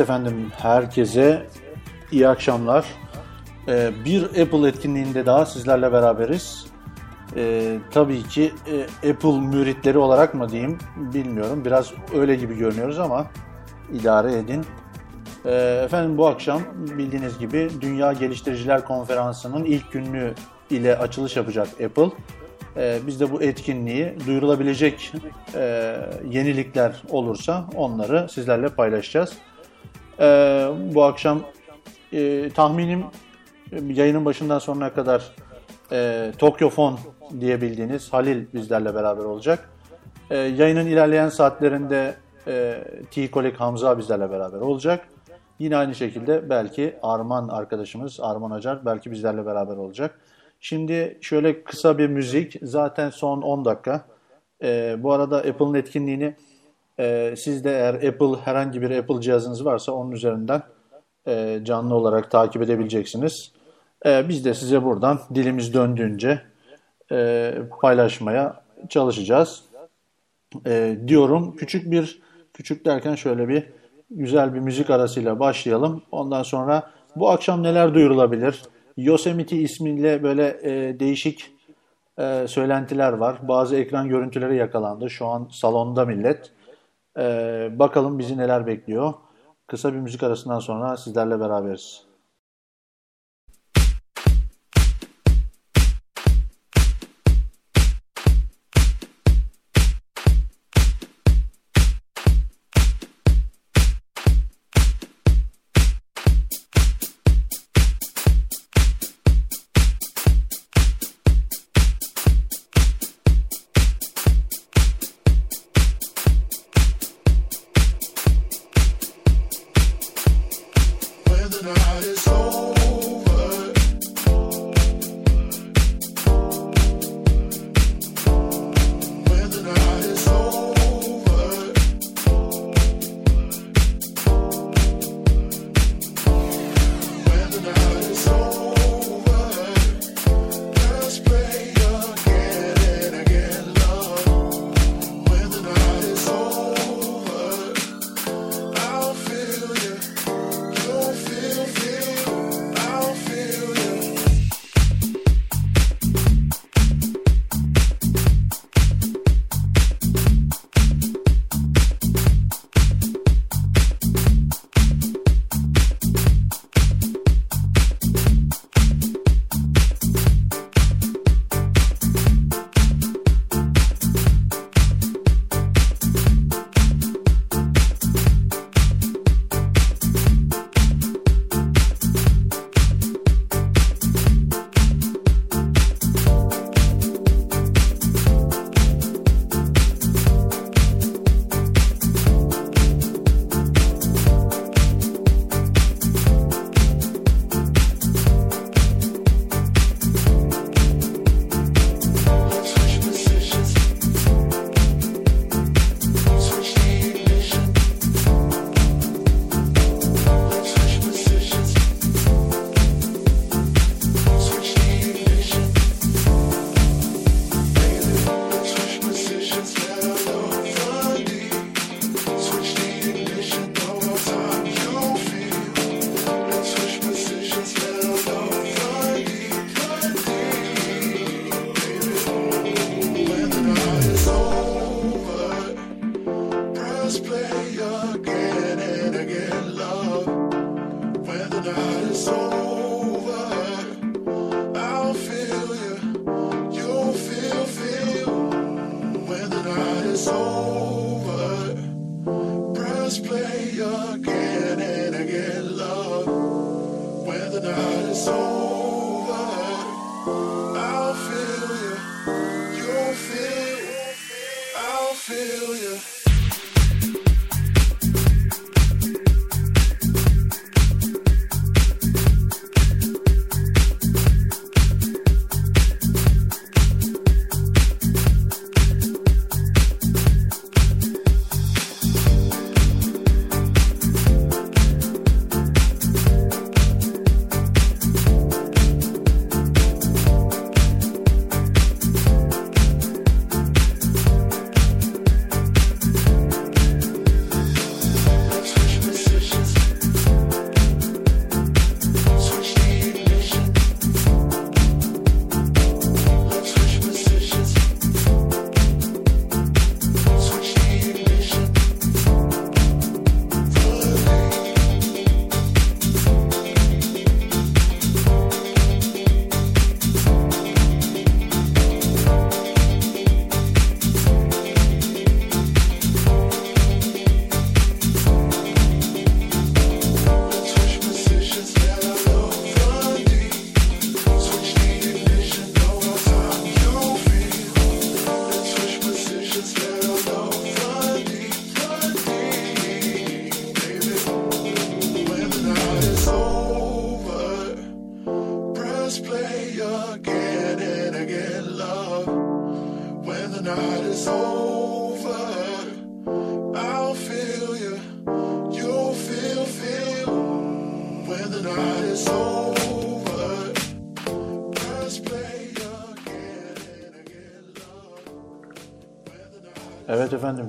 Efendim, herkese iyi akşamlar. Ee, bir Apple etkinliğinde daha sizlerle beraberiz. Ee, tabii ki e, Apple müritleri olarak mı diyeyim bilmiyorum. Biraz öyle gibi görünüyoruz ama idare edin. Ee, efendim bu akşam bildiğiniz gibi Dünya Geliştiriciler Konferansı'nın ilk günlüğü ile açılış yapacak Apple. Ee, biz de bu etkinliği duyurulabilecek e, yenilikler olursa onları sizlerle paylaşacağız. Ee, bu akşam e, tahminim yayının başından sonuna kadar e, Tokyofon diyebildiğiniz Halil bizlerle beraber olacak. E, yayının ilerleyen saatlerinde e, T-Kolek Hamza bizlerle beraber olacak. Yine aynı şekilde belki Arman arkadaşımız Arman Acar belki bizlerle beraber olacak. Şimdi şöyle kısa bir müzik zaten son 10 dakika. E, bu arada Apple'ın etkinliğini e, siz de eğer Apple herhangi bir Apple cihazınız varsa onun üzerinden e, canlı olarak takip edebileceksiniz. E, biz de size buradan dilimiz döndüğünce e, paylaşmaya çalışacağız. E, diyorum küçük bir küçük derken şöyle bir güzel bir müzik arasıyla başlayalım. Ondan sonra bu akşam neler duyurulabilir? Yosemite ismiyle böyle e, değişik e, söylentiler var. Bazı ekran görüntüleri yakalandı. Şu an salonda millet. E, bakalım bizi neler bekliyor. Kısa bir müzik arasından sonra sizlerle beraberiz.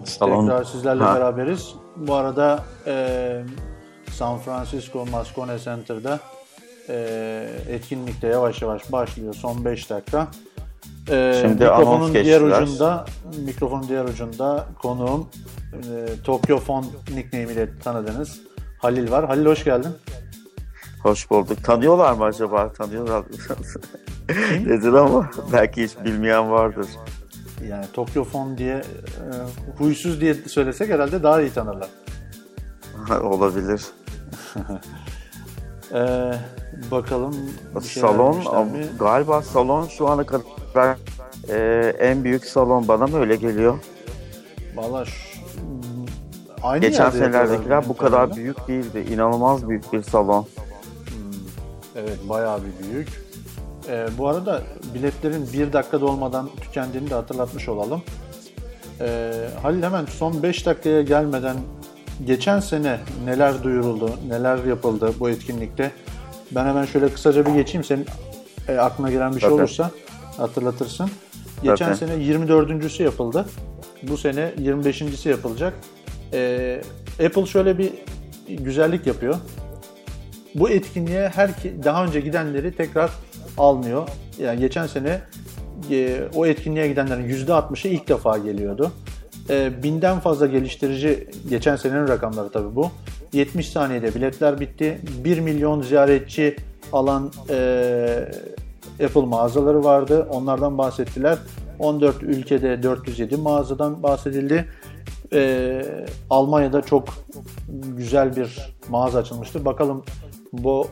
Salon. Tekrar sizlerle Ha. beraberiz. Bu arada e, San Francisco Moscone Center'da e, etkinlikte yavaş yavaş başlıyor. Son 5 dakika. E, Şimdi mikrofonun diğer geçtiler. ucunda mikrofonun diğer ucunda konuğum e, Tokyo Phone nickname ile tanıdığınız Halil var. Halil hoş geldin. Hoş bulduk. Tanıyorlar mı acaba? Tanıyorlar. Nedir ama belki hiç bilmeyen vardır. Yani Tokyo Phone diye e, huysuz diye söylesek herhalde daha iyi tanırlar. Olabilir. E, bakalım salon galiba salon şu ana kadar e, en büyük salon bana mı öyle geliyor? Valla aynı Geçen senelerdekiler bu kadar büyük değildi. İnanılmaz büyük bir salon. Evet bayağı bir büyük. Ee, bu arada biletlerin bir dakikada olmadan tükendiğini de hatırlatmış olalım. Ee, Halil hemen son 5 dakikaya gelmeden geçen sene neler duyuruldu, neler yapıldı bu etkinlikte? Ben hemen şöyle kısaca bir geçeyim. Senin e, aklına gelen bir şey Tabii. olursa hatırlatırsın. Geçen Tabii. sene 24.sü yapıldı. Bu sene 25.si yapılacak. Ee, Apple şöyle bir güzellik yapıyor bu etkinliğe her daha önce gidenleri tekrar almıyor. Yani geçen sene e, o etkinliğe gidenlerin %60'ı ilk defa geliyordu. E, binden fazla geliştirici, geçen senenin rakamları tabii bu. 70 saniyede biletler bitti. 1 milyon ziyaretçi alan e, Apple mağazaları vardı. Onlardan bahsettiler. 14 ülkede 407 mağazadan bahsedildi. E, Almanya'da çok güzel bir mağaza açılmıştı. Bakalım bu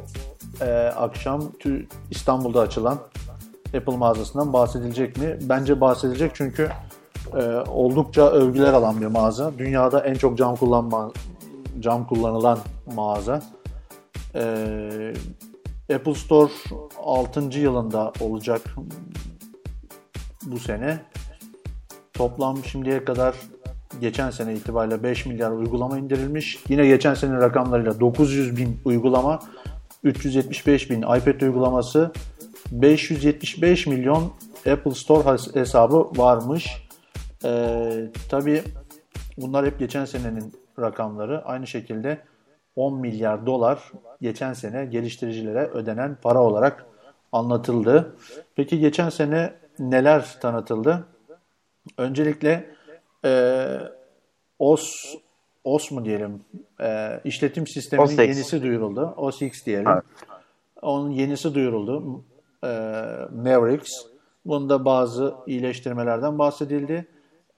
e, akşam İstanbul'da açılan Apple mağazasından bahsedilecek mi? Bence bahsedilecek çünkü e, oldukça övgüler alan bir mağaza. Dünyada en çok cam kullanma cam kullanılan mağaza. E, Apple Store 6. yılında olacak bu sene. Toplam şimdiye kadar geçen sene itibariyle 5 milyar uygulama indirilmiş. Yine geçen sene rakamlarıyla 900 bin uygulama, 375 bin iPad uygulaması, 575 milyon Apple Store hesabı varmış. Ee, Tabi bunlar hep geçen senenin rakamları. Aynı şekilde 10 milyar dolar geçen sene geliştiricilere ödenen para olarak anlatıldı. Peki geçen sene neler tanıtıldı? Öncelikle e, OS OS mu diyelim? E, işletim sisteminin OS yenisi duyuruldu. OS X diyelim. Evet. Onun yenisi duyuruldu. E, Mavericks. Bunda bazı iyileştirmelerden bahsedildi.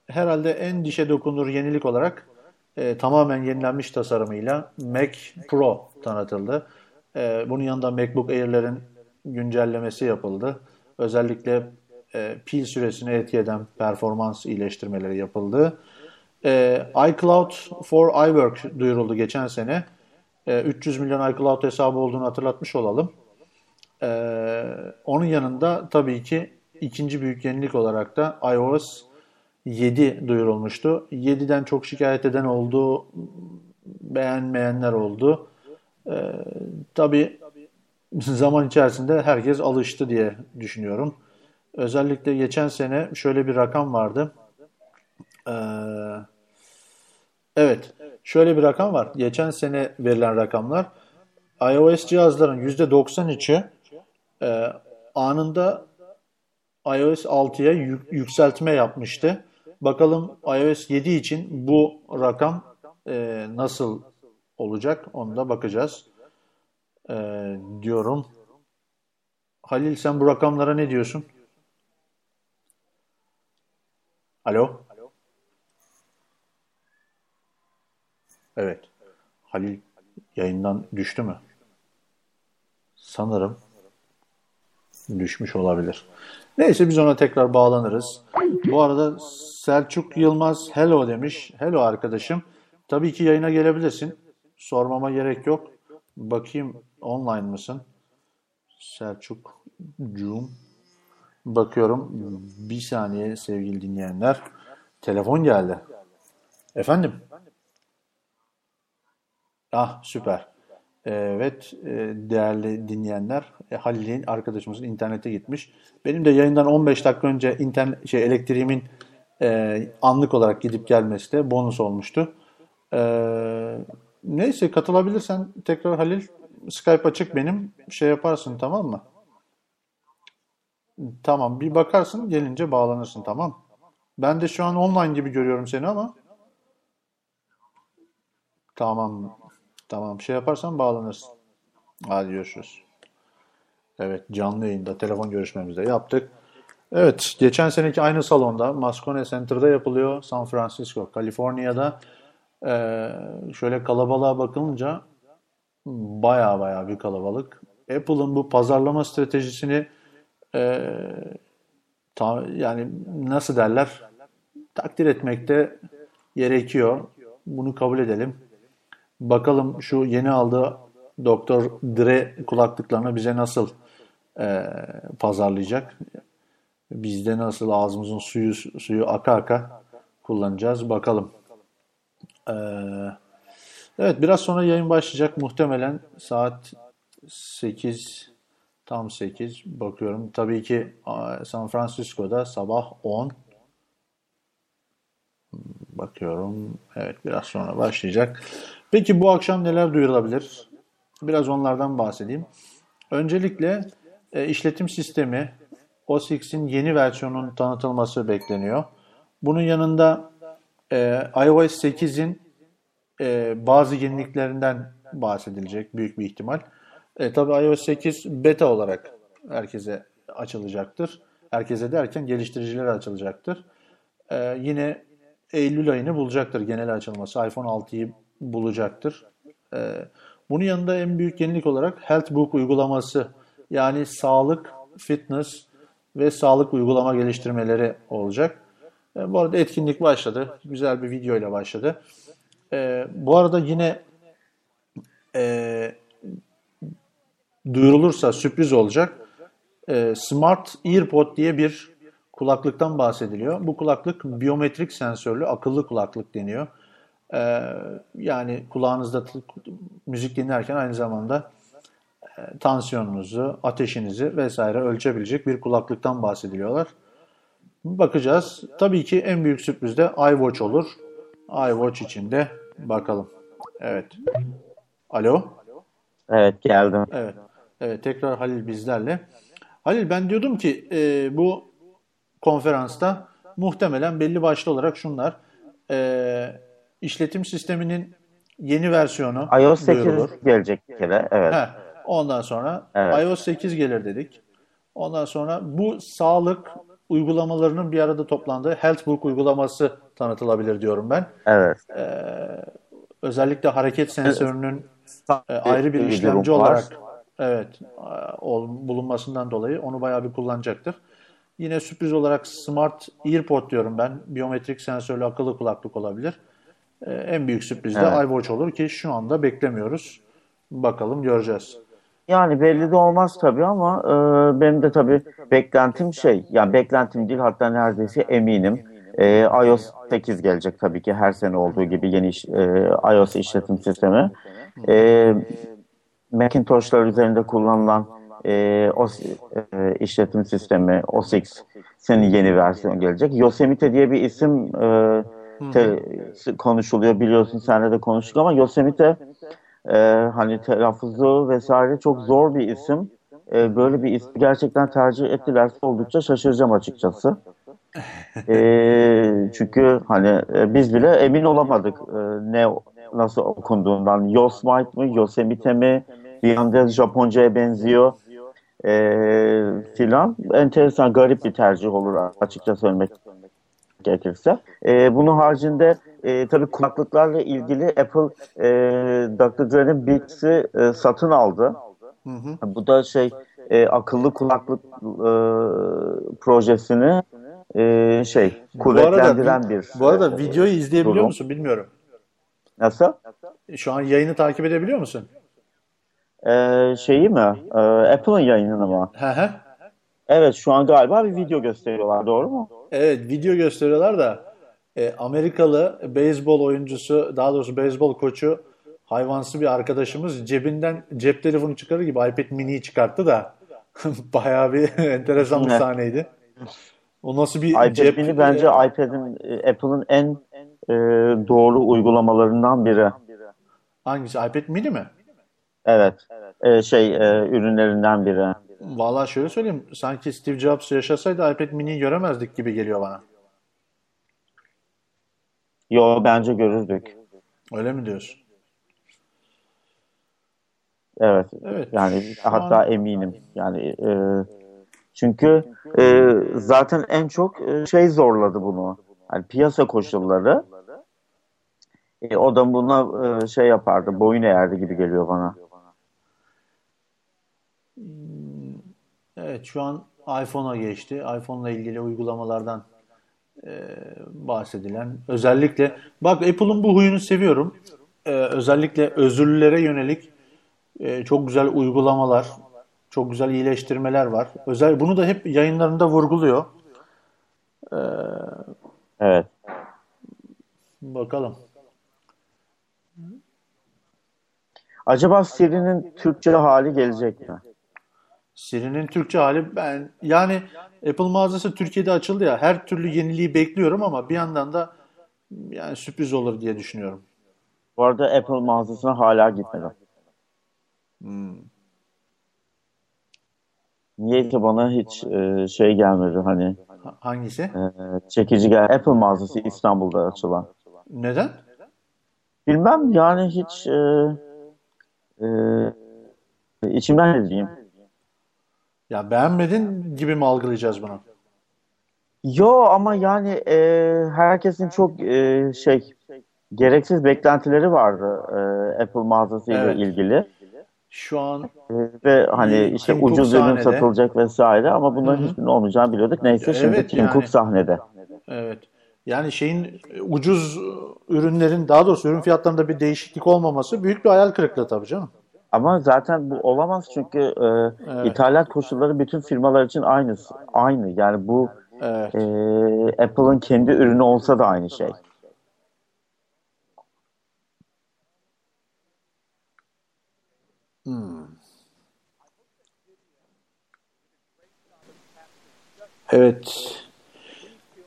Herhalde en dişe dokunur yenilik olarak e, tamamen yenilenmiş tasarımıyla Mac Pro tanıtıldı. E, bunun yanında MacBook Air'lerin güncellemesi yapıldı. Özellikle e, pil süresini etki eden performans iyileştirmeleri yapıldı. E, iCloud for iWork duyuruldu geçen sene. E, 300 milyon iCloud hesabı olduğunu hatırlatmış olalım. E, onun yanında tabii ki ikinci büyük yenilik olarak da iOS 7 duyurulmuştu. 7'den çok şikayet eden oldu, beğenmeyenler oldu. E, tabii zaman içerisinde herkes alıştı diye düşünüyorum. Özellikle geçen sene şöyle bir rakam vardı. Ee, evet, şöyle bir rakam var. Geçen sene verilen rakamlar. iOS cihazların %93'ü e, anında iOS 6'ya yük- yükseltme yapmıştı. Bakalım iOS 7 için bu rakam e, nasıl olacak onu da bakacağız e, diyorum. Halil sen bu rakamlara ne diyorsun? Alo? Evet. Halil yayından düştü mü? Sanırım düşmüş olabilir. Neyse biz ona tekrar bağlanırız. Bu arada Selçuk Yılmaz hello demiş. Hello arkadaşım. Tabii ki yayına gelebilirsin. Sormama gerek yok. Bakayım online mısın? Selçuk Cum. Bakıyorum. Bir saniye sevgili dinleyenler. Telefon geldi. Efendim? Ah süper. Evet e, değerli dinleyenler e, Halil'in arkadaşımızın internete gitmiş. Benim de yayından 15 dakika önce internet şey elektriğimin e, anlık olarak gidip gelmesi de bonus olmuştu. Neyse katılabilirsen tekrar Halil Skype açık benim şey yaparsın tamam mı? Tamam bir bakarsın gelince bağlanırsın tamam. Ben de şu an online gibi görüyorum seni ama tamam tamam şey yaparsan bağlanırsın. Hadi görüşürüz. Evet canlı yayında telefon görüşmemizde yaptık. Evet geçen seneki aynı salonda Moscone Center'da yapılıyor San Francisco, Kaliforniya'da. Ee, şöyle kalabalığa bakılınca baya baya bir kalabalık. Apple'ın bu pazarlama stratejisini e, ta, yani nasıl derler takdir etmekte gerekiyor. Bunu kabul edelim. Bakalım şu yeni aldığı Doktor Dre kulaklıklarını bize nasıl e, pazarlayacak? Bizde nasıl ağzımızın suyu suyu aka aka kullanacağız bakalım. Ee, evet biraz sonra yayın başlayacak muhtemelen saat 8 tam 8 bakıyorum. Tabii ki San Francisco'da sabah 10 bakıyorum. Evet biraz sonra başlayacak. Peki bu akşam neler duyurulabilir? Biraz onlardan bahsedeyim. Öncelikle e, işletim sistemi OS X'in yeni versiyonunun tanıtılması bekleniyor. Bunun yanında e, iOS 8'in e, bazı yeniliklerinden bahsedilecek büyük bir ihtimal. E, tabii iOS 8 beta olarak herkese açılacaktır. Herkese derken geliştiricilere açılacaktır. E, yine Eylül ayını bulacaktır genel açılması. iPhone 6'yı bulacaktır. E, bunun yanında en büyük yenilik olarak Healthbook uygulaması yani sağlık, fitness ve sağlık uygulama geliştirmeleri olacak. E, bu arada etkinlik başladı. Güzel bir video ile başladı. E, bu arada yine e, duyurulursa sürpriz olacak. Smart EarPod diye bir kulaklıktan bahsediliyor. Bu kulaklık biyometrik sensörlü akıllı kulaklık deniyor. E, yani kulağınızda müzik dinlerken aynı zamanda e, tansiyonunuzu, ateşinizi vesaire ölçebilecek bir kulaklıktan bahsediliyorlar. Bakacağız. Tabii ki en büyük sürpriz de iWatch olur. iWatch için de bakalım. Evet. Alo. Evet geldim. Evet. Evet tekrar Halil bizlerle. Halil ben diyordum ki e, bu konferansta muhtemelen belli başlı olarak şunlar. E, işletim sisteminin yeni versiyonu iOS 8 duyurulur. gelecek bir kere. Evet. Heh, ondan sonra evet. iOS 8 gelir dedik. Ondan sonra bu sağlık uygulamalarının bir arada toplandığı Healthbook uygulaması tanıtılabilir diyorum ben. Evet. Ee, özellikle hareket sensörünün e, ayrı bir işlemci olarak evet bulunmasından dolayı onu bayağı bir kullanacaktır. Yine sürpriz olarak Smart EarPod diyorum ben. Biyometrik sensörlü akıllı kulaklık olabilir. Ee, en büyük sürpriz de evet. iWatch olur ki şu anda beklemiyoruz. Bakalım göreceğiz. Yani belli de olmaz tabii ama e, benim de tabii beklentim şey, yani beklentim değil hatta neredeyse eminim. E, iOS 8 gelecek tabii ki her sene olduğu gibi yeni iş, e, iOS işletim sistemi. E, Macintosh'lar üzerinde kullanılan e, OS e, işletim sistemi OS X senin yeni versiyon gelecek. Yosemite diye bir isim e, te, konuşuluyor biliyorsun senle de konuştuk ama Yosemite e, hani telaffuzu vesaire çok zor bir isim. E, böyle bir isim gerçekten tercih ettilerse oldukça şaşıracağım açıkçası. e, çünkü hani e, biz bile emin olamadık e, ne nasıl okunduğundan. Yosemite mi, Yosemite mi, bir anda Japonca'ya benziyor e, filan. Enteresan, garip bir tercih olur açıkça söylemek gerekirse. E, bunun haricinde e, tabii kulaklıklarla ilgili Apple e, Dr. Dre'nin Beats'i e, satın aldı. Hı hı. Bu da şey e, akıllı kulaklık e, projesini e, şey kuvvetlendiren bu arada, bir Bu arada e, videoyu izleyebiliyor durum. musun bilmiyorum. Nasıl? Şu an yayını takip edebiliyor musun? Ee, şeyi mi? Ee, Apple'ın yayınını mı? Hı hı. Evet şu an galiba bir video gösteriyorlar doğru mu? Evet video gösteriyorlar da e, Amerikalı beyzbol oyuncusu daha doğrusu beyzbol koçu hayvansı bir arkadaşımız cebinden cep telefonu çıkarır gibi iPad mini'yi çıkarttı da bayağı bir enteresan bir sahneydi. O nasıl bir iPad cep? mini bence iPad'in e, Apple'ın en e, doğru uygulamalarından biri. Hangisi? iPad mini mi? Evet. E, şey e, ürünlerinden biri. Vallahi şöyle söyleyeyim. Sanki Steve Jobs yaşasaydı iPad mini'yi göremezdik gibi geliyor bana. Yo bence görürdük. Öyle mi diyorsun? Evet. Evet. Yani hatta an- eminim. Yani e, çünkü e, zaten en çok e, şey zorladı bunu. Yani piyasa koşulları. E, o da buna e, şey yapardı. Boyun eğerdi gibi geliyor bana. Evet şu an iPhone'a geçti. iPhone'la ilgili uygulamalardan e, bahsedilen. Özellikle bak Apple'ın bu huyunu seviyorum. E, özellikle özürlülere yönelik e, çok güzel uygulamalar, çok güzel iyileştirmeler var. Özel bunu da hep yayınlarında vurguluyor. Evet. Bakalım. Acaba Siri'nin Türkçe hali gelecek mi? Siri'nin Türkçe hali ben yani Apple mağazası Türkiye'de açıldı ya her türlü yeniliği bekliyorum ama bir yandan da yani sürpriz olur diye düşünüyorum. Bu arada Apple mağazasına hala gitmedim. Niyeyse bana hiç e, şey gelmedi hani Ha- Hangisi? e, çekici gel. Apple mağazası İstanbul'da açılan. Neden? Bilmem yani hiç e, e, içimden ne diyeyim. Ya beğenmedin gibi mi algılayacağız bunu? Yo ama yani e, herkesin çok e, şey gereksiz beklentileri vardı e, Apple mağazası ile Evet. ilgili. Şu an E, ve hani işte Tim ucuz ürün satılacak vesaire ama bunların hiçbirinin olmayacağını biliyorduk. Neyse şimdi Evet, Tim yani. Cook sahnede. evet yani şeyin ucuz ürünlerin daha doğrusu ürün fiyatlarında bir değişiklik olmaması büyük bir hayal kırıklığı tabii canım. Ama zaten bu olamaz çünkü e, Evet. ithalat koşulları bütün firmalar için aynı. Aynı. Yani bu Evet. e, Apple'ın kendi ürünü olsa da aynı şey. Evet.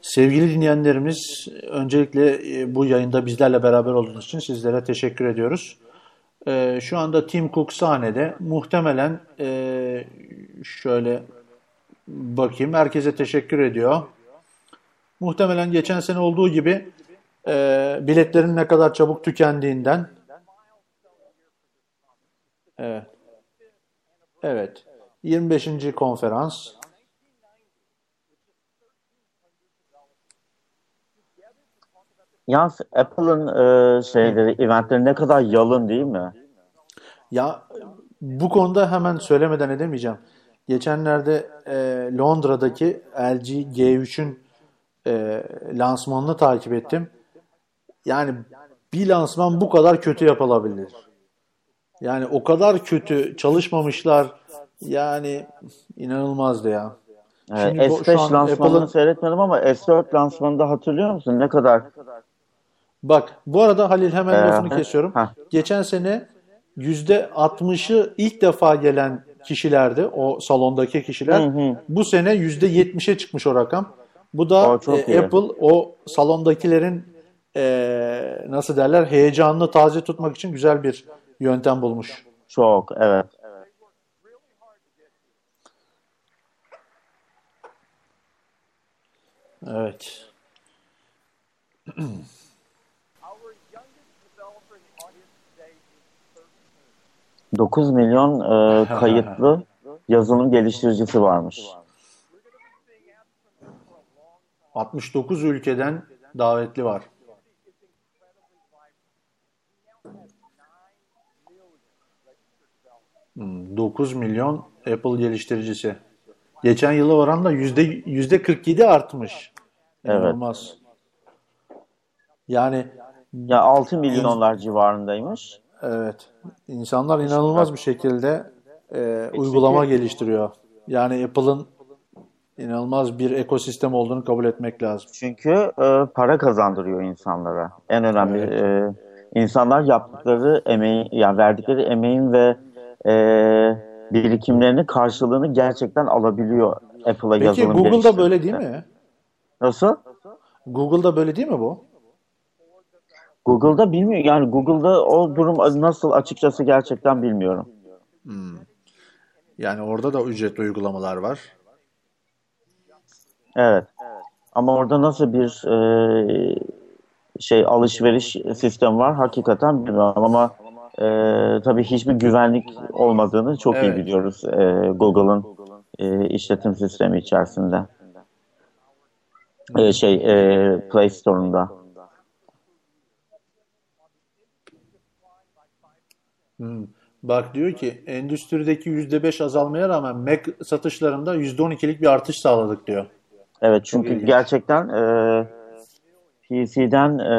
Sevgili dinleyenlerimiz, öncelikle e, bu yayında bizlerle beraber olduğunuz için sizlere teşekkür ediyoruz. E, Şu anda Tim Cook sahnede. Muhtemelen e, şöyle bakayım. Herkese teşekkür ediyor. Muhtemelen geçen sene olduğu gibi e, biletlerin ne kadar çabuk tükendiğinden. Evet. Evet. 25. konferans. Yalnız Apple'ın e, şeyleri, eventleri ne kadar yalın değil mi? Ya bu konuda hemen söylemeden edemeyeceğim. Geçenlerde e, Londra'daki LG G3'ün e, lansmanını takip ettim. Yani bir lansman bu kadar kötü yapılabilir. Yani o kadar kötü çalışmamışlar. Yani inanılmazdı ya. Şimdi bu- şu S5 an lansmanını Apple'ın- seyretmedim ama S4 lansmanında hatırlıyor musun? Ne kadar Bak bu arada Halil hemen Ee, lafını kesiyorum. heh. Geçen sene %60'ı ilk defa gelen kişilerdi. O salondaki kişiler. Hı hı. Bu sene %70'e çıkmış o rakam. Bu da O e, iyi. Apple o salondakilerin e, nasıl derler heyecanını taze tutmak için güzel bir yöntem bulmuş. çok evet. Evet. 9 milyon e, kayıtlı yazılım geliştiricisi varmış. 69 ülkeden davetli var. Hmm, 9 milyon Apple geliştiricisi. Geçen yıla oranla yüzde yüzde 47 artmış. Evet. İnanılmaz. Yani Ya 6 milyonlar civarındaymış. Evet insanlar inanılmaz bir şekilde e, uygulama geliştiriyor. Yani Apple'ın inanılmaz bir ekosistem olduğunu kabul etmek lazım. Çünkü e, para kazandırıyor insanlara. En önemli e, insanlar yaptıkları emeği, yani verdikleri emeğin ve e, birikimlerinin karşılığını gerçekten alabiliyor Apple'a Peki yazılım Google'da geliştirirse. böyle değil mi? Nasıl? Google'da böyle değil mi bu? Google'da bilmiyorum. Yani Google'da o durum nasıl açıkçası gerçekten bilmiyorum. Yani orada da ücretli uygulamalar var. Evet. Ama orada nasıl bir e, şey alışveriş sistemi var hakikaten bilmiyorum ama e, tabii hiçbir güvenlik olmadığını çok iyi Evet. biliyoruz e, Google'ın e, işletim sistemi içerisinde. E, şey e, Play Store'unda. Hmm. Bak diyor ki endüstrideki %5 azalmaya rağmen Mac satışlarında %12'lik bir artış sağladık diyor. Evet çünkü gerçekten e, PC'den e,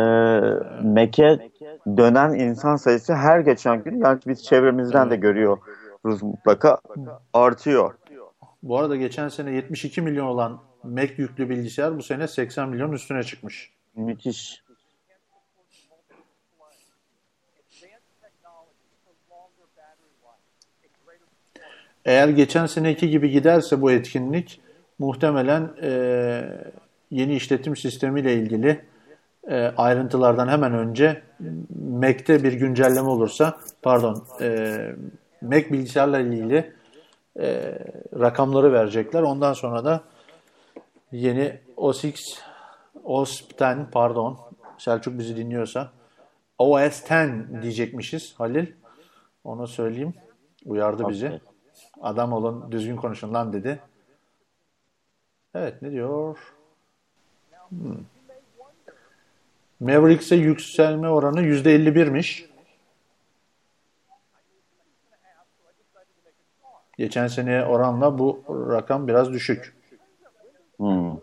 Mac'e dönen insan sayısı her geçen gün yani biz çevremizden de görüyoruz mutlaka artıyor. Bu arada geçen sene 72 milyon olan Mac yüklü bilgisayar bu sene 80 milyon üstüne çıkmış. Müthiş. Eğer geçen seneki gibi giderse bu etkinlik muhtemelen e, yeni işletim sistemiyle ilgili e, ayrıntılardan hemen önce Mac'te bir güncelleme olursa pardon e, Mac bilgisayarla ilgili e, rakamları verecekler. Ondan sonra da yeni OS X OS pardon Selçuk bizi dinliyorsa OS X diyecekmişiz Halil. Onu söyleyeyim. Uyardı bizi. Okey. Adam olun düzgün konuşun lan dedi. Evet ne diyor? Hmm. Mavericks'e yükselme oranı %51'miş. Geçen seneye oranla bu rakam biraz düşük. Hmm.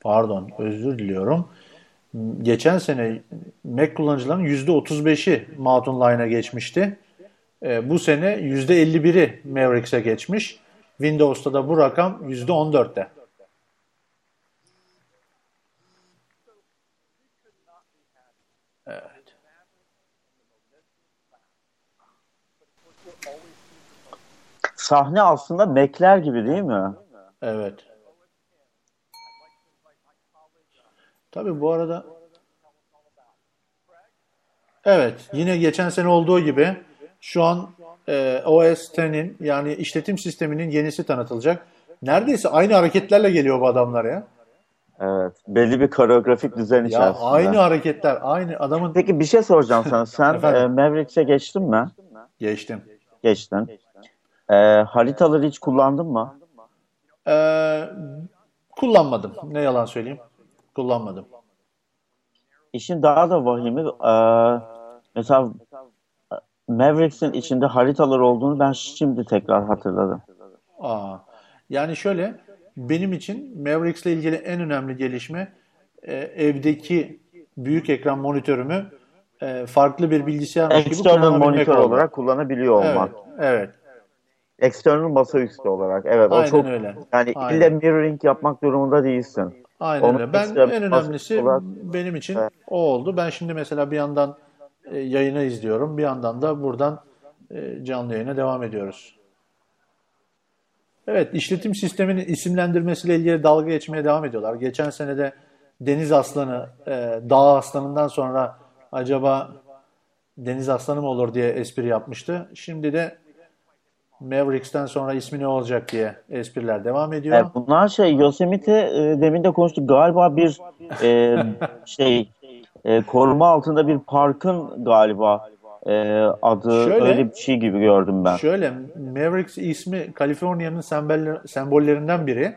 Pardon, özür diliyorum. Geçen sene Mac kullanıcıların %35'i Mountain Lion'a geçmişti. E, bu sene %51'i Mavericks'e geçmiş. Windows'ta da bu rakam %14'te. Evet. Sahne aslında Mac'ler gibi değil mi? Evet. Tabii bu arada Evet, yine geçen sene olduğu gibi şu an e, OS X'in yani işletim sisteminin yenisi tanıtılacak. Neredeyse aynı hareketlerle geliyor bu adamlar ya. Evet. Belli bir koreografik düzen Ya içerisinde. aynı hareketler, aynı adamın Peki bir şey soracağım sana. Sen e, Mavericks'e geçtin mi? geçtim. Geçtin. E, haritaları hiç kullandın mı? Ee, kullanmadım. Ne yalan söyleyeyim. Kullanmadım. İşin daha da vahimi e, mesela e, Mavericks'in içinde haritalar olduğunu ben şimdi tekrar hatırladım. Aa, yani şöyle benim için Mavericks'le ilgili en önemli gelişme e, evdeki büyük ekran monitörümü e, farklı bir bilgisayarmış gibi External monitör oldu. olarak kullanabiliyor Evet, olmak. evet. External masaüstü olarak. Evet o Aynen çok öyle. yani Aynen. ille mirroring yapmak durumunda değilsin. Aynen Onun öyle. Ben en önemlisi olarak- benim için o oldu. Ben şimdi mesela bir yandan e, yayını izliyorum, bir yandan da buradan e, canlı yayına devam ediyoruz. Evet, işletim sisteminin isimlendirmesiyle ilgili dalga geçmeye devam ediyorlar. Geçen sene de deniz aslanı, e, dağ aslanından sonra acaba deniz aslanı mı olur diye espri yapmıştı. Şimdi de Mavericks'ten sonra ismi ne olacak diye espriler devam ediyor. Evet, bunlar şey Yosemite e, demin de konuştuk galiba bir e, şey e, koruma altında bir parkın galiba e, adı Şöyle- öyle bir şey gibi gördüm ben. Şöyle, Mavericks ismi Kaliforniya'nın semboller- sembollerinden biri.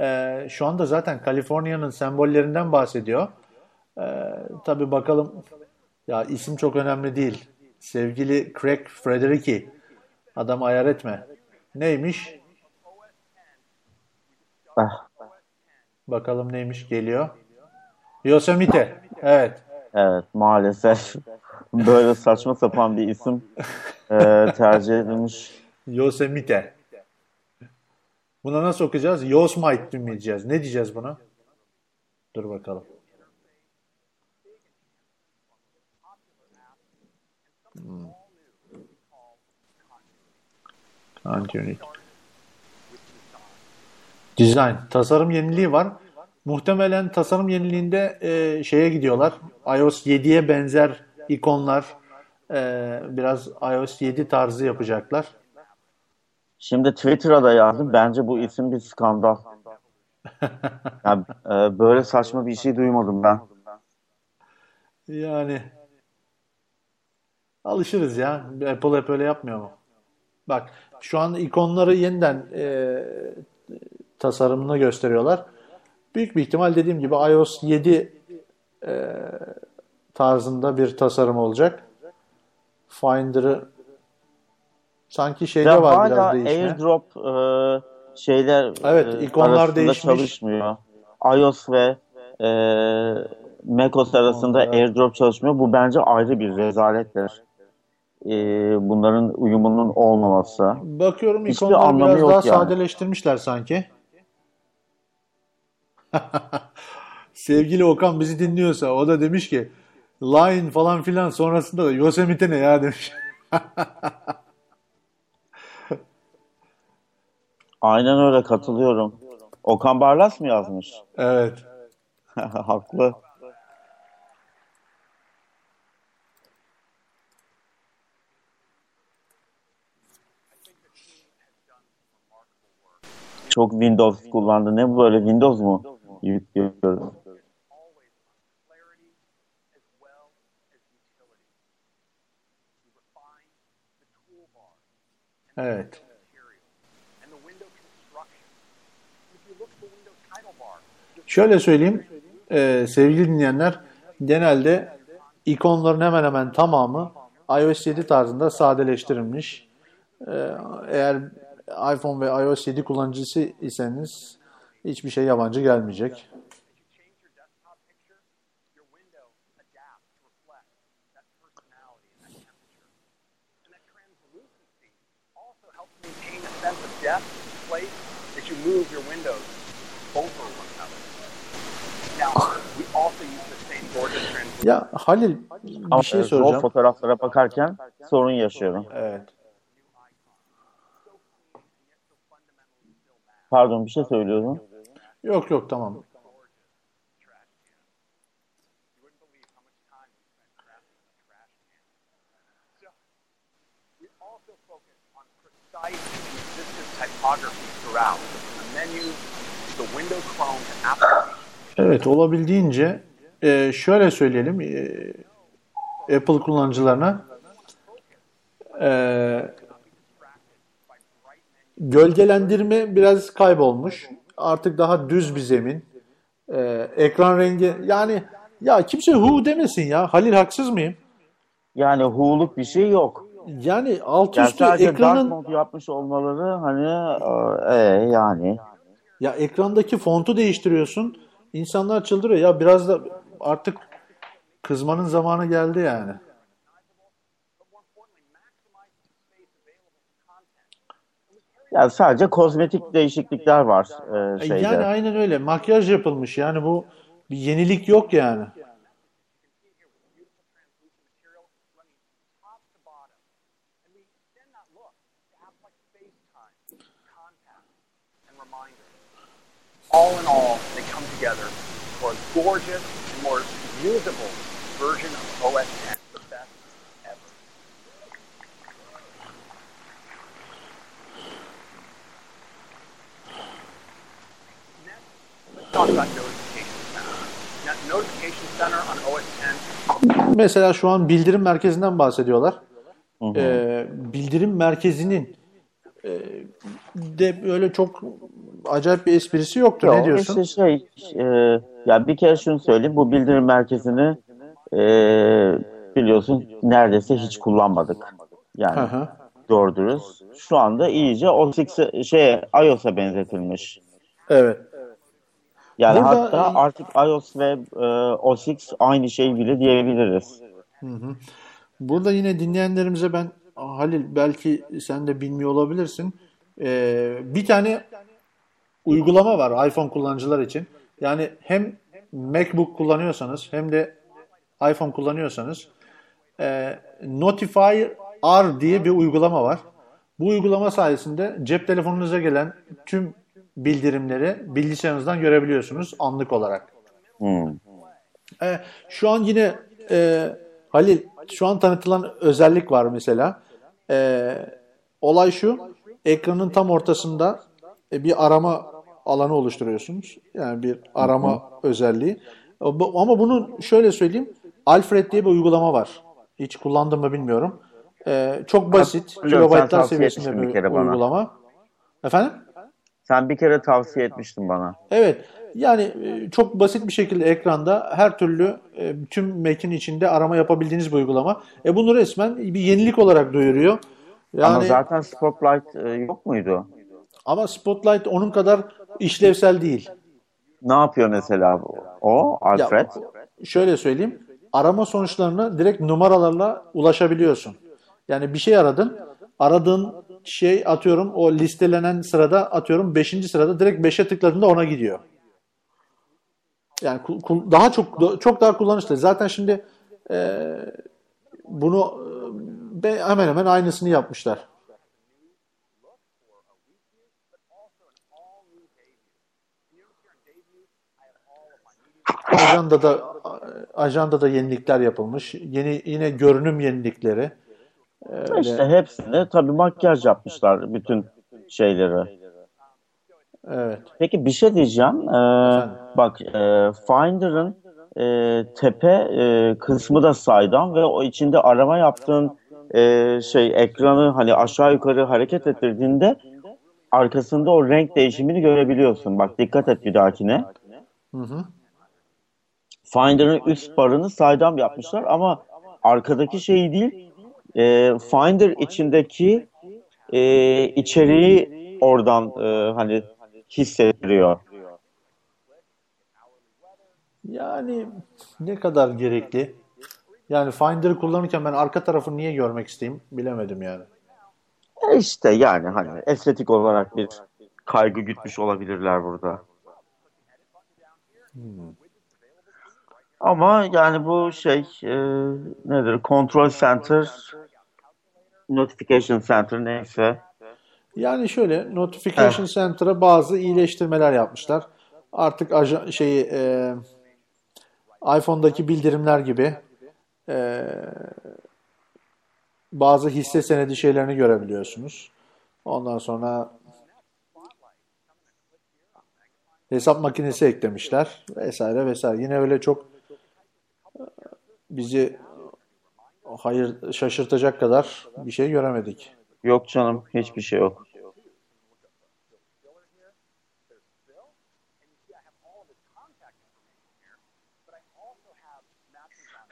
Ee, şu anda zaten Kaliforniya'nın sembollerinden bahsediyor. Ee, tabii bakalım, ya isim çok önemli değil. Sevgili Craig Federighi, adam ayar etme. Neymiş? Ah, Bakalım neymiş geliyor. Yosemite. Evet. evet maalesef böyle saçma sapan bir isim e, tercih edilmiş. Yosemite. Buna nasıl okuyacağız? Yosemite mi diyeceğiz? Ne diyeceğiz buna? Dur bakalım. Hmm. Continue. Design. Tasarım yeniliği var. Muhtemelen tasarım yeniliğinde e, şeye gidiyorlar. iOS 7'ye benzer ikonlar e, biraz iOS 7 tarzı yapacaklar. Şimdi Twitter'a da yazdım. Bence bu isim bir skandal. Yani, e, böyle saçma bir şey duymadım ben. Yani alışırız ya. Apple hep öyle yapmıyor mu? Bak şu an ikonları yeniden e, tasarımını gösteriyorlar. Büyük bir ihtimal dediğim gibi iOS 7 e, tarzında bir tasarım olacak. Finder'ı sanki şeyde Ya var biraz değişme. AirDrop e, şeyler Evet, e, ikonlar değişmiş. çalışmıyor. iOS ve e, macOS arasında İkonlar. AirDrop çalışmıyor. Bu bence ayrı bir rezalettir. E, bunların uyumunun olmaması. Bakıyorum Hiçbir ikonları biraz daha sadeleştirmişler sanki. Sevgili Okan bizi dinliyorsa o da demiş ki Line falan filan sonrasında da Yosemite ne ya demiş. Aynen öyle katılıyorum. Okan Barlas mı yazmış? Evet. Haklı. Çok Windows kullandı. Ne bu böyle Windows mu? Toolbar Evet. Şöyle söyleyeyim e, sevgili dinleyenler genelde ikonların hemen hemen tamamı iOS 7 tarzında sadeleştirilmiş. E, eğer iPhone ve iOS 7 kullanıcısı iseniz hiçbir şey yabancı gelmeyecek. Ya Halil Ama bir şey e, soracağım. fotoğraflara bakarken sorun yaşıyorum. Evet. Pardon bir şey söylüyordum. Yok yok tamam. Evet olabildiğince e, şöyle söyleyelim e, Apple kullanıcılarına e, gölgelendirme biraz kaybolmuş. Artık daha düz bir zemin. E, ekran rengi yani ya kimse hu demesin ya. Halil haksız mıyım? Yani hu'luk bir şey yok. Yani alt Yani üstü sadece dark ekranın mode yapmış olmaları hani e, e, yani ya ekrandaki fontu değiştiriyorsun. İnsanlar çıldırıyor. Ya biraz da artık kızmanın zamanı geldi yani. Yani sadece kozmetik değişiklikler var e, şeyde. Yani aynen öyle. Makyaj yapılmış. Yani bu bir yenilik yok yani. All in all, they come together for a gorgeous and more usable version of OS X, the best ever. Next, let's talk about Notification Center. Now, Notification Center on OS X Mesela şu an bildirim merkezinden bahsediyorlar. Ee, bildirim merkezinin e, de böyle çok acayip bir esprisi yoktu. Yok, ne diyorsun? işte şey e, ya bir kere şunu söyleyeyim bu bildirim merkezini e, biliyorsun neredeyse hiç kullanmadık. Yani Hı hı. doğru dürüst. Şu anda iyice OS X'e- şey iOS'a benzetilmiş. Evet. Yani Burada- hatta artık iOS ve e, OS X aynı şey bile diyebiliriz. Burada yine dinleyenlerimize ben Halil belki sen de bilmiyor olabilirsin. Ee, bir tane uygulama var iPhone kullanıcılar için. Yani hem MacBook kullanıyorsanız hem de iPhone kullanıyorsanız e, Notify R diye bir uygulama var. Bu uygulama sayesinde cep telefonunuza gelen tüm bildirimleri bilgisayarınızdan görebiliyorsunuz anlık olarak. Hmm. E, şu an yine e, Halil şu an tanıtılan özellik var mesela. E, olay şu ekranın tam ortasında e, bir arama alanı oluşturuyorsunuz. Yani bir arama özelliği. E, Ama bunu şöyle söyleyeyim. Alfred diye bir uygulama var. Hiç kullandım mı bilmiyorum. E, çok basit. Kilobaytlar seviyesinde bir bir kere bana. uygulama. Efendim? Sen bir kere tavsiye etmiştin bana. Evet. Yani e, çok basit bir şekilde ekranda her türlü e, tüm Mac'in içinde arama yapabildiğiniz bir uygulama. E bunu resmen bir yenilik olarak duyuruyor. Yani Ama zaten Spotlight e, yok muydu? ama Spotlight onun kadar işlevsel değil. Ne yapıyor mesela o Alfred? Ya, şöyle söyleyeyim. Arama sonuçlarını direkt numaralarla ulaşabiliyorsun. Yani bir şey aradın. Aradığın şey atıyorum o listelenen sırada atıyorum 5. sırada direkt 5'e tıkladığında ona gidiyor. Yani daha çok çok daha kullanışlı. Zaten şimdi e, bunu e, hemen hemen aynısını yapmışlar. Ajandada ajandada yenilikler yapılmış. Yeni yine görünüm yenilikleri. Öyle. İşte hepsini tabii makyaj yapmışlar bütün şeyleri. Evet. Peki bir şey diyeceğim. Ee, bak e, Finder'ın e, tepe e, kısmı da saydam ve o içinde arama yaptığın e, şey ekranı hani aşağı yukarı hareket ettirdiğinde arkasında o renk değişimini görebiliyorsun. Bak dikkat et bir dahakine. Hı hı. Finder'ın üst barını saydam yapmışlar ama arkadaki şeyi değil e, Finder içindeki e, içeriği oradan e, hani hissettiriyor. Yani ne kadar gerekli? Yani Finder'ı kullanırken ben arka tarafı niye görmek isteyeyim bilemedim yani. E işte yani hani estetik olarak bir kaygı gütmüş olabilirler burada. Ama yani bu şey e, nedir? Control Center, Notification Center neyse. Yani şöyle Notification Center'a bazı iyileştirmeler yapmışlar. Artık aja, şeyi e, iPhone'daki bildirimler gibi e, bazı hisse senedi şeylerini görebiliyorsunuz. Ondan sonra hesap makinesi eklemişler vesaire vesaire. Yine öyle çok e, bizi hayır şaşırtacak kadar bir şey göremedik. Yok canım hiçbir şey yok.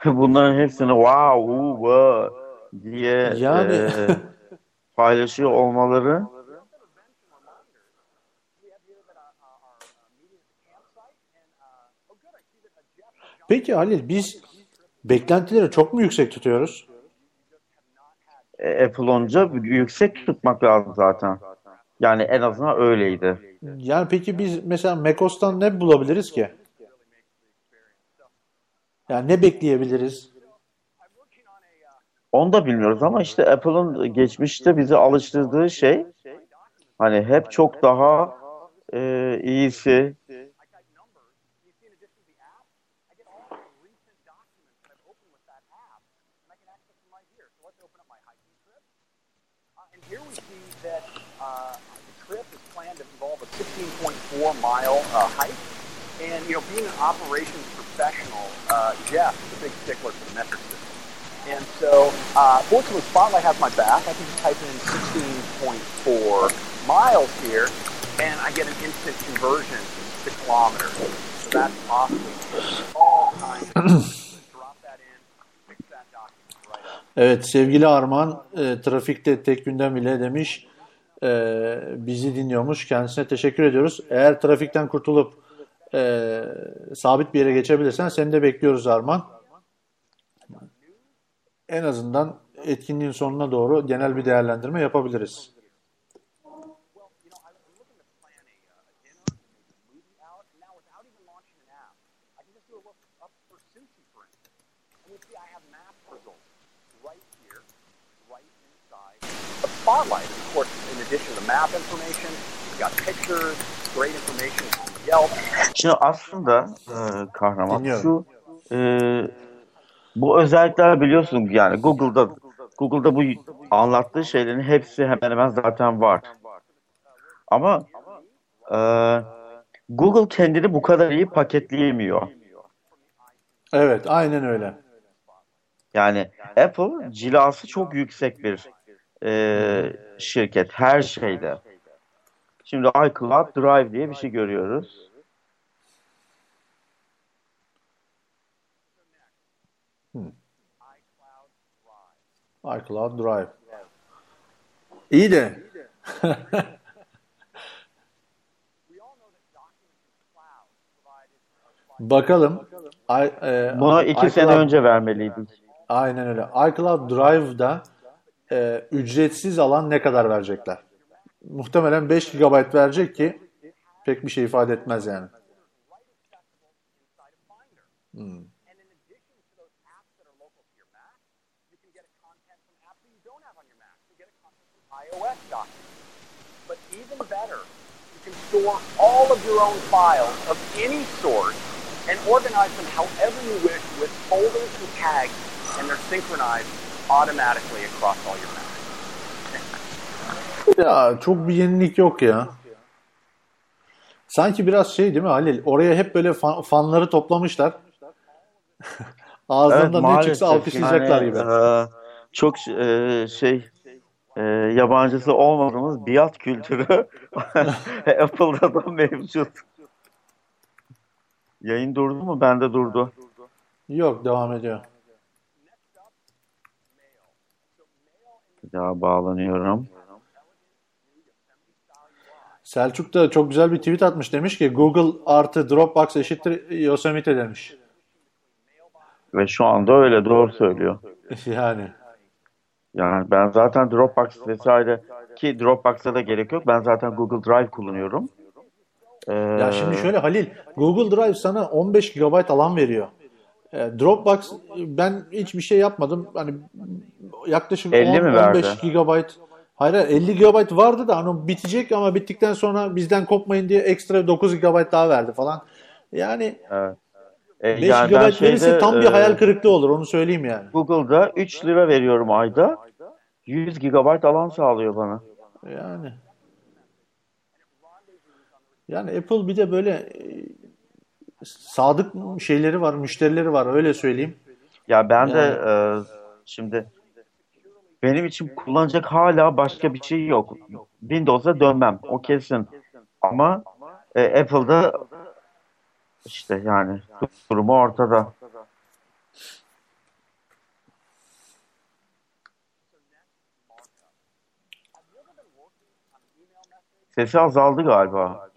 Bunların hepsini wow, wow diye Yani- e, paylaşıyor olmaları Peki Halil biz beklentileri çok mu yüksek tutuyoruz? e, Apple olunca yüksek tutmak lazım zaten. Yani en azından öyleydi. Yani peki biz mesela macOS'tan ne bulabiliriz ki? Yani ne bekleyebiliriz? Onu da bilmiyoruz ama işte Apple'ın geçmişte bizi alıştırdığı şey hani hep çok daha e, iyisi, mile uh, hike. And, you know, being an operations professional, uh, Jeff is a big stickler for the metric system. And so, uh, fortunately, Spotlight has my back. I can just type in 16.4 miles here, and I get an instant conversion to kilometers. So that's awesome. All kinds of drop that in, fix that document right up. Evet sevgili Arman e, trafikte tek gündem bile demiş e, bizi dinliyormuş. Kendisine teşekkür ediyoruz. Eğer trafikten kurtulup e, sabit bir yere geçebilirsen seni de bekliyoruz Arman. En azından etkinliğin sonuna doğru genel bir değerlendirme yapabiliriz. Spotlight. Addition to the map information, got pictures, great information from Yelp. Şimdi aslında e, kahraman Dinliyorum. şu e, bu özellikler biliyorsun yani Google'da Google'da bu anlattığı şeylerin hepsi hemen hemen zaten var. Ama e, Google kendini bu kadar iyi paketleyemiyor. Evet, aynen öyle. Yani Apple cilası çok yüksek bir e, şirket her şeyde. Şimdi iCloud Drive diye bir şey görüyoruz. iCloud Drive. İyi de bakalım. I, e, Bunu iki iCloud- sene önce vermeliydik. Aynen öyle. iCloud Drive'da e, ücretsiz alan ne kadar verecekler? Muhtemelen 5 GB verecek ki pek bir şey ifade etmez yani. Hmm. All of your own files of any sort and organize them however you wish with folders and tags, and they're synchronized automatically across all your Macs. Ya çok bir yenilik yok ya. Sanki biraz şey değil mi Halil? Oraya hep böyle fan- fanları toplamışlar. Ağzından ne çıksa alkışlayacaklar yani, gibi. e, çok e, şey e, yabancısı olmadığımız biat kültürü Apple'da da mevcut. Yayın durdu mu? Bende durdu. Yok devam ediyor. Bir daha bağlanıyorum. Selçuk da çok güzel bir tweet atmış. Demiş ki Google artı Dropbox eşittir Yosemite demiş. Ve şu anda öyle doğru söylüyor. yani. Yani ben zaten Dropbox vesaire ki Dropbox'a da gerek yok. Ben zaten Google Drive kullanıyorum. Ee, Ya şimdi şöyle Halil, Google Drive sana 15 GB alan veriyor. E, Dropbox ben hiçbir şey yapmadım. Hani yaklaşık 50 mi 10, verdi? 15 GB. Hayır hayır, 50 GB vardı da hani bitecek ama bittikten sonra bizden kopmayın diye ekstra 9 GB daha verdi falan. Yani evet. Ee, 5 yani GB verirse şeyde, tam bir e, hayal kırıklığı olur onu söyleyeyim yani. Google'da 3 lira veriyorum ayda. 100 GB alan sağlıyor bana. Yani. Yani Apple bir de böyle e, sadık şeyleri var, müşterileri var öyle söyleyeyim. Ya ben de e, şimdi benim için kullanacak hala başka bir şey yok. Windows'a dönmem. O kesin. Ama e, Apple'da işte yani durumu ortada. Sesi azaldı galiba.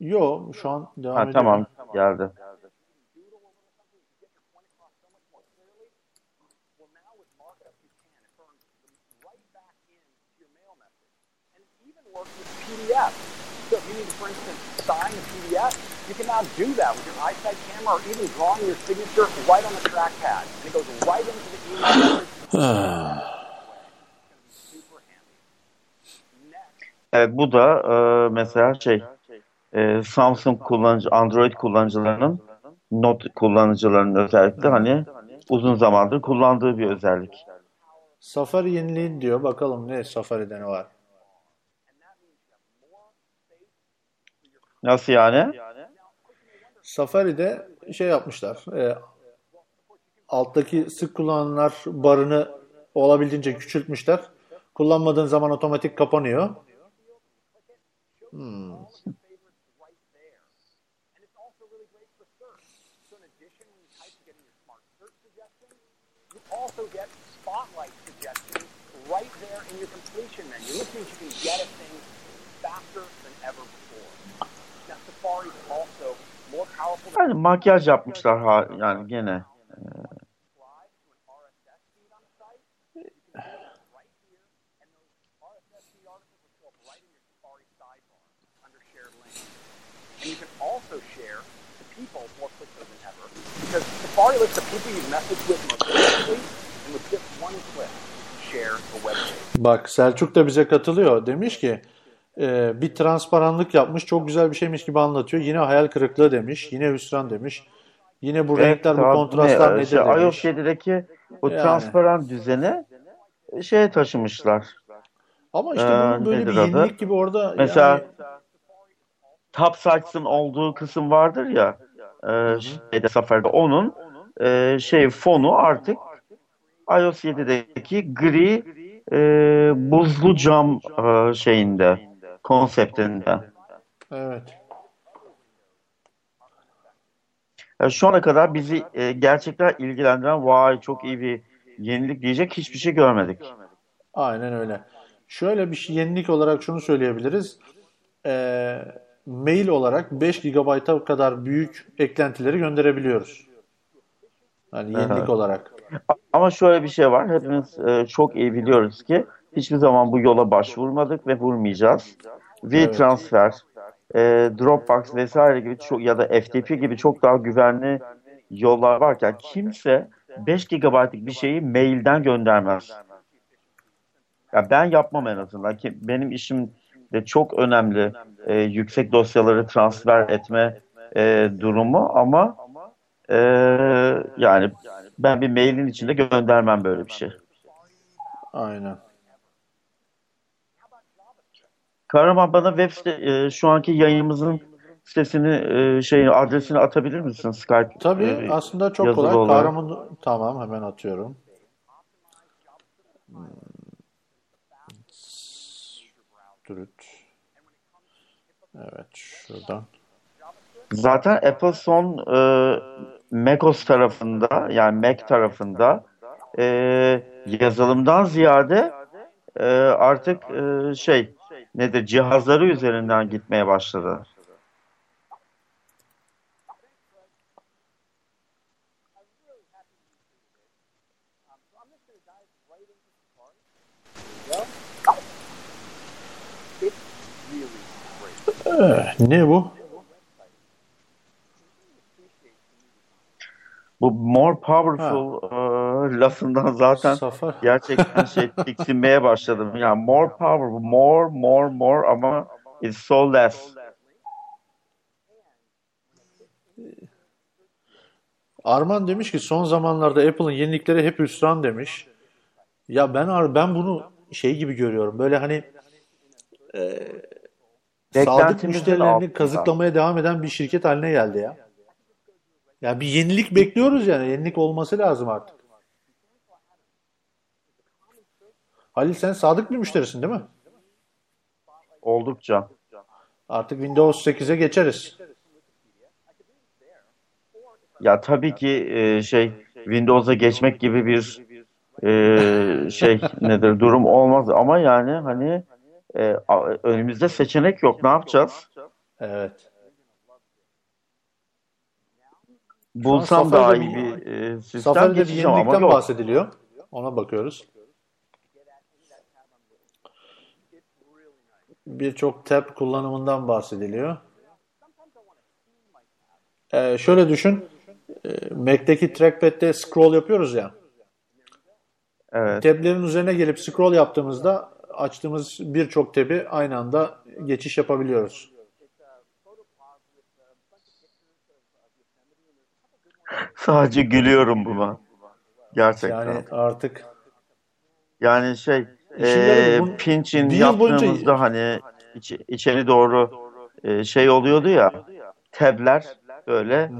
Yo şu an devam Ha, ediyor. tamam geldi. You can. So if you need to, for instance, sign a PDF, you now do that with your iSight camera or even drawing your signature right on the trackpad. And it goes right into the email Evet, bu da e, mesela şey e, Samsung kullanıcı, Android kullanıcılarının not kullanıcılarının özellikle hani uzun zamandır kullandığı bir özellik. Safari yeniliğin diyor. Bakalım ne Safari'de ne var. Nasıl yani? Safari'de şey yapmışlar. e, alttaki sık kullananlar barını olabildiğince küçültmüşler. Kullanmadığın zaman otomatik kapanıyor. Hmm. right there. And it's also really great for search. So in addition, when you type to get in your smart search suggestions, you also get spotlight suggestions right there in your completion menu, which means you can get at things faster than ever before. Now, Safari is also more powerful than Yani makyaj yapmışlar ha, yani gene. subscribe to an RSS feed on a site. You can do it right here, and those RSS feed articles will show up right in your Safari sidebar under shared links. And you can also share to people more quickly than ever because Safari lets the people you've messaged with most quickly, and with just one click, Bak Selçuk da bize katılıyor. Demiş ki e, bir transparanlık yapmış. Çok güzel bir şeymiş gibi anlatıyor. Yine hayal kırıklığı demiş. Yine hüsran demiş. Yine bu renkler, bu kontrastlar ne, nedir şey, demiş. iOS 7'deki o Yani. transparan düzeni şeye taşımışlar. Ama işte Ee, bunun böyle bir adı? yenilik gibi orada Mesela yani Top Sights'ın olduğu kısım vardır ya e, şeyde Safari'de onun e, şey fonu artık iOS 7'deki gri e, buzlu cam e, şeyinde konseptinde. evet. Yani şu ana kadar bizi e, gerçekten ilgilendiren vay çok iyi bir yenilik diyecek hiçbir şey görmedik. Aynen öyle. Şöyle bir şey, yenilik olarak şunu söyleyebiliriz. Ee, mail olarak 5 GB'a kadar büyük eklentileri gönderebiliyoruz. Yani yenilik Evet. olarak. Ama şöyle bir şey var. Hepimiz e, çok iyi biliyoruz ki hiçbir zaman bu yola başvurmadık ve vurmayacağız. Evet. WeTransfer, e, Dropbox vesaire gibi çok ya da FTP gibi çok daha güvenli yollar varken kimse 5 GB'lık bir şeyi mailden göndermez. Ya ben yapmam en azından ki benim işim de çok önemli e, yüksek dosyaları transfer etme e, durumu ama e, yani ben bir mailin içinde göndermem böyle bir şey. Aynen. Kahraman bana web site, e, şu anki yayınımızın sitesini e, şey adresini atabilir misin Skype? Tabii e, aslında çok kolay. olarak? Kahraman tamam hemen atıyorum. Hmm. Dürüt. Evet şuradan. Zaten Apple son e, macOS tarafında yani Mac tarafında e, yazılımdan ziyade e, artık e, şey nedir cihazları üzerinden gitmeye başladı. Ee, ne bu? Bu more powerful e, lafından zaten Safari. gerçekten şey tiksinmeye başladım. Yani more powerful, more, more, more ama it's so less. Arman demiş ki son zamanlarda Apple'ın yenilikleri hep hüsran demiş. Ya ben ben bunu şey gibi görüyorum. Böyle hani e, sadık müşterilerini kazıklamaya devam eden bir şirket haline geldi ya. Ya bir yenilik bekliyoruz yani. Yenilik olması lazım artık. Halil sen sadık bir müşterisin değil mi? Oldukça. Artık Windows 8'e geçeriz. Ya tabii ki e, şey Windows'a geçmek gibi bir e, şey nedir durum olmaz ama yani hani e, önümüzde seçenek yok. Ne yapacağız? Evet. Bulsam daha iyi bir e, sistem Safari'de bir ama yenilikten yok. bahsediliyor. Ona bakıyoruz. Birçok tab kullanımından bahsediliyor. Ee, şöyle düşün. Ee, Mac'teki trackpad'de scroll yapıyoruz ya. Evet. Tablerin üzerine gelip scroll yaptığımızda açtığımız birçok tab'i aynı anda geçiş yapabiliyoruz. Sadece gülüyorum buna. Gerçekten. Yani artık Yani şey e, bu- pinch'in yıl boyunca- yaptığımızda hani iç, içeri doğru e, şey oluyordu ya tabler böyle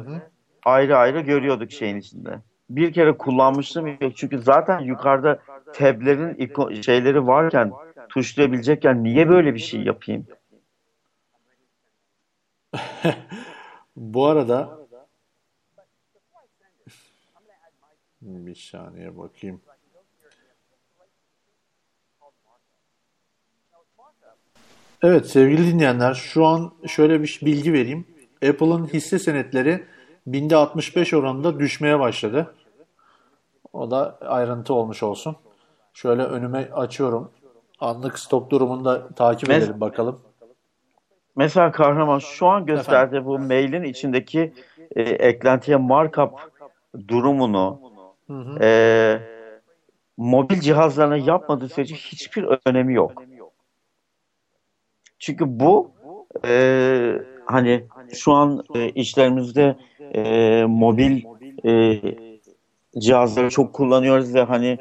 ayrı ayrı görüyorduk şeyin içinde. Bir kere kullanmıştım yok çünkü zaten yukarıda tablerin iko- şeyleri varken tuşlayabilecekken niye böyle bir şey yapayım? Bu arada bir saniye bakayım. Evet sevgili dinleyenler şu an şöyle bir bilgi vereyim. Apple'ın hisse senetleri binde 65 oranında düşmeye başladı. O da ayrıntı olmuş olsun. Şöyle önüme açıyorum. Anlık stop durumunu da takip Mes- edelim bakalım. Mesela kahraman şu an gösterdiği bu mailin içindeki e, eklentiye markup durumunu e, mobil cihazlarına yapmadığı sürece hiçbir önemi yok. Çünkü bu e, hani şu an e, işlerimizde e, mobil e, cihazları çok kullanıyoruz ve hani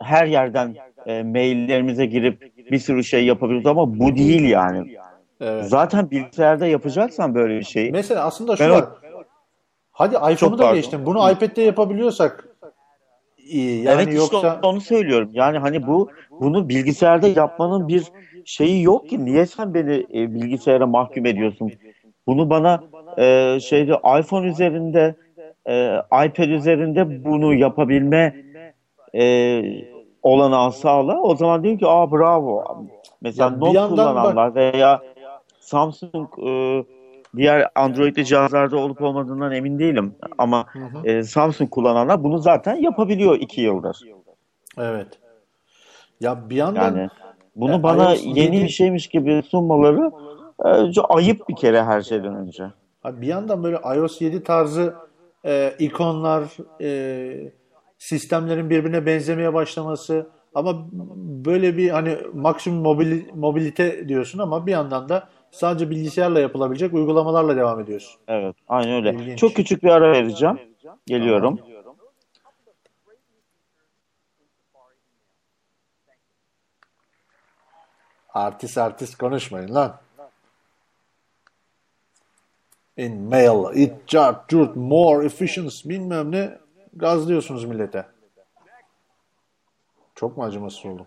her yerden e, maillerimize girip bir sürü şey yapabiliyoruz ama bu değil yani. Evet. Zaten bilgisayarda yapacaksan böyle bir şeyi Mesela aslında şu Ben o- var. Hadi iPhone'u da geçtim. Bunu iPad'de yapabiliyorsak iyi. Yani evet işte yoksa onu söylüyorum. Yani hani bu bunu bilgisayarda yapmanın bir şeyi yok ki. Niye sen beni e, bilgisayara mahkum ediyorsun? Bunu bana e, şeyde iPhone üzerinde, e, iPad üzerinde bunu yapabilme e, olanağı sağla. O zaman diyorum ki aa bravo. Mesela Ya Note yandan bak- kullananlar veya Samsung e, diğer Android'li cihazlarda olup olmadığından emin değilim. Ama e, Samsung kullananlar bunu zaten yapabiliyor iki yıldır. evet. Ya bir yandan Yani bunu Yani bana iOS yeni 7 bir şeymiş gibi sunmaları e, ayıp bir kere her şeyden önce. Abi bir yandan böyle iOS 7 tarzı e, ikonlar, e, sistemlerin birbirine benzemeye başlaması ama böyle bir hani maksimum mobil, mobilite diyorsun ama bir yandan da sadece bilgisayarla yapılabilecek uygulamalarla devam ediyorsun. Evet, aynen öyle. İlginç. Çok küçük bir ara vereceğim. Geliyorum. Artist artist konuşmayın lan. In mail, it chart, more efficient bilmem ne gazlıyorsunuz millete. Çok mu acımasız oldum?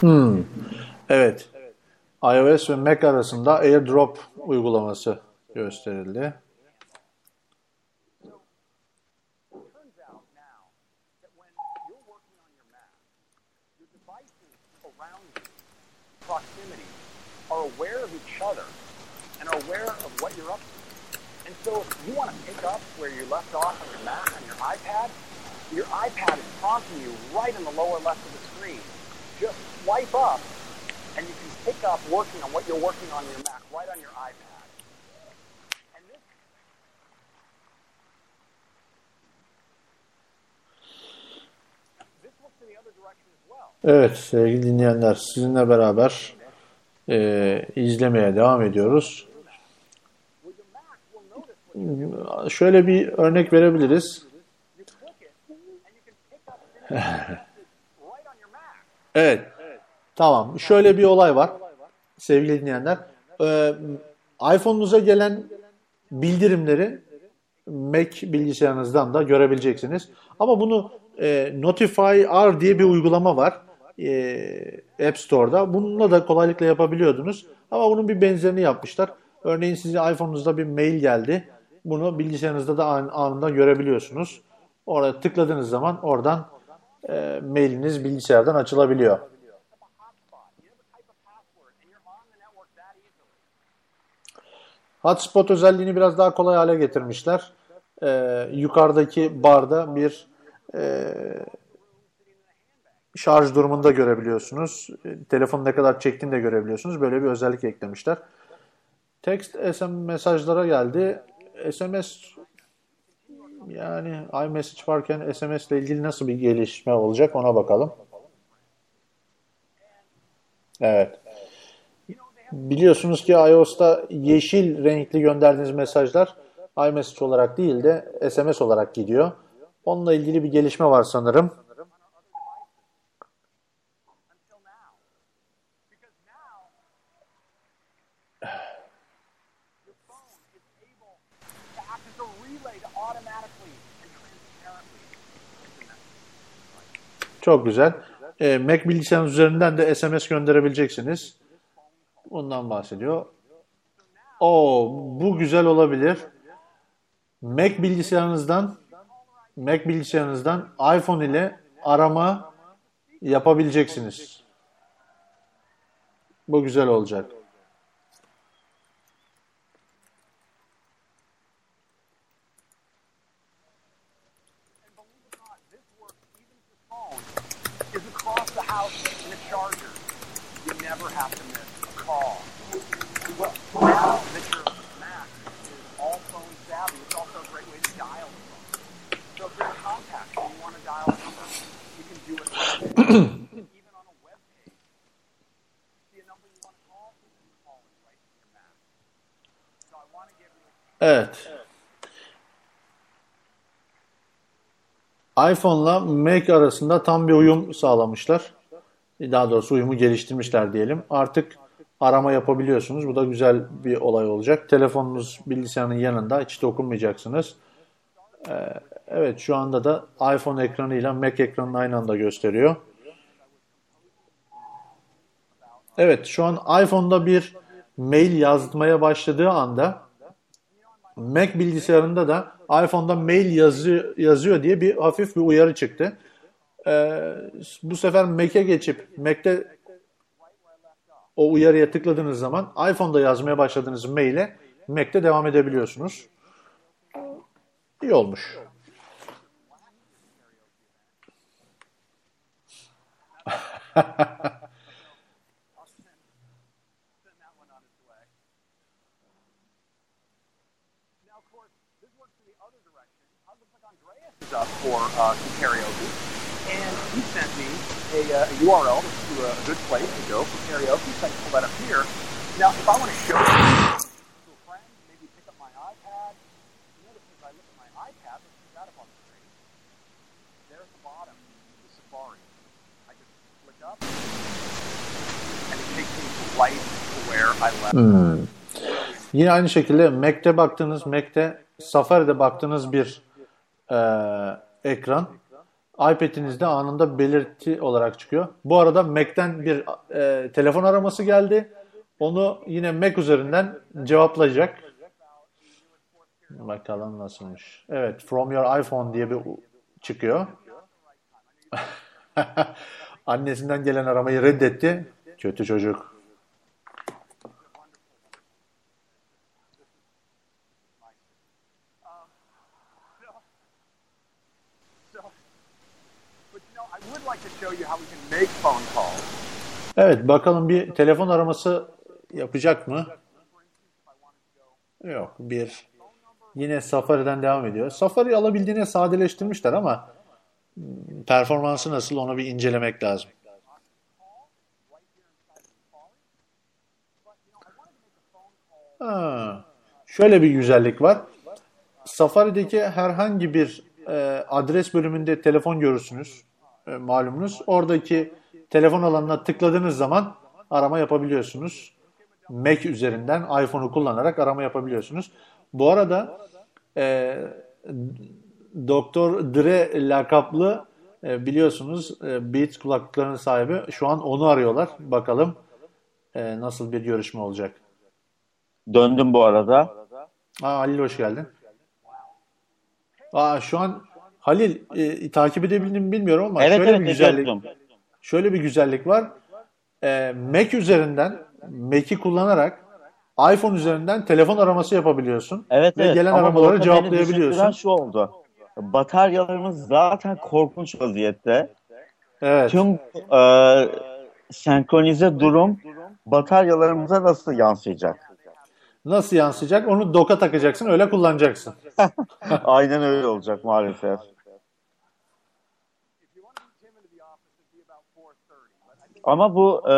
Hmm. Evet. iOS ve Mac arasında AirDrop uygulaması gösterildi. are aware of each other and are aware of what you're up to. And so if you want to pick up where you left off on your Mac, on your iPad, your iPad is prompting you right in the lower left of the screen. Just swipe up and you can pick up working on what you're working on your Mac right on your iPad. And this this looks in the other direction as well. Evet sevgili dinleyenler sizinle beraber e, izlemeye devam ediyoruz. Şöyle bir örnek verebiliriz. Evet. Tamam. Şöyle bir olay var. Sevgili dinleyenler. Ee, iPhone'unuza gelen bildirimleri Mac bilgisayarınızdan da görebileceksiniz. Ama bunu e, Notify R diye bir uygulama var. e, App Store'da. Bununla da kolaylıkla yapabiliyordunuz. Ama bunun bir benzerini yapmışlar. Örneğin sizin iPhone'unuzda bir mail geldi. Bunu bilgisayarınızda da an- anında görebiliyorsunuz. Oraya tıkladığınız zaman oradan e, mailiniz bilgisayardan açılabiliyor. Hotspot. Özelliğini biraz daha kolay hale getirmişler. Ee, yukarıdaki barda bir e, şarj durumunda görebiliyorsunuz. E, Telefonu ne kadar çektiğini de görebiliyorsunuz. Böyle bir özellik eklemişler. Text SM mesajlara geldi. SMS yani iMessage varken SMS ile ilgili nasıl bir gelişme olacak ona bakalım. Evet. Biliyorsunuz ki iOS'ta yeşil renkli gönderdiğiniz mesajlar iMessage olarak değil de SMS olarak gidiyor. Onunla ilgili bir gelişme var sanırım. until now. Because now your phone is able to act as a relay to automatically and transparently send messages. Çok güzel. Ee, Mac bilgisayarınız üzerinden de SMS gönderebileceksiniz. Bundan bahsediyor. O bu güzel olabilir. Mac bilgisayarınızdan Mac bilgisayarınızdan iPhone ile arama yapabileceksiniz. Bu güzel olacak. And believe it or not, this works even if your phone is across the house in a charger. You never have to miss a call. Well, now that your Mac is all phone savvy, it's also a great way to dial the phone. So if you're in contact and you want to dial a number, you can do it right there. even on a web page. See a number you want to call, you can call it right from your Mac. So I want to give you a Evet. iPhone'la Mac arasında tam bir uyum sağlamışlar. Daha doğrusu uyumu geliştirmişler diyelim. Artık arama yapabiliyorsunuz. Bu da güzel bir olay olacak. Telefonunuz bilgisayarın yanında hiç dokunmayacaksınız. Ee, evet şu anda da iPhone ekranıyla Mac ekranını aynı anda gösteriyor. Evet şu an iPhone'da bir mail yazmaya başladığı anda Mac bilgisayarında da iPhone'da mail yazı, yazıyor diye bir hafif bir uyarı çıktı. Ee, bu sefer Mac'e geçip Mac'te o uyarıya tıkladığınız zaman iPhone'da yazmaya başladığınız maile Mac'te devam edebiliyorsunuz. İyi olmuş. send that one on its way. Now, of course, this works in the other direction. Uh, looks like Andreas is up for uh, some karaoke, and he sent me a, uh, a URL to a, a good place to go for karaoke. So I can pull that up here. Now, if I want to show it to a friend, maybe pick up my iPad. Notice as I look at my iPad, let's put that up on the screen. There at the bottom, the Safari. I just click up, and it takes me right to where I left. Yine aynı şekilde Mac'te baktığınız, Mac'te Safari'de baktığınız bir e, ekran iPad'inizde anında belirti olarak çıkıyor. Bu arada Mac'ten bir e, telefon araması geldi. Onu yine Mac üzerinden cevaplayacak. Bakalım nasılmış. Evet, from your iPhone diye bir çıkıyor. Annesinden gelen aramayı reddetti. Kötü çocuk. So, but you know, I would like to show you how we can make phone calls. Evet, bakalım bir telefon araması yapacak mı? Yok, bir. Yine Safari'den devam ediyor. Safari alabildiğine sadeleştirmişler ama performansı nasıl onu bir incelemek lazım. Ha, şöyle bir güzellik var. Safari'deki herhangi bir e, adres bölümünde telefon görürsünüz. E, malumunuz. Oradaki telefon alanına tıkladığınız zaman arama yapabiliyorsunuz. Mac üzerinden iPhone'u kullanarak arama yapabiliyorsunuz. Bu arada e, Doktor Dre lakaplı e, biliyorsunuz e, Beats kulaklıklarının sahibi. Şu an onu arıyorlar. Bakalım e, nasıl bir görüşme olacak. Döndüm bu arada. Aa, Halil hoş geldin. Aa, şu an Halil e, takip edebildim mi bilmiyorum ama Evet şöyle evet bir güzellik ediyordum. Şöyle bir güzellik var. E, Mac üzerinden Mac'i kullanarak iPhone üzerinden telefon araması yapabiliyorsun Evet ve evet. gelen Ama aramaları cevaplayabiliyorsun. şu oldu. Bataryalarımız zaten korkunç vaziyette. Evet. Tüm e, senkronize durum bataryalarımıza nasıl yansıyacak? Nasıl yansıyacak? Onu doka takacaksın, öyle kullanacaksın. Aynen öyle olacak maalesef. If you want to meet Tim into the office, it'd be about 4:30. But I think Ama bu e,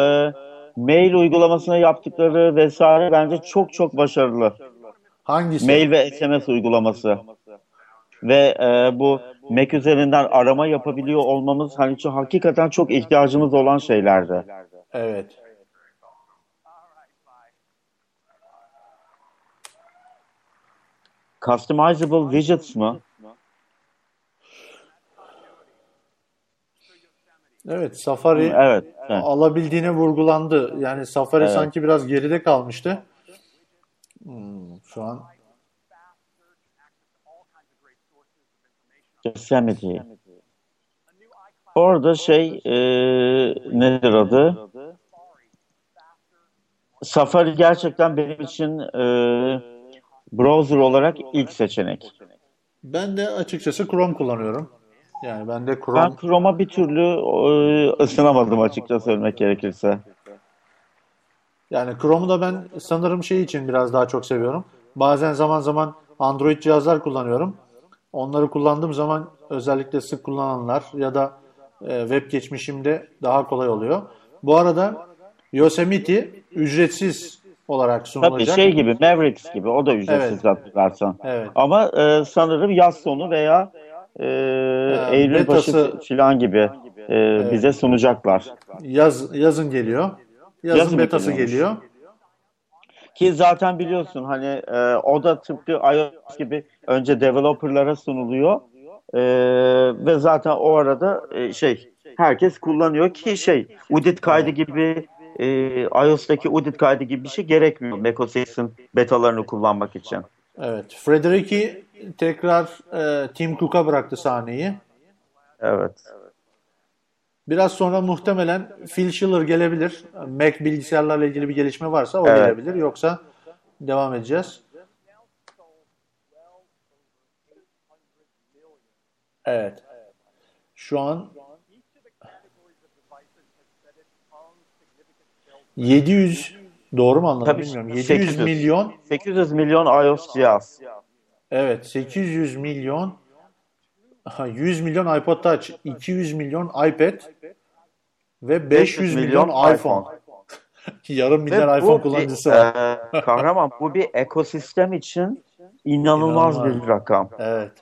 mail uygulamasına yaptıkları vesaire bence çok çok başarılı. Hangisi? Mail ve SMS uygulaması. Ve e, bu Mac üzerinden arama yapabiliyor olmamız hani çok, hakikaten çok ihtiyacımız olan şeylerdi. Evet. Customizable widgets mı? Evet, Safari Evet. evet. alabildiğine vurgulandı. Yani Safari Evet. sanki biraz geride kalmıştı. Hmm, şu an Yosemite. Orada şey e, nedir adı? Safari gerçekten benim için e, browser olarak ilk seçenek. ben de açıkçası Chrome kullanıyorum. Yani ben de Ben Chrome Chrome'a bir türlü e, ısınamadım açıkça söylemek gerekirse. yani Chrome'u da ben sanırım şey için biraz daha çok seviyorum. Bazen zaman zaman Android cihazlar kullanıyorum. Onları kullandığım zaman özellikle sık kullananlar ya da e, web geçmişimde daha kolay oluyor. Bu arada Yosemite ücretsiz olarak Tabii sunulacak. şey gibi Mavericks gibi o da ücretsiz Evet. hatırlarsan. Evet. Ama e, sanırım yaz sonu veya e, Eylül başı betası- falan gibi e, bize sunacaklar. Yaz yazın geliyor. Yazın, Yazın betası geliyor. Ki zaten biliyorsun hani e, o da tıpkı iOS gibi önce developerlara sunuluyor E, ve zaten o arada e, şey herkes kullanıyor ki şey UDIT kaydı gibi e, iOS'taki UDIT kaydı gibi bir şey gerekmiyor macOS'in betalarını kullanmak için. Evet. Frederick'i tekrar e, Tim Cook'a bıraktı sahneyi. Evet. Biraz sonra muhtemelen Phil Schiller gelebilir. Mac bilgisayarlarla ilgili bir gelişme varsa o Evet. gelebilir. Yoksa devam edeceğiz. Evet. Şu an 700 doğru mu anladım Tabii, bilmiyorum. 700 800. milyon 800 milyon iOS cihaz. Evet 800 milyon aha, 100 milyon iPod Touch, 200 milyon iPad ve 500 milyon, iPhone. Yarım milyar iPhone bu kullanıcısı bir, var. e, kahraman bu bir ekosistem için inanılmaz, İnanılmaz. bir rakam. Evet,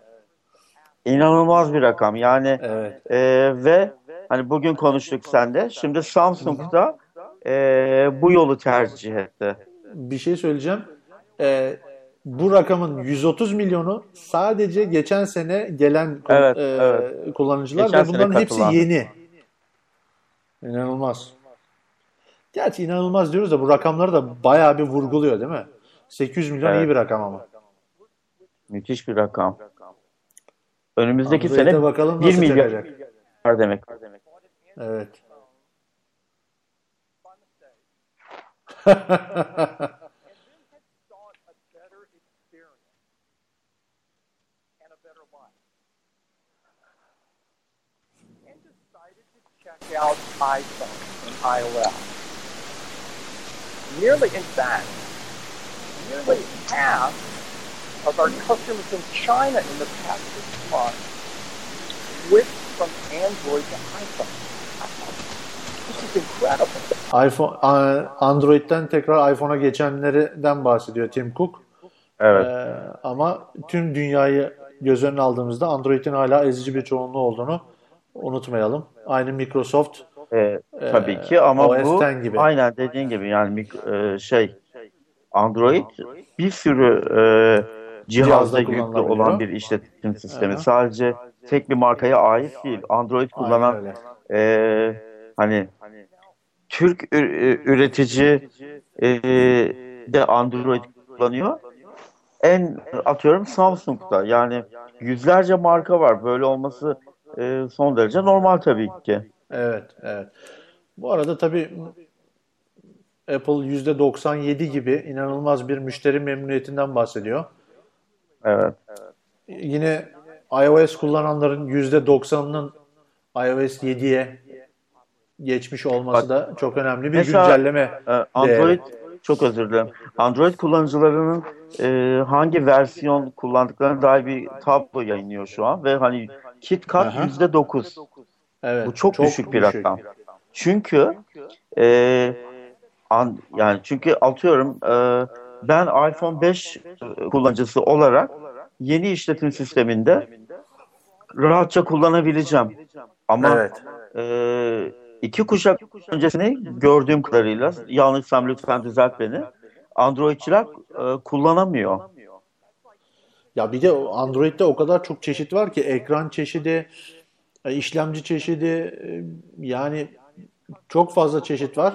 İnanılmaz bir rakam. Yani evet. e, ve hani bugün konuştuk sende. Şimdi Samsung da e, bu yolu tercih etti. Bir şey söyleyeceğim. Ee, bu rakamın 130 milyonu sadece geçen sene gelen Evet, e, evet. kullanıcılar Geçen ve bunların hepsi yeni. İnanılmaz. Gerçi inanılmaz diyoruz da bu rakamları da bayağı bir vurguluyor değil mi? 800 milyon Evet. iyi bir rakam ama. Müthiş bir rakam. Önümüzdeki Android'e sene bakalım 1 nasıl milyar çıkacak. demek. Evet. sought a better experience and a better life. And decided out iPhone and iOS. Nearly, in fact, nearly half of our customers in China in the past six months switched from Android to iPhone. This is incredible. iPhone Android'den tekrar iPhone'a geçenlerden bahsediyor Tim Cook. Evet. Ee, ama tüm dünyayı göz önüne aldığımızda Android'in hala ezici bir çoğunluğu olduğunu unutmayalım. Aynı Microsoft E, tabii ki ama OS bu gibi. aynen dediğin gibi yani e, şey Android bir sürü e, cihazda Cihazda yüklü olan bir işletim sistemi. Aha. Sadece tek bir markaya ait değil. Android kullanan e, hani Türk üretici e, de Android kullanıyor. En atıyorum Samsung'da yani yüzlerce marka var. Böyle olması e, son derece normal tabii ki. Evet, evet. Bu arada tabii Apple %97 gibi inanılmaz bir müşteri memnuniyetinden bahsediyor. Evet. Yine iOS kullananların %90'ının iOS 7'ye geçmiş olması da çok önemli bir Mesela- güncelleme. Ee, Android çok özür dilerim. Android kullanıcılarının e, hangi versiyon kullandıklarına dair bir tablo yayınlıyor şu an ve hani KitKat yüzde dokuz. Evet, Bu çok, düşük bir rakam. Çünkü e, an, yani çünkü atıyorum e, ben iPhone 5 kullanıcısı olarak yeni işletim sisteminde rahatça kullanabileceğim. Ama Evet. e, iki kuşak öncesini gördüğüm kadarıyla yanlışsam lütfen düzelt beni. Androidçiler e, kullanamıyor. Ya bir de Android'de o kadar çok çeşit var ki ekran çeşidi, e, işlemci çeşidi e, yani çok fazla çeşit var.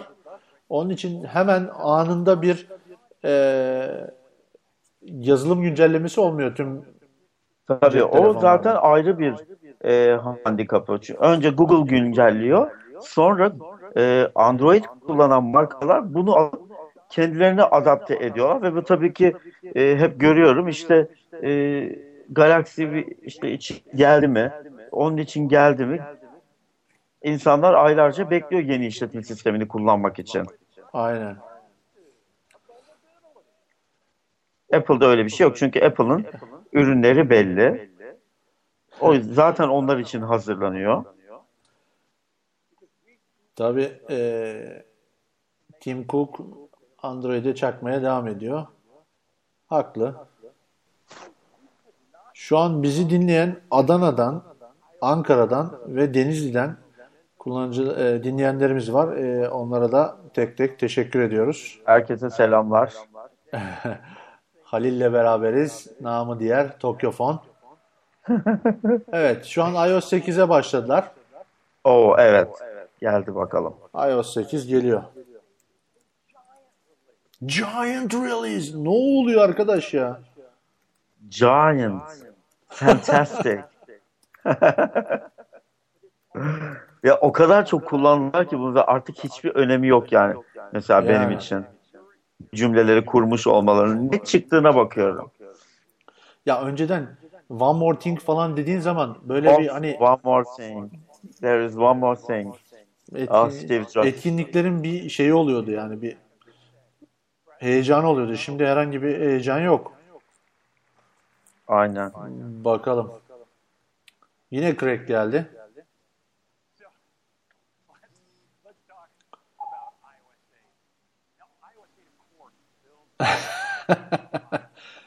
Onun için hemen anında bir e, yazılım güncellemesi olmuyor tüm Tabii o zaten ayrı bir e, handikapı. Çünkü önce Google güncelliyor. Sonra e, Android kullanan markalar bunu alıp kendilerine adapte ediyorlar ve bu tabii ki e, hep görüyorum işte e, Galaxy bir- işte için geldi mi? Onun için geldi mi? İnsanlar aylarca bekliyor yeni işletim sistemini kullanmak için. aynen. Apple'da öyle bir şey yok. Çünkü Apple'ın ürünleri belli. O zaten onlar için hazırlanıyor. Tabii eee Tim Cook Android'e çakmaya devam ediyor. Haklı. Şu an bizi dinleyen Adana'dan, Ankara'dan ve Denizli'den kullanıcı eee, dinleyenlerimiz var. Eee, onlara da tek tek teşekkür ediyoruz. Herkese selamlar. Halil'le beraberiz. Namı diğer Tokyofon. Evet, şu an iOS 8'e başladılar. Oo evet. Geldi bakalım. iOS 8 geliyor. Giant Release. Ne oluyor arkadaş ya? Giant. Fantastic. Ya o kadar çok kullandılar ki bunu ve artık hiçbir önemi yok yani. Mesela benim Yani. için. Cümleleri kurmuş olmalarının ne çıktığına bakıyorum. Ya önceden One More Thing falan dediğin zaman böyle bir Of, hani one more thing. There is one more thing. etkin- Ah, Steve Jobs. etkinliklerin bir şeyi oluyordu yani bir heyecan oluyordu. Şimdi herhangi bir heyecan yok. Aynen. Bakalım. Yine crack geldi. Let's talk about iOS 8. Now, iOS 8, of course, builds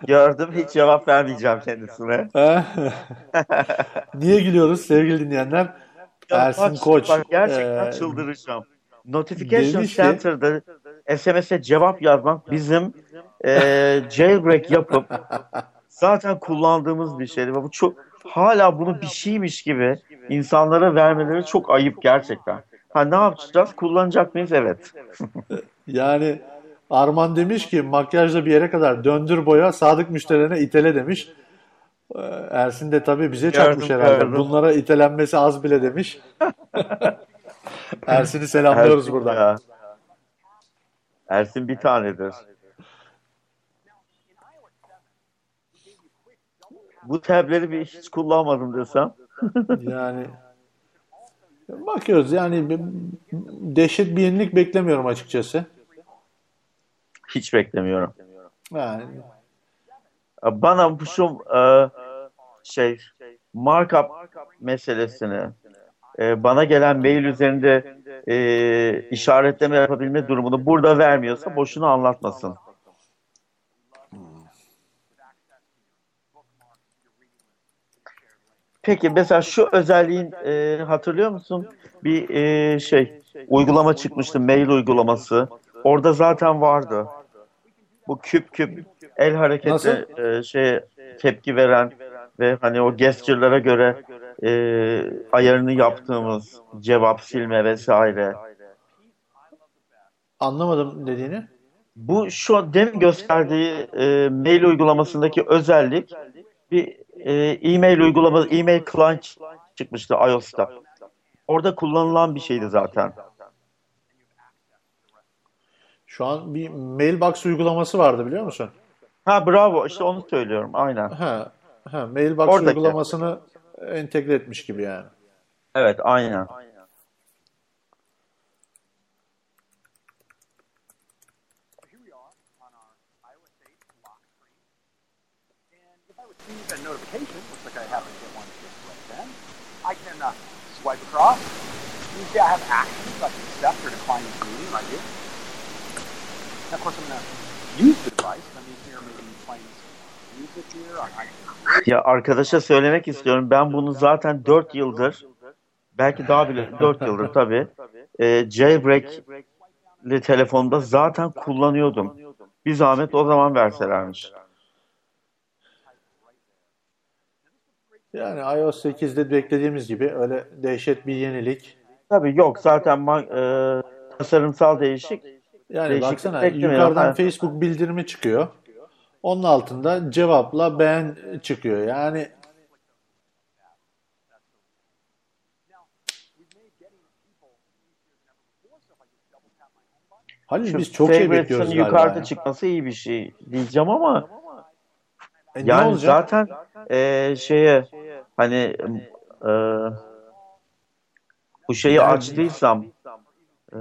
Gördüm hiç cevap vermeyeceğim kendisine. Niye gülüyoruz sevgili dinleyenler? Ersin Bak, Koç Bak gerçekten e, çıldıracağım. Notification Center'da SMS'e cevap yazmak bizim e, jailbreak yapıp zaten kullandığımız bir şeydi. Ve bu çok hala bunu bir şeymiş gibi insanlara vermeleri çok ayıp gerçekten. Ha ne yapacağız? Kullanacak mıyız? Evet. Yani Arman demiş ki makyajla bir yere kadar döndür boya sadık müşterilerine itele demiş. Ee, Ersin de tabii bize çakmış Gördüm, herhalde. gördüm. Bunlara itelenmesi az bile demiş. Ersin'i selamlıyoruz Ersin buradan. ya. Ersin bir tanedir. Bu tableri bir hiç kullanmadım desem. Yani bakıyoruz yani dehşet bir yenilik beklemiyorum açıkçası. Hiç beklemiyorum. Yani Bana bu şu e, şey markup meselesini e, bana gelen mail üzerinde e, işaretleme yapabilme durumunu burada vermiyorsa boşuna anlatmasın. Peki mesela şu özelliğin e, hatırlıyor musun? Bir e, şey uygulama çıkmıştı mail uygulaması. Orada zaten vardı. Bu küp küp el hareketi Nasıl? e, şey tepki veren ve hani o gesture'lara göre e, ayarını yaptığımız cevap silme vesaire. anlamadım dediğini. Bu şu an demin gösterdiği e, mail uygulamasındaki özellik bir e, e-mail uygulaması, e-mail client çıkmıştı iOS'ta. Orada kullanılan bir şeydi zaten. Şu an bir mailbox uygulaması vardı biliyor musun? Ha bravo işte onu söylüyorum aynen. Ha, ha mailbox Oradaki. uygulamasını entegre etmiş gibi yani. Evet aynen. Here we are on our iOS 8 lock screen. And if I receive a notification, looks like I happen to get one just right then, I can uh, swipe across. You see I have actions. I can accept or decline this meeting, and I do. And of course, I'm going to use the device. I mean, here maybe playing some Ya arkadaşa söylemek istiyorum. Ben bunu zaten 4 yıldır belki daha bile 4 yıldır tabii e, jailbreak'li telefonda zaten kullanıyordum. Bir zahmet o zaman verselermiş. Yani iOS 8'de beklediğimiz gibi öyle dehşet bir yenilik. Tabii yok zaten e, tasarımsal değişik. Yani baksana yukarıdan. Facebook bildirimi çıkıyor. Onun altında cevapla beğen çıkıyor. Yani Halil biz çok şey bekliyoruz galiba. yukarıda ya. çıkması iyi bir şey diyeceğim ama E, yani zaten e, şeye hani e, bu şeyi Yani- açtıysam e,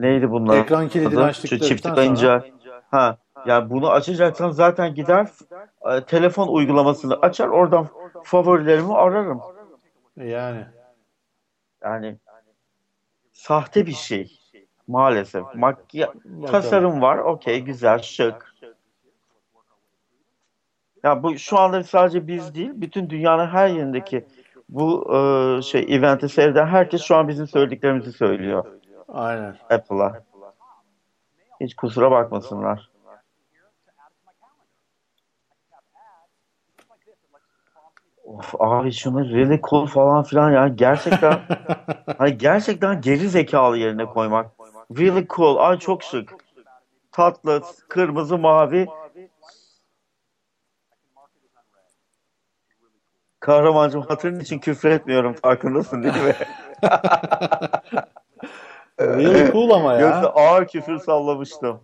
neydi bunlar? Ekran kilidini adı? açtıktan Şu çift sonra- tıklayınca ha yani bunu açacaksan zaten gider e, telefon uygulamasını açar oradan favorilerimi ararım. Yani Yani sahte bir şey maalesef. Makya tasarım var. Okey güzel şık. Ya bu şu anda sadece biz değil, bütün dünyanın her yerindeki bu e, şey eventi seyreden herkes şu an bizim söylediklerimizi söylüyor aynen. Apple'a. Hiç kusura bakmasınlar. Of abi şunu really cool falan filan ya gerçekten hani gerçekten geri zekalı yerine koymak. Really cool. Ay çok şık. Tatlı, kırmızı, mavi. Kahramancığım hatırın için küfür etmiyorum farkındasın değil mi? Really cool ama Yoksa ya. ağır küfür sallamıştım.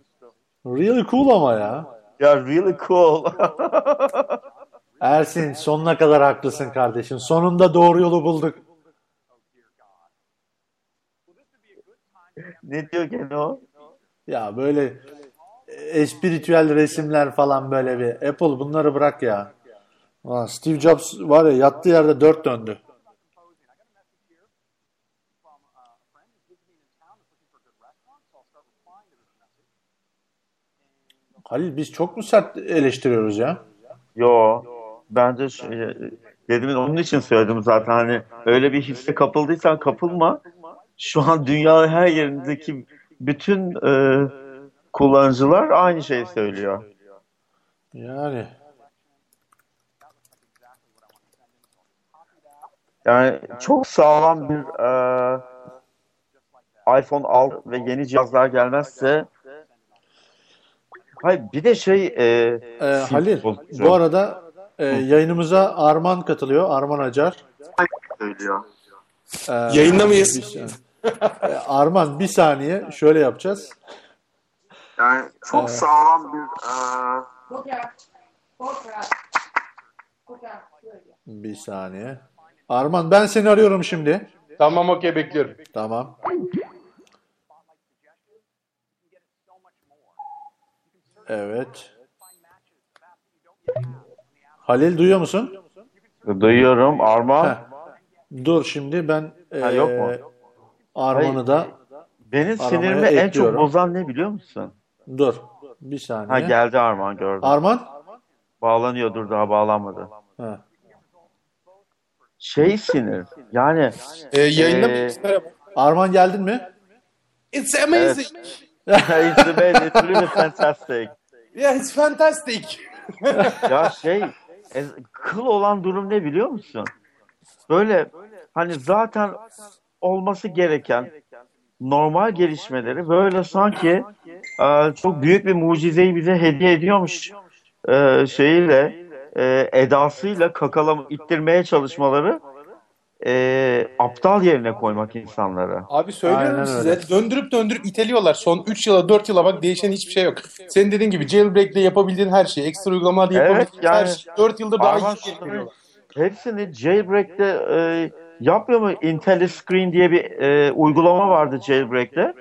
Really cool ama ya. Ya really cool. Ersin sonuna kadar haklısın kardeşim. Sonunda doğru yolu bulduk. ne diyor gene o? Ya böyle espiritüel resimler falan böyle bir. Apple bunları bırak ya. Ulan Steve Jobs var ya yattığı yerde dört döndü. Halil biz çok mu sert eleştiriyoruz ya? Yo. Bence şey, dedim onun için söyledim zaten hani öyle bir hisse kapıldıysan kapılma. Şu an dünyanın her yerindeki bütün e, kullanıcılar aynı şeyi söylüyor. Yani Yani çok sağlam bir e, iPhone 6 ve yeni cihazlar gelmezse Hayır bir de şey e, e, Halil bu arada e, yayınımıza Arman katılıyor. Arman Acar. söylüyor. E, Yayında mıyız? bir saniye. E, Arman bir saniye şöyle yapacağız. Yani çok Ee, sağlam bir e. Bir saniye. Arman ben seni arıyorum şimdi. Tamam okey bekliyorum. Tamam. Evet. Halil duyuyor musun? duyuyorum Arman. Heh. Dur şimdi ben Ha, yok mu? eee, Arman'ı da Benim sinirimi en çok bozan ne biliyor musun? dur. Bir saniye. Ha geldi Arman gördüm. Arman? Bağlanıyor dur daha bağlanmadı. Ha. Şey sinir. Yani Ee, yayında? Merhaba. Arman geldin mi? It's amazing. it's amazing, it's really fantastic. Yeah, it's fantastic. Ya şey e, kıl olan durum ne biliyor musun? Böyle hani zaten olması gereken normal gelişmeleri böyle sanki e, çok büyük bir mucizeyi bize hediye ediyormuş e, şeyiyle e, edasıyla kakalam ittirmeye çalışmaları e, aptal yerine koymak insanları. Abi söylüyorum Aynen size öyle. döndürüp döndürüp iteliyorlar. Son 3 yıla 4 yıla bak değişen hiçbir şey yok. Senin dediğin gibi jailbreak'le yapabildiğin her şey, ekstra uygulamalarla Evet, yapabildiğin her yani- şey 4 yıldır daha iyi getiriyorlar. Hepsini jailbreak'te e, yapmıyor mu? IntelliScreen diye bir e, uygulama vardı jailbreak'te.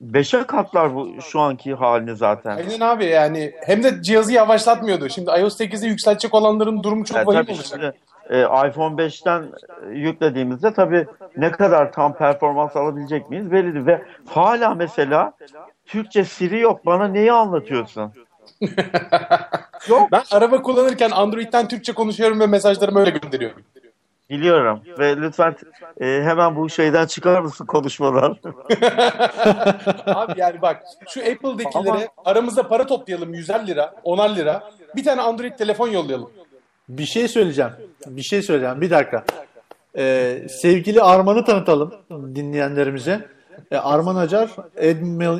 Beşe katlar bu şu anki halini zaten. Aynen abi yani hem de cihazı yavaşlatmıyordu. Şimdi iOS 8'i yükseltecek olanların durumu çok Yani vahim olacak. şimdi, e, iPhone 5'ten e, yüklediğimizde tabii ne kadar tam performans alabilecek miyiz belli değil. Ve hala mesela Türkçe Siri yok. Bana neyi anlatıyorsun? Ben araba kullanırken Android'den Türkçe konuşuyorum ve mesajlarımı öyle gönderiyorum. Biliyorum. Ve lütfen e, hemen bu şeyden çıkar mısın konuşmadan? Abi yani bak şu Apple'dakilere aramızda para toplayalım 150 lira, 10'ar lira. Bir tane Android telefon yollayalım. Bir şey söyleyeceğim. Bir şey söyleyeceğim. Bir dakika. Ee, sevgili Arman'ı tanıtalım dinleyenlerimize. Ee, Arman Acar, Ed,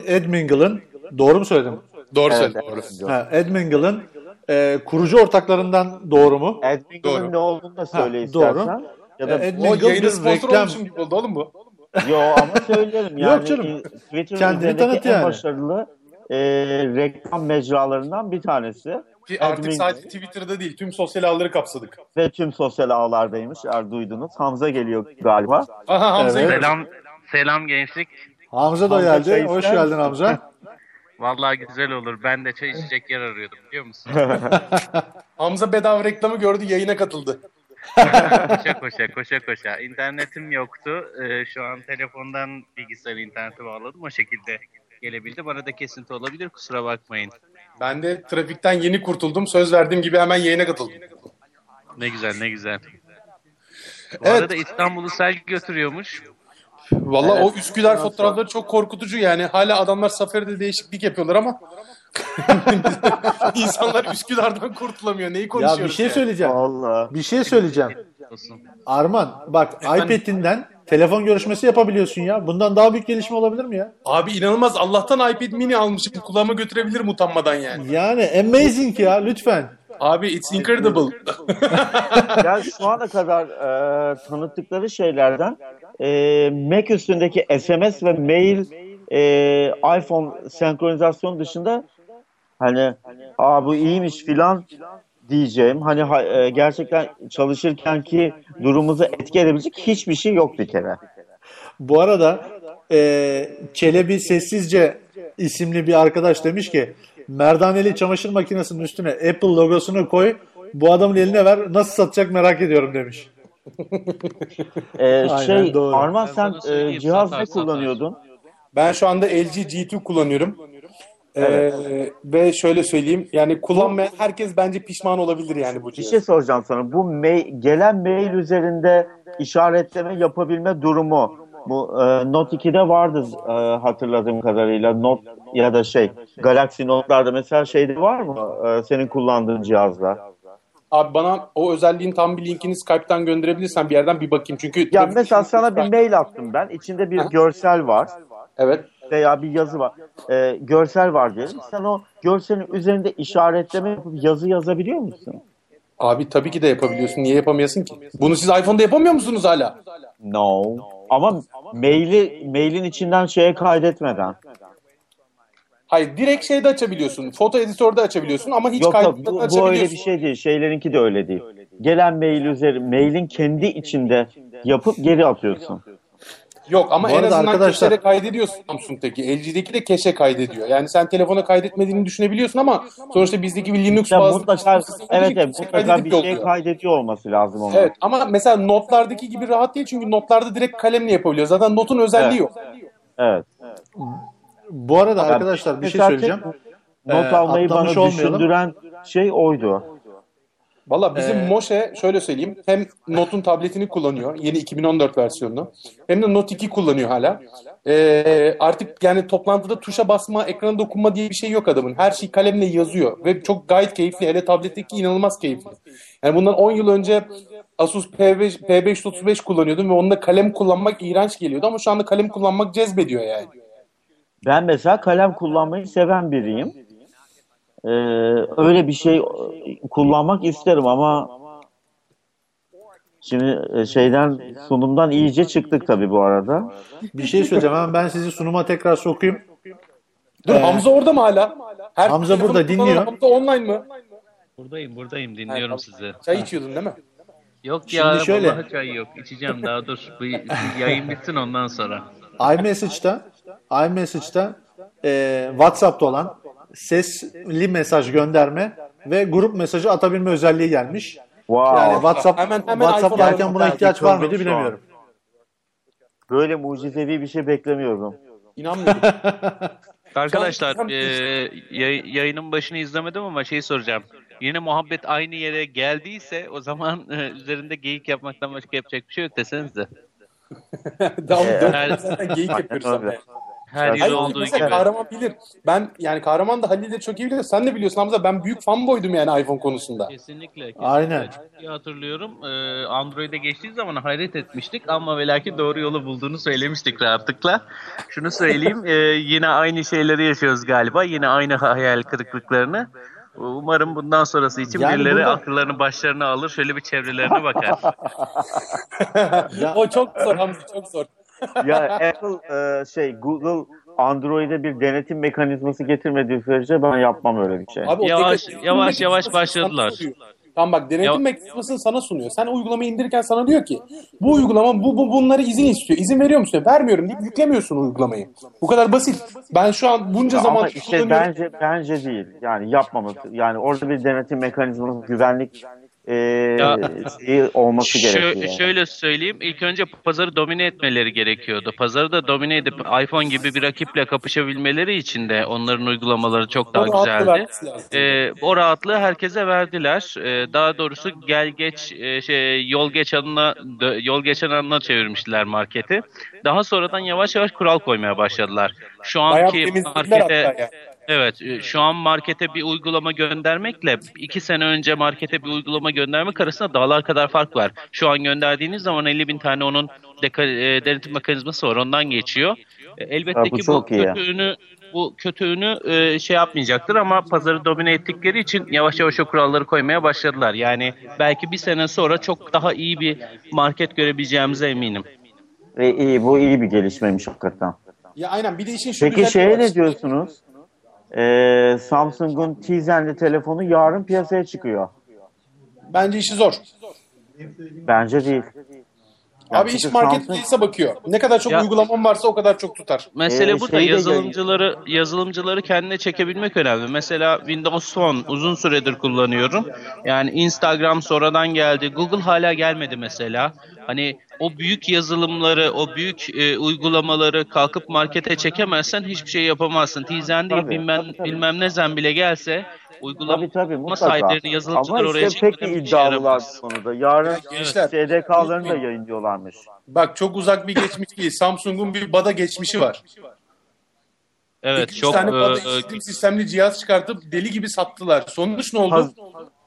Ed Mingle'ın doğru mu söyledim? Doğru Evet, söyledin. evet. Doğru. Ha, Ed Mingle'ın e, kurucu ortaklarından doğru mu? Edwin'in Doğru. ne olduğunu da söyle Ha, doğru. istersen. Ya da Ed Mingle bir sponsor reklam. gibi oldu oğlum bu. Yo ama söylerim yani. Yok canım. e, Twitter Kendini tanıt en yani. başarılı e, reklam mecralarından bir tanesi. Artık sadece Twitter'da değil tüm sosyal ağları kapsadık. Ve tüm sosyal ağlardaymış eğer duydunuz. Hamza geliyor galiba. Aha Hamza Evet. Selam selam gençlik. Hamza da Hamza geldi. Hoş geldin? Hamza. Vallahi güzel olur. Ben de çay içecek yer arıyordum biliyor musun? Hamza bedava reklamı gördü yayına katıldı. koşa koşa koşa koşa. İnternetim yoktu. Ee, şu an telefondan bilgisayar internete bağladım. O şekilde gelebildi. Bana da kesinti olabilir. Kusura bakmayın. Ben de trafikten yeni kurtuldum. Söz verdiğim gibi hemen yayına katıldım. Ne güzel ne güzel. Bu Evet. arada İstanbul'u sel götürüyormuş. Valla o Üsküdar fotoğrafları çok korkutucu yani. Hala adamlar Safari'de değişiklik yapıyorlar ama insanlar Üsküdar'dan kurtulamıyor. Neyi Ya konuşuyoruz bir şey yani? söyleyeceğim. Allah. Bir şey söyleyeceğim. Arman bak iPad'inden telefon görüşmesi yapabiliyorsun ya. Bundan daha büyük gelişme olabilir mi ya? Abi inanılmaz. Allah'tan iPad mini almışım. Kulağıma götürebilirim utanmadan yani. Yani amazing ya lütfen. Abi it's incredible. Yani şu ana kadar e, tanıttıkları şeylerden e, Mac üstündeki SMS ve mail e, iPhone senkronizasyon dışında hani aa bu iyiymiş filan diyeceğim. Hani ha- e, gerçekten çalışırken ki durumumuzu etki edebilecek hiçbir şey yok bir kere. Bu arada e, Çelebi Sessizce isimli bir arkadaş demiş ki merdaneli çamaşır makinesinin üstüne Apple logosunu koy bu adamın eline ver nasıl satacak merak ediyorum demiş. E, Aynen, şey doğru. Arman sen e, cihaz satar, ne kullanıyordun? Ben şu anda LG G2 kullanıyorum. Ee, ve şöyle söyleyeyim yani kullanmayan herkes bence pişman olabilir yani bu Bir cihazı. şey soracağım sana. Bu mail, gelen mail üzerinde işaretleme yapabilme durumu bu e, Note 2'de vardı e, hatırladığım kadarıyla. Note ya da şey Galaxy Note'larda mesela şeyde var mı e, senin kullandığın cihazda? Abi bana o özelliğin tam bir linkini Skype'tan gönderebilirsen bir yerden bir bakayım. Çünkü Ya mesela sana bir mail attım ben. İçinde bir görsel var Evet. Veya bir yazı var. E, görsel var diyelim. Sen o görselin üzerinde işaretleme yapıp yazı yazabiliyor musun? Abi tabii ki de yapabiliyorsun. Niye yapamayasın ki? Bunu siz iPhone'da yapamıyor musunuz hala? No. Ama maili mailin içinden şeye kaydetmeden. Hayır direkt şeyde açabiliyorsun. Foto editörde açabiliyorsun ama hiç Yok kaydetmeden bu, bu öyle bir şey değil. Şeylerinki de öyle değil. Gelen mail üzeri mailin kendi içinde yapıp geri atıyorsun. Yok ama Bu en azından arkadaşlar- keşere kaydediyorsun Samsung'daki. LG'deki de keşe kaydediyor. Yani sen telefona kaydetmediğini düşünebiliyorsun ama sonuçta bizdeki bir Linux Ya bazlı mutlaka evet, evet keşe mutlaka bir şey kaydediyor olması lazım onun. Evet ama mesela notlardaki gibi rahat değil çünkü notlarda direkt kalemle yapabiliyor. Zaten notun özelliği Evet. yok. Evet. Bu arada arkadaşlar bir şey söyleyeceğim. Not Ee, almayı bana atlamış olmayalım. düşündüren şey oydu. Valla bizim Ee, Moshe şöyle söyleyeyim. Hem Note'un tabletini kullanıyor. Yeni 2014 versiyonunu. Hem de Note 2 kullanıyor hala. Ee, artık yani toplantıda tuşa basma, ekrana dokunma diye bir şey yok adamın. Her şey kalemle yazıyor. Ve çok gayet keyifli. Hele tabletteki inanılmaz keyifli. Yani bundan 10 yıl önce Asus P5, P535 kullanıyordum ve onunla kalem kullanmak iğrenç geliyordu. Ama şu anda kalem kullanmak cezbediyor yani. Ben mesela kalem kullanmayı seven biriyim. Ee, öyle bir şey e, kullanmak isterim ama şimdi e, şeyden sunumdan iyice çıktık tabii bu arada. Bir şey söyleyeceğim hemen ben sizi sunuma tekrar sokayım. Dur Ee, Hamza orada mı hala? Her Hamza burada, dinliyor. Hamza online mı? Buradayım buradayım dinliyorum sizi. Çay içiyordun değil mi? Yok Şimdi ya şöyle. vallahi çay yok. İçeceğim daha dur. Bu bu yayın bitsin ondan sonra. iMessage'da iMessage'da e, WhatsApp'ta olan sesli mesaj gönderme ve grup mesajı atabilme özelliği gelmiş. Wow. Yani WhatsApp Hemen- hemen WhatsApp derken buna ihtiyaç var mıydı bilemiyorum. Böyle mucizevi bir şey beklemiyordum. İnanmıyorum. Arkadaşlar e, yay- yayının başını izlemedim ama şey soracağım. Yine muhabbet aynı yere geldiyse o zaman e, üzerinde geyik yapmaktan başka yapacak bir şey yok desenize. Daha yıl zaten geyik yapıyoruz. Her yıl olduğu mesela gibi. Kahraman bilir. Ben yani Kahraman da Halil de çok iyi bilir. Sen de biliyorsun Hamza ben büyük fanboydum yani iPhone konusunda. Kesinlikle. kesinlikle. Aynen. Çok iyi hatırlıyorum. Ee, Android'e geçtiği zaman hayret etmiştik ama ve lakin doğru yolu bulduğunu söylemiştik rahatlıkla. Şunu söyleyeyim, e, yine aynı şeyleri yaşıyoruz galiba. Yine aynı hayal kırıklıklarını. Umarım bundan sonrası için Yani birileri burada- akıllarını başlarına alır, şöyle bir çevrelerine bakar. Ya- O çok zor Hamdi çok zor. Ya Apple e, şey Google Android'e bir denetim mekanizması getirmediği sürece ben yapmam öyle bir şey. Abi o Yavaş- yavaş yavaş başladılar. Tamam bak denetim Ya- mekanizmasını sana sunuyor. Sen uygulamayı indirirken sana diyor ki bu uygulama bu, bu bunları izin istiyor. İzin veriyor musun? Vermiyorum deyip yüklemiyorsun uygulamayı. Bu kadar basit. Ben şu an bunca zaman Ama işte bence bence değil. Yani yapmaması. Yani orada bir denetim mekanizması, güvenlik e, Ya- şeyi olması Şö- gerekiyor. yani. Şöyle söyleyeyim, ilk önce pazarı domine etmeleri gerekiyordu. Pazarı da domine edip iPhone gibi bir rakiple kapışabilmeleri için de onların uygulamaları çok daha O güzeldi. Ee, o rahatlığı herkese verdiler. Ee, daha doğrusu gel geç e, şey yol geç anına yol geçen anına çevirmişler marketi. Daha sonradan yavaş yavaş kural koymaya başladılar. Şu anki markete hatta ya. Evet, e, şu an markete bir uygulama göndermekle iki sene önce markete bir uygulama göndermek arasında dağlar kadar fark var. Şu an gönderdiğiniz zaman 50 bin tane onun deka- e, denetim mekanizması var, ondan geçiyor. E, Elbette Ha, bu ki bu kötüğünü bu kötüğünü e, şey yapmayacaktır ama pazarı domine ettikleri için yavaş yavaş o kuralları koymaya başladılar. Yani belki bir sene sonra çok daha iyi bir market görebileceğimize eminim. E, iyi, bu iyi bir gelişmemiş hakikaten. Ya aynen bir de işin şu Peki şeye ne diyorsunuz? Ee, Samsung'un Tizen'li telefonu yarın piyasaya çıkıyor. Bence işi zor. Bence değil. Ya Abi iş market Samsung- değilse bakıyor. Ne kadar çok Ya- uygulaman varsa o kadar çok tutar. Mesele Ee, bu da de yazılımcıları yazılımcıları kendine çekebilmek önemli. Mesela Windows Phone uzun süredir kullanıyorum. Yani Instagram sonradan geldi. Google hala gelmedi mesela. Hani o büyük yazılımları, o büyük e, uygulamaları kalkıp markete çekemezsen hiçbir şey yapamazsın. Tizen değil Tabii, bilmem tabii, tabii. bilmem ne zen bile gelse uygulama Tabii tabii mutlaka. sahiplerini yazılımcılar Ama oraya işte pek şey iddialılar bu konuda. Yarın Gençler SDK'larını da yayınlıyorlarmış. bak çok uzak bir geçmiş değil. Samsung'un bir BADA geçmişi var. Evet çok tane e, e, sistemli cihaz çıkartıp deli gibi sattılar. Sonuç ne oldu? Haz-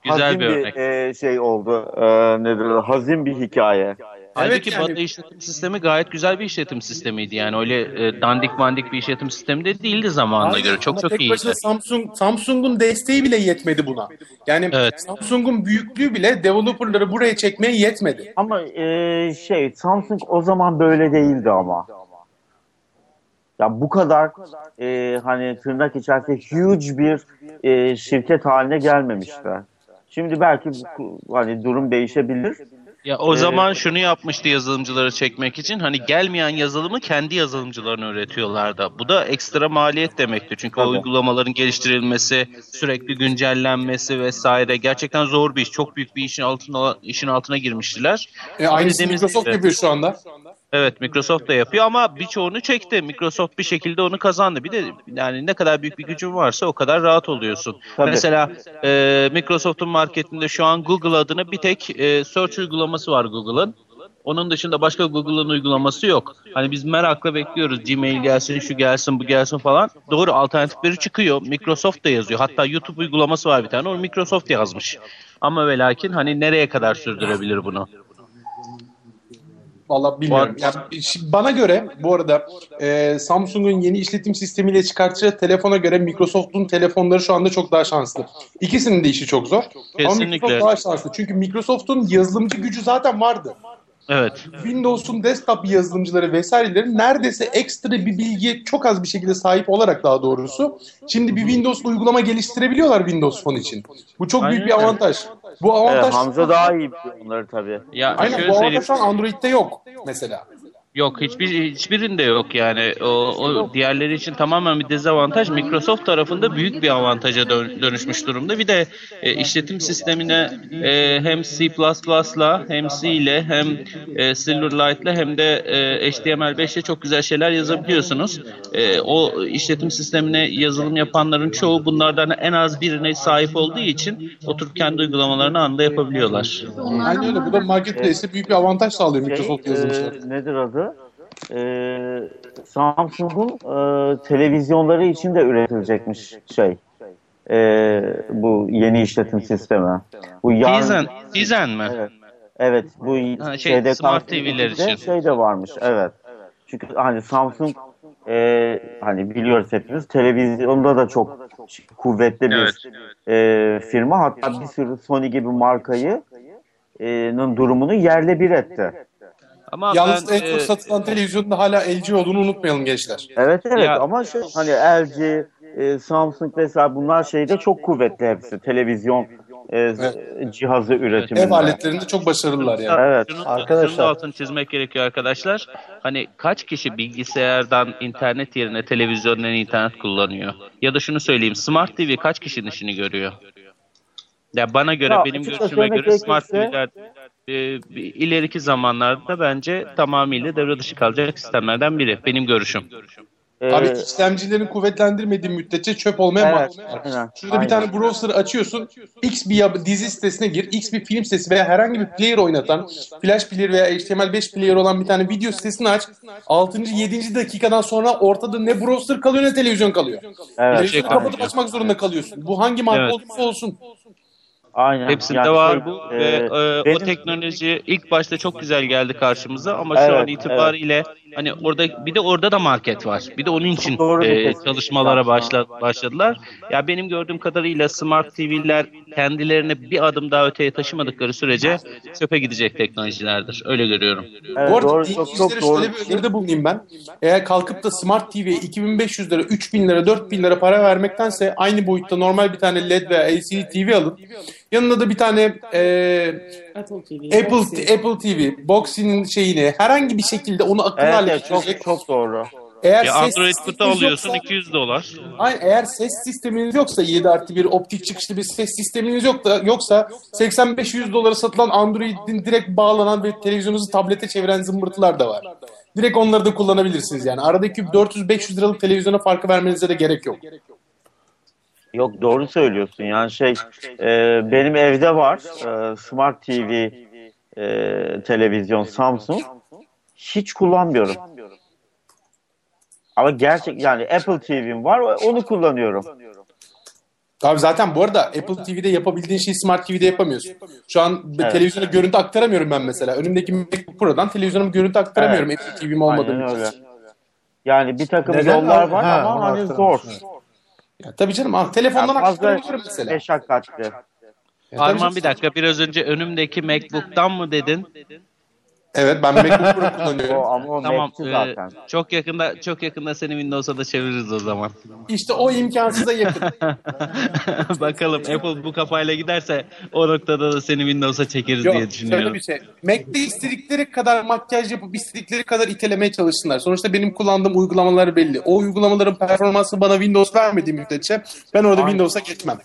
güzel hazin bir örnek. e, şey oldu. E, nedir? Hazin bir hikaye. Halbuki yani- Bada işletim sistemi gayet güzel bir işletim sistemiydi. Yani öyle e, dandik mandik bir işletim sistemi de değildi zamanına Aynen. göre. Çok Ama çok tek iyiydi. başına Samsung Samsung'un desteği bile yetmedi buna. Yani Evet. Samsung'un büyüklüğü bile developerları buraya çekmeye yetmedi. Ama e, şey Samsung o zaman böyle değildi ama. Ya bu kadar e, hani tırnak içerisinde huge bir e, şirket haline gelmemişti. Şimdi belki hani durum değişebilir. Ya o Ee, zaman şunu yapmıştı yazılımcıları çekmek için. Hani gelmeyen yazılımı kendi yazılımcılarına üretiyorlardı. Bu da ekstra maliyet demekti. Çünkü o Tabii. uygulamaların geliştirilmesi, sürekli güncellenmesi vesaire gerçekten zor bir iş. Çok büyük bir işin altına işin altına girmiştiler. E, aynısını dediğimiz Microsoft gibi- şu anda. Evet Microsoft da yapıyor ama birçoğunu çekti. Microsoft bir şekilde onu kazandı. Bir de yani ne kadar büyük bir gücün varsa o kadar rahat oluyorsun. Tabii. Mesela e, Microsoft'un marketinde şu an Google adına bir tek e, search uygulaması var Google'ın. Onun dışında başka Google'ın uygulaması yok. Hani biz merakla bekliyoruz. Gmail gelsin, şu gelsin, bu gelsin falan. Doğru alternatifleri çıkıyor. Microsoft da yazıyor. Hatta YouTube uygulaması var bir tane. Onu Microsoft yazmış. Ama ve lakin hani nereye kadar sürdürebilir bunu? Vallahi bilmiyorum. Bu- Yani, bana göre bu arada e, Samsung'un yeni işletim sistemiyle çıkartacağı telefona göre Microsoft'un telefonları şu anda çok daha şanslı. İkisinin de işi çok zor. Ama Kesinlikle. Microsoft daha şanslı. Çünkü Microsoft'un yazılımcı gücü zaten vardı. Evet. Windows'un desktop yazılımcıları vesaireleri neredeyse ekstra bir bilgiye çok az bir şekilde sahip olarak daha doğrusu şimdi bir Windows uygulama geliştirebiliyorlar Windows Phone için. Bu çok büyük bir Aynen. avantaj. Bu E, avantaj Hamza daha iyi biliyor onları tabii. Ya Aynen şöyle bu söyleyeyim. avantaj şu an Android'de yok mesela. Yok hiçbir hiçbirinde yok yani. O, o diğerleri için tamamen bir dezavantaj. Microsoft tarafında büyük bir avantaja dön- dönüşmüş durumda. Bir de e, işletim sistemine e, hem C++'la hem C ile hem e, Silverlight'la hem de e, HTML5 ile çok güzel şeyler yazabiliyorsunuz. E, o işletim sistemine yazılım yapanların çoğu bunlardan en az birine sahip olduğu için oturup kendi uygulamalarını anda yapabiliyorlar. Aynen öyle. Bu da marketplace'te büyük bir avantaj sağlıyor Microsoft Şey, yazılımcıları. e, nedir adı? E, Samsung'un e, televizyonları için de üretilecekmiş şey. E, bu yeni işletim sistemi. Bu yarın- Tizen, Tizen mi? Evet. Evet bu Ha, şey, şeyde Smart TV'ler için. Şey de varmış evet. Çünkü hani Samsung e, hani biliyoruz hepimiz televizyonda da çok kuvvetli bir e, firma. Hatta bir sürü Sony gibi markayı e, durumunu yerle bir etti. Ama Yalnız ben, en çok e, satılan televizyonda hala LG olduğunu unutmayalım gençler. Evet evet Ya- ama şey, hani LG, e, Samsung vesaire bunlar şeyde çok kuvvetli hepsi. Televizyon e, cihazı üretiminde. Ev aletlerinde çok başarılılar yani. Evet. Şunun, Arkadaşlar. şunun altını çizmek gerekiyor arkadaşlar. Hani kaç kişi bilgisayardan internet yerine televizyondan internet kullanıyor? Ya da şunu söyleyeyim, Smart TV kaç kişinin işini görüyor? Ya bana göre, Ya benim görüşüme göre Smart TV'ler e, ileriki zamanlarda bence tamamıyla devre dışı kalacak sistemlerden biri. Benim görüşüm. E, Abi işlemcilerin kuvvetlendirmediği müddetçe çöp olmaya Evet, mahkum. var. aynen, Şurada bir tane browser açıyorsun. X bir dizi sitesine gir. X bir film sitesi veya herhangi bir player oynatan, flash player veya HTML5 player olan bir tane video sitesini aç. 6. 7. dakikadan sonra ortada ne browser kalıyor ne televizyon kalıyor. evet. Televizyonu Şey kapatıp açmak zorunda kalıyorsun. Bu hangi marka Evet. olursa olsun. Aynen. Hepsinde Yani var şey, bu e, ve e, o benim- teknoloji ilk başta çok güzel geldi karşımıza ama şu Evet, an itibariyle hani orada bir de orada da market var. Bir de onun için Doğru e, çalışmalara başla, başladılar. Ya benim gördüğüm kadarıyla smart TV'ler kendilerini bir adım daha öteye taşımadıkları sürece çöpe gidecek teknolojilerdir. Öyle görüyorum. Evet, Bu arada doğru, çok, çok doğru. şöyle bir öneride bulunayım ben. Eğer kalkıp da Smart TV'ye 2500 lira, 3000 lira, 4000 lira para vermektense aynı boyutta normal bir tane LED veya LCD TV alın. Yanına da bir tane e, Apple TV. Apple Apple TV box'in şeyini herhangi bir şekilde onu akıllı Evet, hale evet çok çok doğru. Eğer Ya ses Android kutu sisteminiz alıyorsun yoksa- 200 dolar. Aynen, eğer ses sisteminiz yoksa 7 artı 1 optik çıkışlı bir ses sisteminiz yok da, yoksa 85-100 dolara satılan Android'in direkt bağlanan ve televizyonunuzu tablete çeviren zımbırtılar da var. Direkt onları da kullanabilirsiniz yani. Aradaki 400-500 liralık televizyona farkı vermenize de gerek yok. Yok doğru söylüyorsun. Yani şey e, benim evde var e, Smart TV e, televizyon Samsung hiç kullanmıyorum. Ama gerçek yani Apple TV'm var onu kullanıyorum. Abi zaten bu arada Apple TV'de yapabildiğin şeyi Smart TV'de yapamıyorsun. Şu an Evet. televizyona görüntü aktaramıyorum ben mesela. Önümdeki MacBook Pro'dan televizyona görüntü aktaramıyorum Evet. Apple TV'm olmadığı için. Yani bir takım Neden? yollar var Ha, ama hani aktaramıyorsun, zor. Ya, tabii canım ah, telefondan Yani fazla mesela. meşakkatli. Arman bir dakika biraz önce önümdeki MacBook'tan mı dedin? Evet ben MacBook Pro O, kullanıyorum. ama o Tamam. Mac'ti e, zaten. çok yakında çok yakında seni Windows'a da çeviririz o zaman. İşte o imkansıza yakın. Bakalım Apple bu kafayla giderse o noktada da seni Windows'a çekeriz Yok diye şöyle düşünüyorum. bir şey. Mac'te istedikleri kadar makyaj yapıp istedikleri kadar itelemeye çalışsınlar. Sonuçta benim kullandığım uygulamalar belli. O uygulamaların performansı bana Windows vermediği müddetçe ben orada Aynen. Windows'a geçmem.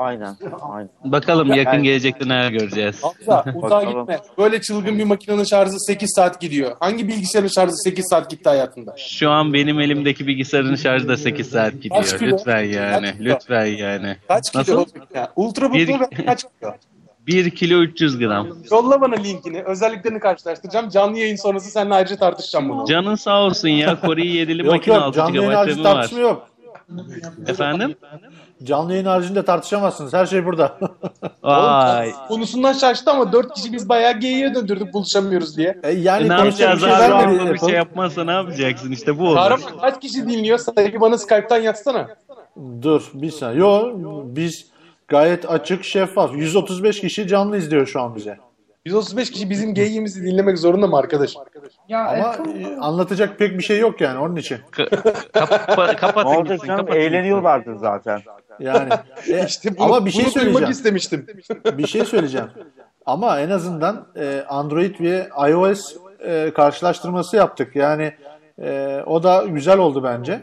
Aynen. Aynen. Bakalım yakın Yani- gelecekte neler göreceğiz. Hamza uzağa gitme. Böyle çılgın bir makinenin şarjı 8 saat gidiyor. Hangi bilgisayarın şarjı 8 saat gitti hayatında? Şu an benim elimdeki bilgisayarın şarjı da 8 saat Kaç gidiyor. kilo? Lütfen yani. Kaç kilo? Lütfen yani. Kaç kilo? Nasıl? Ya, Ultrabook Bir- kaç kilo? 1 kilo 300 gram. Yolla bana linkini. Özelliklerini karşılaştıracağım. Canlı yayın sonrası seninle ayrıca tartışacağım bunu. Canın sağ olsun ya. İ7'li Yok makine yok 6 canlı yayın GB RAM'i var. tartışma yok. Efendim? Canlı yayın haricinde tartışamazsınız. Her şey burada. Vay. Konusundan şaştı ama dört kişi biz bayağı geyiğe döndürdük buluşamıyoruz diye. e, yani E ne yapacağız bir şey abi? vermedi bir şey yapmazsa ne yapacaksın? İşte bu olur. Kahraman kaç kişi dinliyor? Sayı bana Skype'tan yazsana. Dur bir saniye. Yo biz gayet açık şeffaf. 135 kişi canlı izliyor şu an bize. 135 kişi bizim geyiğimizi dinlemek zorunda mı arkadaş? Ya Ama Apple, e, anlatacak pek bir şey yok yani onun için. Kapa- Ne kapatın olacak canım kapatın gitsin. eğleniyorlardı zaten. Yani e, İşte bunu, ama bir şey söyleyeceğim. istemiştim. Bir şey söyleyeceğim. Ama en azından e, Android ve iOS e, karşılaştırması yaptık. Yani e, o da güzel oldu bence.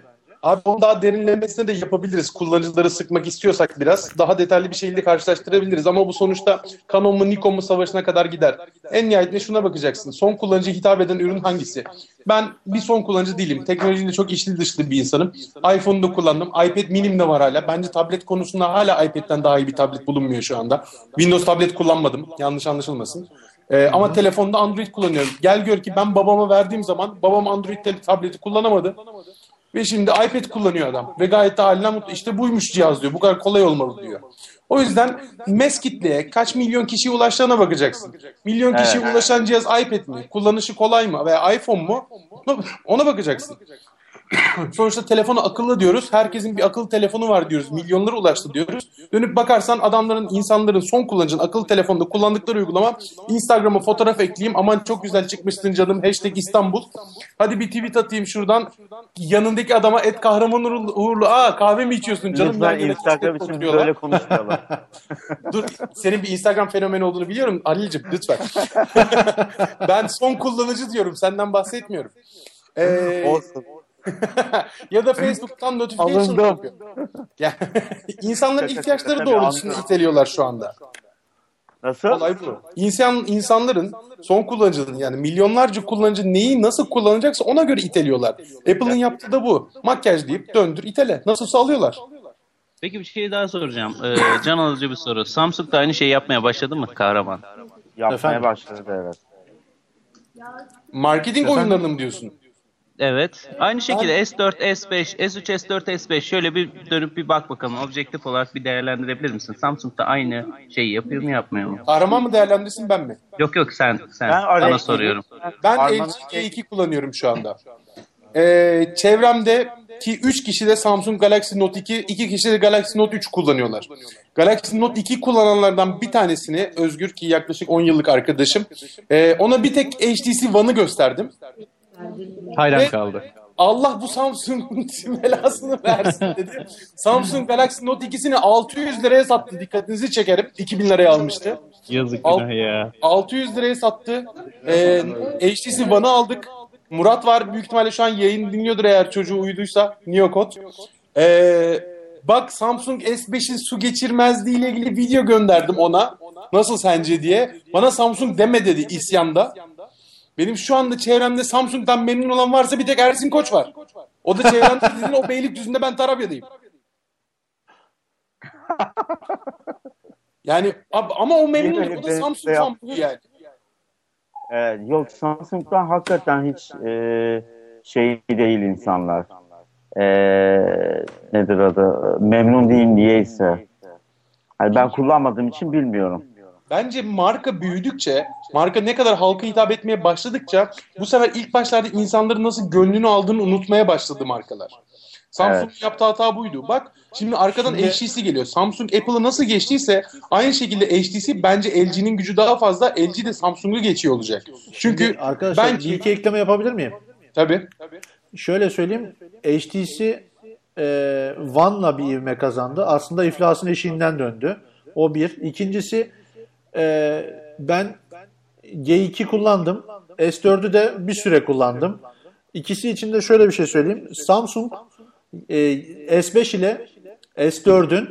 Abi onu daha derinlemesine de yapabiliriz. Kullanıcıları sıkmak istiyorsak biraz daha detaylı bir şekilde karşılaştırabiliriz. Ama bu sonuçta Canon mu Nikon mu savaşına kadar gider. En nihayetinde şuna bakacaksın. Son kullanıcıya hitap eden ürün hangisi? Ben bir son kullanıcı değilim. Teknolojiyle çok içli dışlı bir insanım. iPhone'u da kullandım. iPad minim de var hala. Bence tablet konusunda hala iPad'den daha iyi bir tablet bulunmuyor şu anda. Windows tablet kullanmadım. Yanlış anlaşılmasın. Ee, ama telefonda Android kullanıyorum. Gel gör ki ben babama verdiğim zaman babam Android tableti kullanamadı. Ve şimdi iPad kullanıyor adam. Ve gayet de halinden mutlu. İşte buymuş cihaz diyor. Bu kadar kolay olmalı diyor. O yüzden mes kitleye kaç milyon kişiye ulaştığına bakacaksın. Milyon kişiye Evet. ulaşan cihaz iPad mi? Kullanışı kolay mı? Veya iPhone mu? Ona- Ona bakacaksın. Sonuçta telefonu akıllı diyoruz. Herkesin bir akıllı telefonu var diyoruz. Milyonlara ulaştı diyoruz. Dönüp bakarsan adamların, insanların, son kullanıcının akıllı telefonda kullandıkları uygulama Instagram'a fotoğraf ekleyeyim. Aman çok güzel çıkmışsın canım. Hashtag İstanbul. Hadi bir tweet atayım şuradan. Yanındaki adama et kahraman uğurlu. Aa kahve mi içiyorsun canım? Lütfen Instagram için böyle konuşmayalım. Dur senin bir Instagram fenomeni olduğunu biliyorum Halil'cim lütfen. ben son kullanıcı diyorum senden bahsetmiyorum. Ee, Olsun. ya da Facebook'tan notification Alındım. yapıyor. Yani, insanların ihtiyaçları doğrultusunda iteliyorlar şu anda. Nasıl? Olay bu. İnsan, insanların son kullanıcının yani milyonlarca kullanıcı neyi nasıl kullanacaksa ona göre iteliyorlar. Apple'ın yaptığı da bu. Makyaj deyip döndür itele. Nasılsa alıyorlar. Peki bir şey daha soracağım. Ee, can alıcı bir soru. Samsung da aynı şeyi yapmaya başladı mı kahraman? Yapmaya Efendim? başladı evet. Marketing Efendim? oyunlarını mı diyorsun? Evet. Aynı şekilde S4, S5, S3, S4, S5 şöyle bir dönüp bir bak bakalım. Objektif olarak bir değerlendirebilir misin? Samsung da aynı şeyi yapıyor mu yapmıyor mu? Kahraman mı değerlendirsin ben mi? Yok yok sen sen Ben sana soruyorum. Ben Arman- LG G2 kullanıyorum şu anda. Ee, çevremde ki 3 kişi de Samsung Galaxy Note 2, 2 kişi de Galaxy Note 3 kullanıyorlar. Galaxy Note 2 kullananlardan bir tanesini Özgür ki yaklaşık 10 yıllık arkadaşım. ee, ona bir tek HTC One'ı gösterdim. Hayran Ve- kaldı. Allah bu Samsung'un belasını versin dedi. Samsung Galaxy Note 2'sini 600 liraya sattı. Dikkatinizi çekerim. 2000 liraya almıştı. Yazık Al- ya. 600 liraya sattı. Ee, HTC One'ı aldık. Murat var. Büyük ihtimalle şu an yayın dinliyordur eğer çocuğu uyuduysa. Neokod. Ee, bak Samsung S5'in su geçirmezliği ile ilgili video gönderdim ona. Nasıl sence diye. Bana Samsung deme dedi isyanda. Benim şu anda çevremde Samsung'dan memnun olan varsa bir tek Ersin Koç var. O da çevremde dediğin o Beylikdüzü'nde ben Tarabya'dayım. Yani ab- ama o memnun. O da Samsung ben- Samsung yani. Evet, yok Samsung'dan hakikaten hiç e, şey değil insanlar. E, nedir adı? Memnun değil niyeyse. Yani ben kullanmadığım için bilmiyorum. Bence marka büyüdükçe, marka ne kadar halka hitap etmeye başladıkça bu sefer ilk başlarda insanların nasıl gönlünü aldığını unutmaya başladı markalar. Samsung Evet. yaptığı hata buydu. Bak şimdi arkadan Şimdi- HTC geliyor. Samsung Apple'ı nasıl geçtiyse aynı şekilde HTC bence LG'nin gücü daha fazla. LG de Samsung'u geçiyor olacak. Çünkü Şimdi arkadaşlar bence bir iki ekleme yapabilir miyim? tabii Şöyle söyleyeyim. HTC e, One'la bir ivme kazandı. Aslında iflasın eşiğinden döndü. O bir. İkincisi e, ben G2 kullandım. S4'ü de bir süre kullandım. İkisi için de şöyle bir şey söyleyeyim. Samsung e, S5 ile S4'ün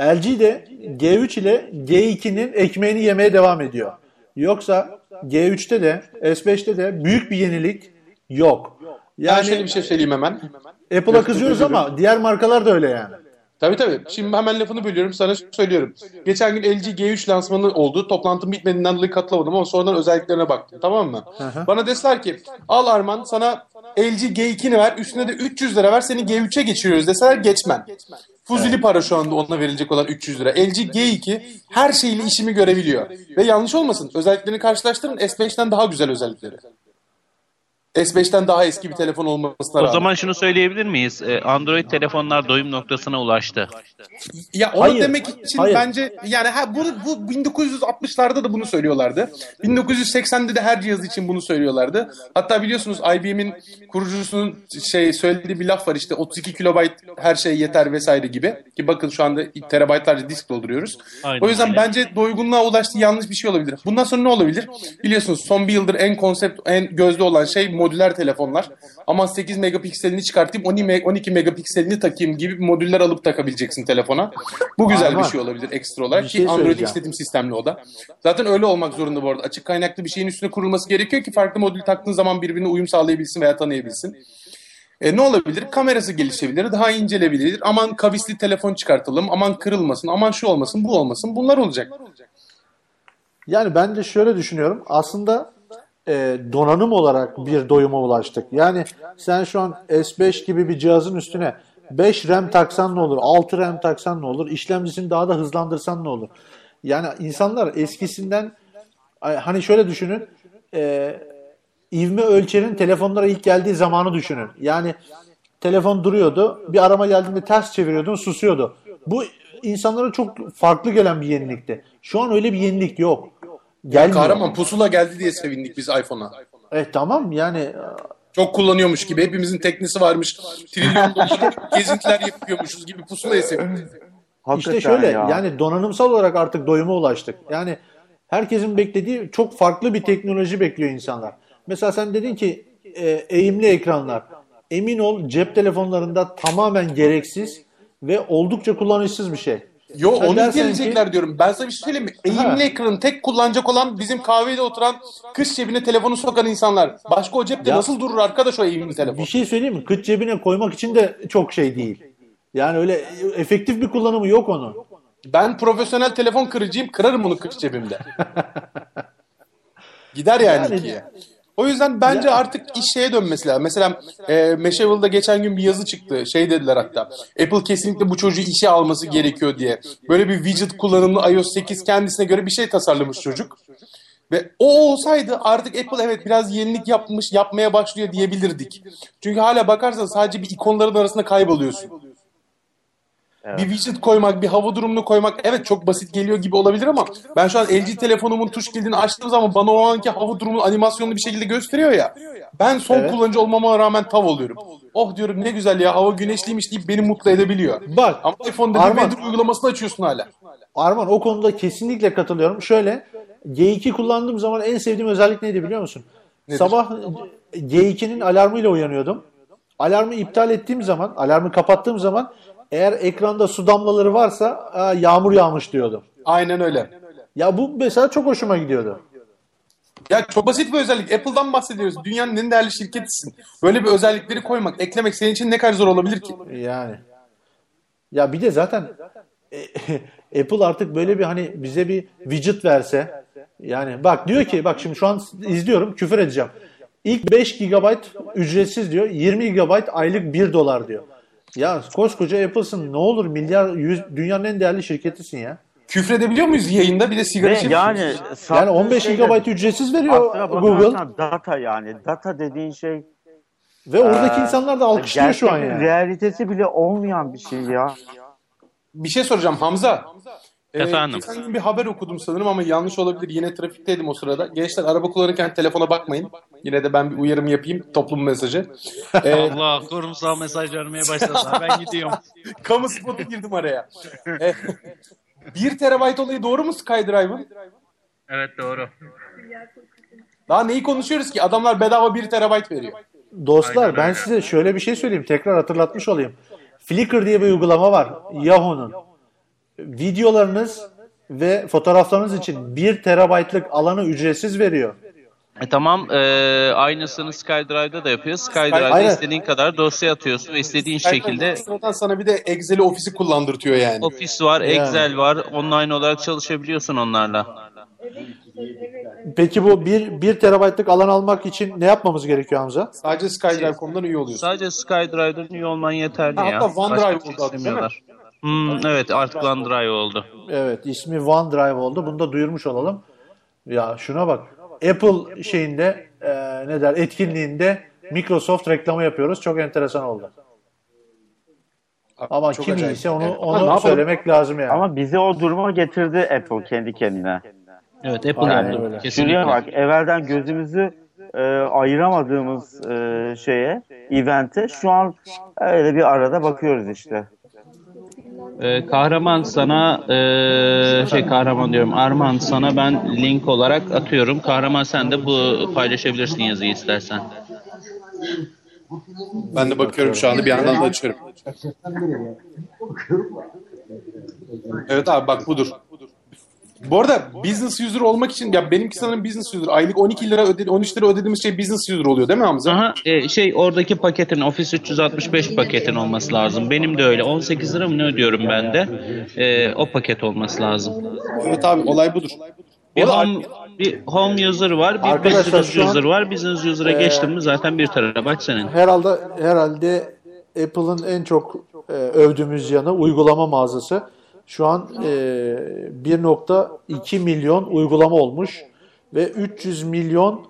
LG de G3 ile G2'nin ekmeğini yemeye devam ediyor. Yoksa G3'te de S5'te de büyük bir yenilik yok. yani Yani şöyle bir şey söyleyeyim hemen. Apple'a kızıyoruz ama diğer markalar da öyle yani. Tabii tabii. Şimdi hemen lafını bölüyorum sana söylüyorum. Geçen gün LG G3 lansmanı oldu. Toplantım bitmediğinden dolayı katılamadım ama sonradan özelliklerine baktım. Tamam mı? hı. Bana deseler ki al Arman sana LG G2'ni ver üstüne de 300 lira ver seni G3'e geçiriyoruz deseler geçmem. Fuzuli para şu anda ona verilecek olan 300 lira. LG G2 her şeyle işimi görebiliyor. Ve yanlış olmasın özelliklerini karşılaştırın S5'ten daha güzel özellikleri. S5'ten daha eski bir telefon olmasına O rağmen. zaman şunu söyleyebilir miyiz? Ee, Android telefonlar doyum noktasına ulaştı. Ya onu Hayır, demek için hayır. bence yani ha, bu, bu 1960'larda da bunu söylüyorlardı. 1980'de de her cihaz için bunu söylüyorlardı. Hatta biliyorsunuz IBM'in kurucusunun şey söylediği bir laf var işte 32 kilobayt her şey yeter vesaire gibi. Ki bakın şu anda terabaytlarca disk dolduruyoruz. Aynen o yüzden öyle. bence doygunluğa ulaştığı yanlış bir şey olabilir. Bundan sonra ne olabilir? Biliyorsunuz son bir yıldır en konsept, en gözde olan şey modüler telefonlar. Aman 8 megapikselini çıkartayım 12 me- 12 megapikselini takayım gibi modüller alıp takabileceksin telefona. Bu güzel Arman, bir şey olabilir ekstra olarak bir ki şey Android işletim sistemli o da. Zaten öyle olmak zorunda bu arada. Açık kaynaklı bir şeyin üstüne kurulması gerekiyor ki farklı modül taktığın zaman birbirine uyum sağlayabilsin veya tanıyabilsin. E, ne olabilir? Kamerası gelişebilir, daha incelebilir. Aman kavisli telefon çıkartalım, aman kırılmasın, aman şu olmasın, bu olmasın. Bunlar olacak. Yani ben de şöyle düşünüyorum. Aslında e, donanım olarak bir doyuma ulaştık. Yani sen şu an S5 gibi bir cihazın üstüne 5 RAM taksan ne olur? 6 RAM taksan ne olur? İşlemcisini daha da hızlandırsan ne olur? Yani insanlar eskisinden hani şöyle düşünün. E, ivme ölçerin telefonlara ilk geldiği zamanı düşünün. Yani telefon duruyordu. Bir arama geldiğinde ters çeviriyordun, susuyordu. Bu insanlara çok farklı gelen bir yenilikti. Şu an öyle bir yenilik yok. Gelmiyor. Kahraman pusula geldi diye sevindik biz iPhone'a. Evet tamam yani Çok kullanıyormuş gibi. Hepimizin teknisi varmış. Trilyon dolarlık gezintiler yapıyormuşuz gibi pusulaya sevindik. Hakikaten İşte şöyle ya. yani donanımsal olarak artık doyuma ulaştık. Yani herkesin beklediği çok farklı bir teknoloji bekliyor insanlar. Mesela sen dedin ki e, eğimli ekranlar. Emin ol cep telefonlarında tamamen gereksiz ve oldukça kullanışsız bir şey. Yo Sen onu gelecekler diyorum. Ben sana bir şey söyleyeyim mi? Eğimli Ha. ekranı tek kullanacak olan bizim kahvede oturan kış cebine telefonu sokan insanlar. Başka o cepte Ya- nasıl durur arkadaş o eğimli telefon? Bir şey söyleyeyim mi? Kıç cebine koymak için de çok şey değil. Yani öyle efektif bir kullanımı yok onun. Ben profesyonel telefon kırıcıyım. Kırarım bunu kış cebimde. Gider yani, Yani- ikiye. O yüzden bence artık iş şeye dönmesi lazım. Mesela e, Mashable geçen gün bir yazı çıktı. Şey dediler hatta. Apple kesinlikle bu çocuğu işe alması gerekiyor diye. Böyle bir widget kullanımlı iOS 8 kendisine göre bir şey tasarlamış çocuk. Ve o olsaydı artık Apple evet biraz yenilik yapmış, yapmaya başlıyor diyebilirdik. Çünkü hala bakarsan sadece bir ikonların arasında kayboluyorsun. Evet. Bir widget koymak, bir hava durumunu koymak evet çok basit geliyor gibi olabilir ama ben şu an LG telefonumun tuş kilidini açtığım zaman bana o anki hava durumunun animasyonunu bir şekilde gösteriyor ya. Ben son Evet. kullanıcı olmama rağmen tav oluyorum. Oh diyorum ne güzel ya hava güneşliymiş deyip beni mutlu edebiliyor. Bak Ama iPhone'da bir Arman. Weather uygulamasını açıyorsun hala. Arman o konuda kesinlikle katılıyorum. Şöyle G2 kullandığım zaman en sevdiğim özellik neydi biliyor musun? Sabah G2'nin alarmıyla uyanıyordum. Alarmı iptal ettiğim zaman, alarmı kapattığım zaman eğer ekranda su damlaları varsa "Aa, yağmur yağmış diyordu. Aynen öyle. Ya bu mesela çok hoşuma gidiyordu. Ya çok basit bir özellik. Apple'dan bahsediyoruz. Dünyanın en değerli şirketisin. Böyle bir özellikleri koymak, eklemek senin için ne kadar zor olabilir ki? Yani. Ya bir de zaten e, Apple artık böyle bir hani bize bir widget verse yani bak diyor ki bak şimdi şu an izliyorum küfür edeceğim. İlk 5 GB ücretsiz diyor. 20 GB aylık 1 dolar diyor. Ya koskoca Apple'sın ne olur milyar yüz, dünyanın en değerli şirketisin ya. Küfredebiliyor muyuz yayında? Bir de sigara Ve yani? Yani sattığı 15 şeyler- GB ücretsiz veriyor Google data yani. Data dediğin şey ve oradaki Ee, insanlar da alkışlıyor şu an yani. realitesi bile olmayan bir şey ya. Bir şey soracağım Hamza. Ee, Efendim? Geçen gün bir haber okudum sanırım ama yanlış olabilir. Yine trafikteydim o sırada. Gençler araba kullanırken telefona bakmayın. Yine de ben bir uyarım yapayım. Toplum mesajı. Ee, Allah kurumsal mesaj vermeye başladılar. Ben gidiyorum. kamu spotu girdim araya. Ee, 1 terabayt olayı doğru mu SkyDrive'ın? Evet doğru. Daha neyi konuşuyoruz ki? Adamlar bedava 1 terabayt veriyor. Dostlar Aynen ben öyle. size şöyle bir şey söyleyeyim. Tekrar hatırlatmış olayım. Flickr diye bir uygulama var. Yahoo'nun. Videolarınız ve fotoğraflarınız için 1 terabaytlık alanı ücretsiz veriyor. E, tamam e, aynısını SkyDrive'da da yapıyor. SkyDrive'da Aynen. istediğin kadar dosya atıyorsun ve istediğin şekilde Sonradan sana bir de Excel'i ofisi kullandırtıyor yani. Office var, Yani. Excel var. Online olarak çalışabiliyorsun onlarla. Peki bu 1, 1 terabaytlık alan almak için ne yapmamız gerekiyor Hamza? Sadece SkyDrive.com'dan üye oluyorsun. Sadece SkyDrive'dan üye olman yeterli Ha, ya. hatta OneDrive şey oldu adı, değil mi? Hmm, evet artık OneDrive oldu. Evet ismi OneDrive oldu. Bunu da duyurmuş olalım. Ya şuna bak. Apple şeyinde e, ne der etkinliğinde Microsoft reklamı yapıyoruz. Çok enteresan oldu. Ama Çok kim acayip. iyiyse onu, Evet. Ama onu yapalım? söylemek lazım yani. Ama bizi o duruma getirdi Apple kendi kendine. Evet Apple öyle. Kesinlikle. Şuraya bak evvelden gözümüzü e, ayıramadığımız e, şeye, evente şu an öyle bir arada bakıyoruz işte. Ee, kahraman sana ee, şey kahraman diyorum Arman sana ben link olarak atıyorum. Kahraman sen de bu paylaşabilirsin yazıyı istersen. Ben de bakıyorum şu anda bir yandan da açıyorum. Evet abi bak budur. Bu arada business user olmak için ya benimki sanırım business user. Aylık 12 lira öde 13 lira ödediğimiz şey business user oluyor değil mi Hamza? Aha e, şey oradaki paketin Office 365 paketin olması lazım. Benim de öyle 18 lira mı ne ödüyorum ben de. E, o paket olması lazım. Evet abi olay budur. Bir home, bir home user var, bir Arkadaşlar business an- user var. Business user'a geçtin mi zaten bir terabayt senin. Herhalde herhalde Apple'ın en çok e, övdüğümüz yanı uygulama mağazası. Şu an e, 1.2 milyon uygulama olmuş ve 300 milyon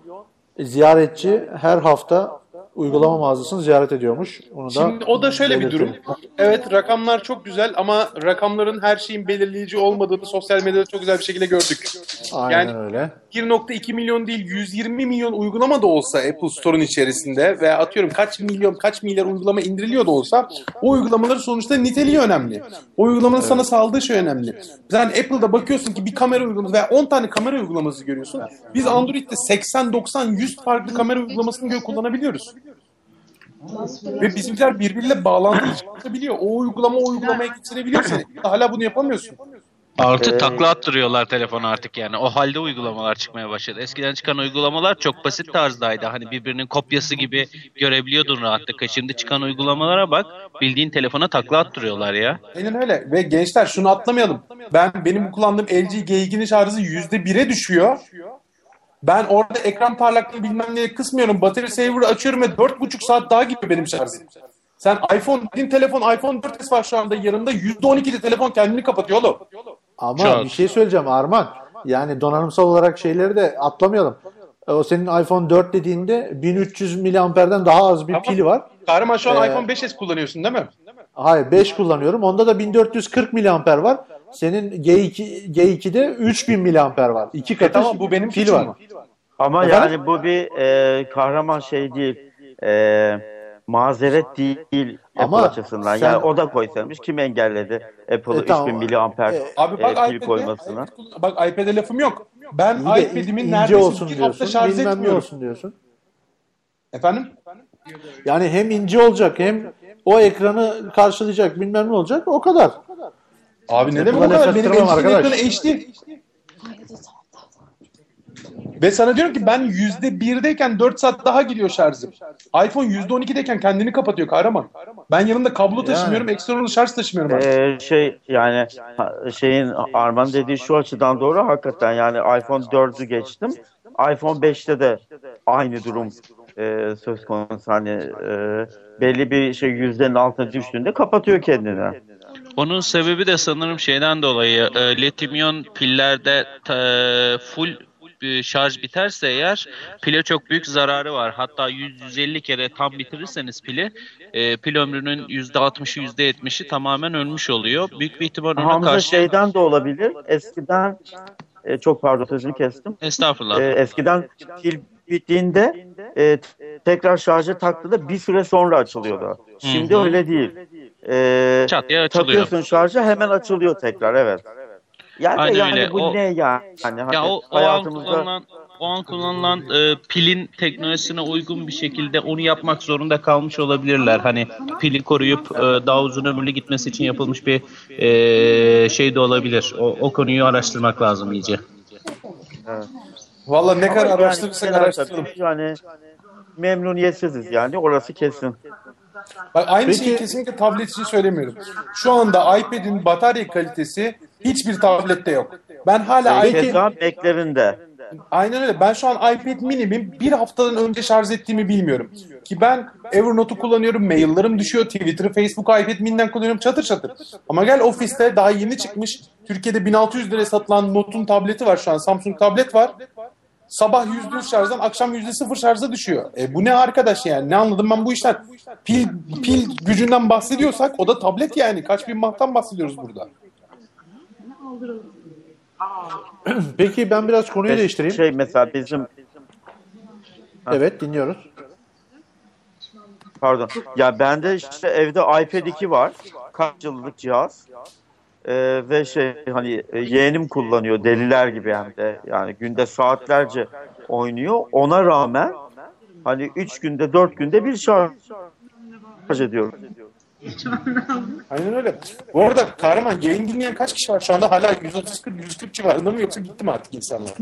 ziyaretçi her hafta uygulama mağazasını ziyaret ediyormuş. Onu da Şimdi o da şöyle bir durum. belirtelim. Evet rakamlar çok güzel ama rakamların her şeyin belirleyici olmadığını sosyal medyada çok güzel bir şekilde gördük. Aynen Yani- öyle. 1.2 milyon değil 120 milyon uygulama da olsa Apple Store'un içerisinde ve atıyorum kaç milyon kaç milyar uygulama indiriliyor da olsa o uygulamaların sonuçta niteliği önemli. O uygulamanın sana sağladığı şey önemli. Sen Apple'da bakıyorsun ki bir kamera uygulaması veya 10 tane kamera uygulaması görüyorsun. Biz Android'de 80, 90, 100 farklı kamera uygulamasını kullanabiliyoruz. Ve bizimkiler birbiriyle bağlantılı çalışabiliyor. O uygulama o uygulamaya getirebiliyor seni. Hala bunu yapamıyorsun. Artı Ee, takla attırıyorlar telefonu artık yani. O halde uygulamalar çıkmaya başladı. Eskiden çıkan uygulamalar çok basit tarzdaydı. Hani birbirinin kopyası gibi görebiliyordun rahatlıkla. Şimdi çıkan uygulamalara bak. Bildiğin telefona takla attırıyorlar ya. Aynen öyle. Ve gençler şunu atlamayalım. Ben benim kullandığım LG G2'nin şarjı %1'e düşüyor. Ben orada ekran parlaklığı bilmem neye kısmıyorum. Battery saver'ı açıyorum ve 4,5 saat daha gidiyor benim şarjım. Sen iPhone, dediğin telefon iPhone 4S var şu anda yanında. %12'de telefon kendini kapatıyor oğlum. Ama Çok. bir şey söyleyeceğim Arman. Yani donanımsal olarak şeyleri de atlamayalım. E, O senin iPhone 4 dediğinde 1300 miliamperden daha az bir Tamam. pili var. Kahraman şu an Ee, iPhone 5S kullanıyorsun değil mi? Hayır 5 kullanıyorum. Onda da 1440 miliamper var. Senin G2 G2'de 3000 miliamper var. İki katı E tamam bu benim pil var. mu? Ama Efendim? yani bu bir e, kahraman şey değil. E, mazeret değil Ama Apple açısından. sen- Yani o da koysaymış. Kim engelledi Apple'ı E, tamam. 3000 miliamper E, Abi bak e, pil koymasına? bak iPad'e lafım yok. Ben İyi de iPad'imin ince neredeyse olsun hafta diyorsun. şarj Bilmem ne etmiyorum. olsun diyorsun. Efendim? Yani hem ince olacak hem o ekranı karşılayacak bilmem ne olacak o kadar. Abi ne demek o kadar? Benim arkadaş. ekranı HD. Ve sana diyorum ki ben yüzde birdeyken 4 saat daha gidiyor şarjım. iPhone yüzde 12'deyken kendini kapatıyor kahraman. Ben yanımda kablo taşımıyorum, eksternal şarj taşımıyorum artık. E, şey yani şeyin Arman dediği şu açıdan doğru hakikaten yani iPhone 4'ü geçtim. iPhone 5'te de aynı durum e, söz konusu hani e, belli bir şey yüzdenin altına düştüğünde kapatıyor kendini. Onun sebebi de sanırım şeyden dolayı e, lityum pillerde e, full şarj biterse eğer pile çok büyük zararı var. Hatta 100-150 kere tam bitirirseniz pili e, pil ömrünün %60'ı %70'i tamamen ölmüş oluyor. Büyük bir ihtimal ona Hamza karşı... şeyden de olabilir. Eskiden e, çok pardon sözünü kestim. Estağfurullah. E, eskiden pil bittiğinde e, tekrar şarja taktığında bir süre sonra açılıyordu. Şimdi Hı hı. öyle değil. E, Çat diye açılıyor. takıyorsun şarja hemen açılıyor tekrar evet. Yani, Aynen yani öyle. bu O- ne ya? Yani hani Ya o, o an hayatımızda kullanılan o an kullanılan e, pilin teknolojisine uygun bir şekilde onu yapmak zorunda kalmış olabilirler. Hani pili koruyup e, daha uzun ömürlü gitmesi için yapılmış bir e, şey de olabilir. O, o konuyu araştırmak lazım iyice. Valla ne kadar yani araştırırsak genel araştıralım. Yani memnuniyetsiziz yani orası kesin. Bak aynı Peki- şeyi kesinlikle tablet için söylemiyorum. Şu anda iPad'in batarya kalitesi hiçbir tablette yok. Ben hala Peki- iPad Mac'lerinde. Aynen öyle. Ben şu an iPad mini'mi bir haftadan önce şarj ettiğimi bilmiyorum. Ki ben Evernote'u kullanıyorum, maillerım düşüyor, Twitter'ı, Facebook'u iPad mini'den kullanıyorum çatır çatır. Ama gel ofiste daha yeni çıkmış, Türkiye'de 1600 liraya satılan Note'un tableti var şu an, Samsung tablet var. Sabah %100 şarjdan akşam %0 şarja düşüyor. E bu ne arkadaş yani? Ne anladım ben bu işten? Pil pil gücünden bahsediyorsak o da tablet yani. Kaç bin mahtan bahsediyoruz burada. Peki ben biraz konuyu değiştireyim. Şey mesela bizim Evet dinliyoruz. Pardon. Ya bende işte evde iPad 2 var. Kaç yıllık cihaz. Ee, ve şey hani e, yeğenim kullanıyor deliler gibi hem de. Yani günde saatlerce oynuyor. Ona rağmen hani 3 günde 4 günde bir şarj ediyorum. Aynen öyle. Bu arada kahraman yayın dinleyen kaç kişi var? Şu anda hala 130-140 civarında mı yoksa gitti mi artık insanlar?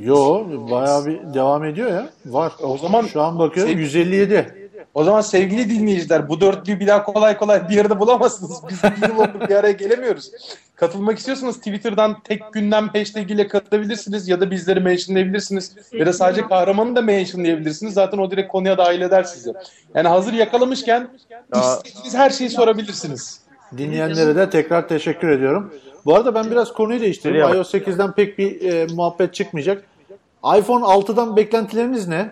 Yo bayağı bir devam ediyor ya. Var. O zaman Şu an bakıyorum Şey- 157. O zaman sevgili dinleyiciler bu dörtlüyü bir daha kolay kolay bir yerde bulamazsınız. Biz bir yıl oldu bir araya gelemiyoruz. Katılmak istiyorsanız Twitter'dan tek gündem hashtag ile katılabilirsiniz ya da bizleri mentionlayabilirsiniz. Ya da sadece kahramanı da mentionlayabilirsiniz. Zaten o direkt konuya dahil eder sizi. Yani hazır yakalamışken Ya- istediğiniz her şeyi sorabilirsiniz. Dinleyenlere de tekrar teşekkür ediyorum. Bu arada ben biraz konuyu değiştireyim. İOS 8'den pek bir e, muhabbet çıkmayacak. iPhone 6'dan beklentileriniz ne?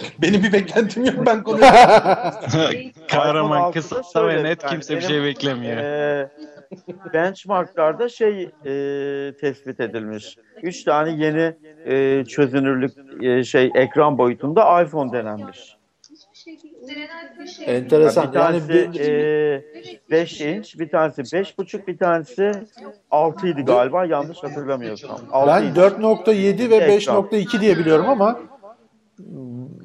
Benim bir beklentim yok ben konuyu. Kahraman 6'da kısa ve net yani kimse bir benim, şey beklemiyor. Ee, benchmarklarda şey e, tespit edilmiş. Üç tane yeni e, çözünürlük e, şey ekran boyutunda iPhone denenmiş. Enteresan. bir Yani tanesi bir, e, 5 inç, bir tanesi 5.5, bir tanesi 6 idi galiba yanlış hatırlamıyorsam. 6 ben inç. 4.7 ve Ekran. 5.2 diye biliyorum ama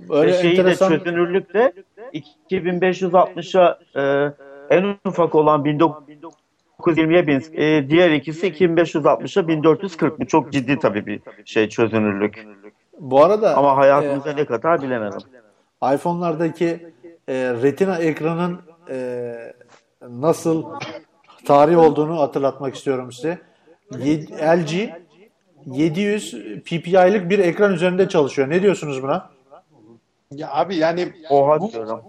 öyle Ve şeyi de enteresan çözünürlük de 2560'a e, en ufak olan 1920'ye bin, e, diğer ikisi 2560'a 1440. Bu çok ciddi tabii bir şey çözünürlük. bu arada Ama hayatımıza ne kadar bilemedim. iPhone'lardaki e, Retina ekranın e, nasıl tarih olduğunu hatırlatmak istiyorum size. LG 700 ppi'lik bir ekran üzerinde çalışıyor. Ne diyorsunuz buna? ya abi yani Oha bu, diyorum.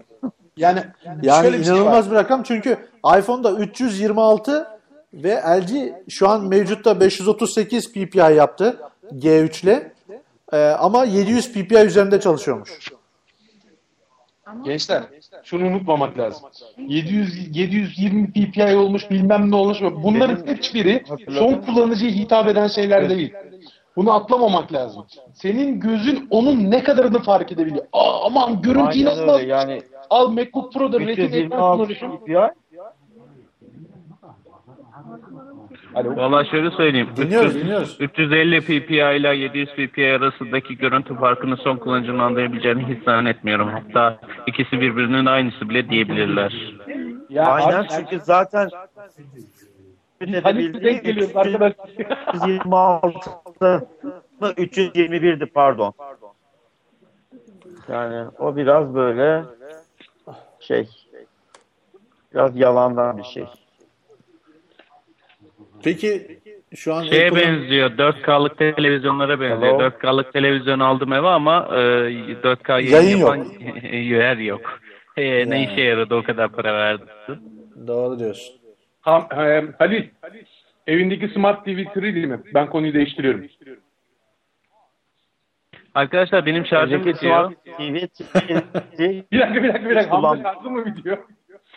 yani Yani şöyle bir şey inanılmaz var. bir rakam çünkü iPhone'da 326 ve LG şu an mevcutta 538 ppi yaptı G3 ile. E, ama 700 ppi üzerinde çalışıyormuş. Gençler şunu unutmamak lazım. 700 720 ppi olmuş bilmem ne olmuş. Bunların hiçbiri son kullanıcıya hitap eden şeyler değil. Bunu atlamamak lazım. Senin gözün onun ne kadarını fark edebiliyor. Aa, aman görüntü Aynen inanılmaz. öyle yani Al MacBook Pro'da Retina ekran 326 kullanıyorsun. Alo. Valla şöyle söyleyeyim. Dinliyoruz, 300 dinliyoruz. 350 ppi ile 700 ppi arasındaki görüntü farkını son kullanıcının anlayabileceğini hiç zannetmiyorum. Hatta ikisi birbirinin aynısı bile diyebilirler. Ya Aynen abi, çünkü zaten Halit denk geliyoruz arkadaşlar. 326 mı 321'di pardon. Yani o biraz böyle şey biraz yalandan bir şey. Peki şu an Şeye Apple'ın- benziyor. 4K'lık televizyonlara benziyor. Hello. 4K'lık televizyon aldım eve ama e, 4K yayın, Yayın yok. yapan yer yok. E, ne işe yaradı o kadar para verdim. Doğru diyorsun. Ha, e, Halil, evindeki Smart TV 3D mi? Ben konuyu değiştiriyorum. Arkadaşlar benim şarjım bitiyor. Smart TV Bir dakika bir dakika bir dakika. Hamza şarjı mı bitiyor?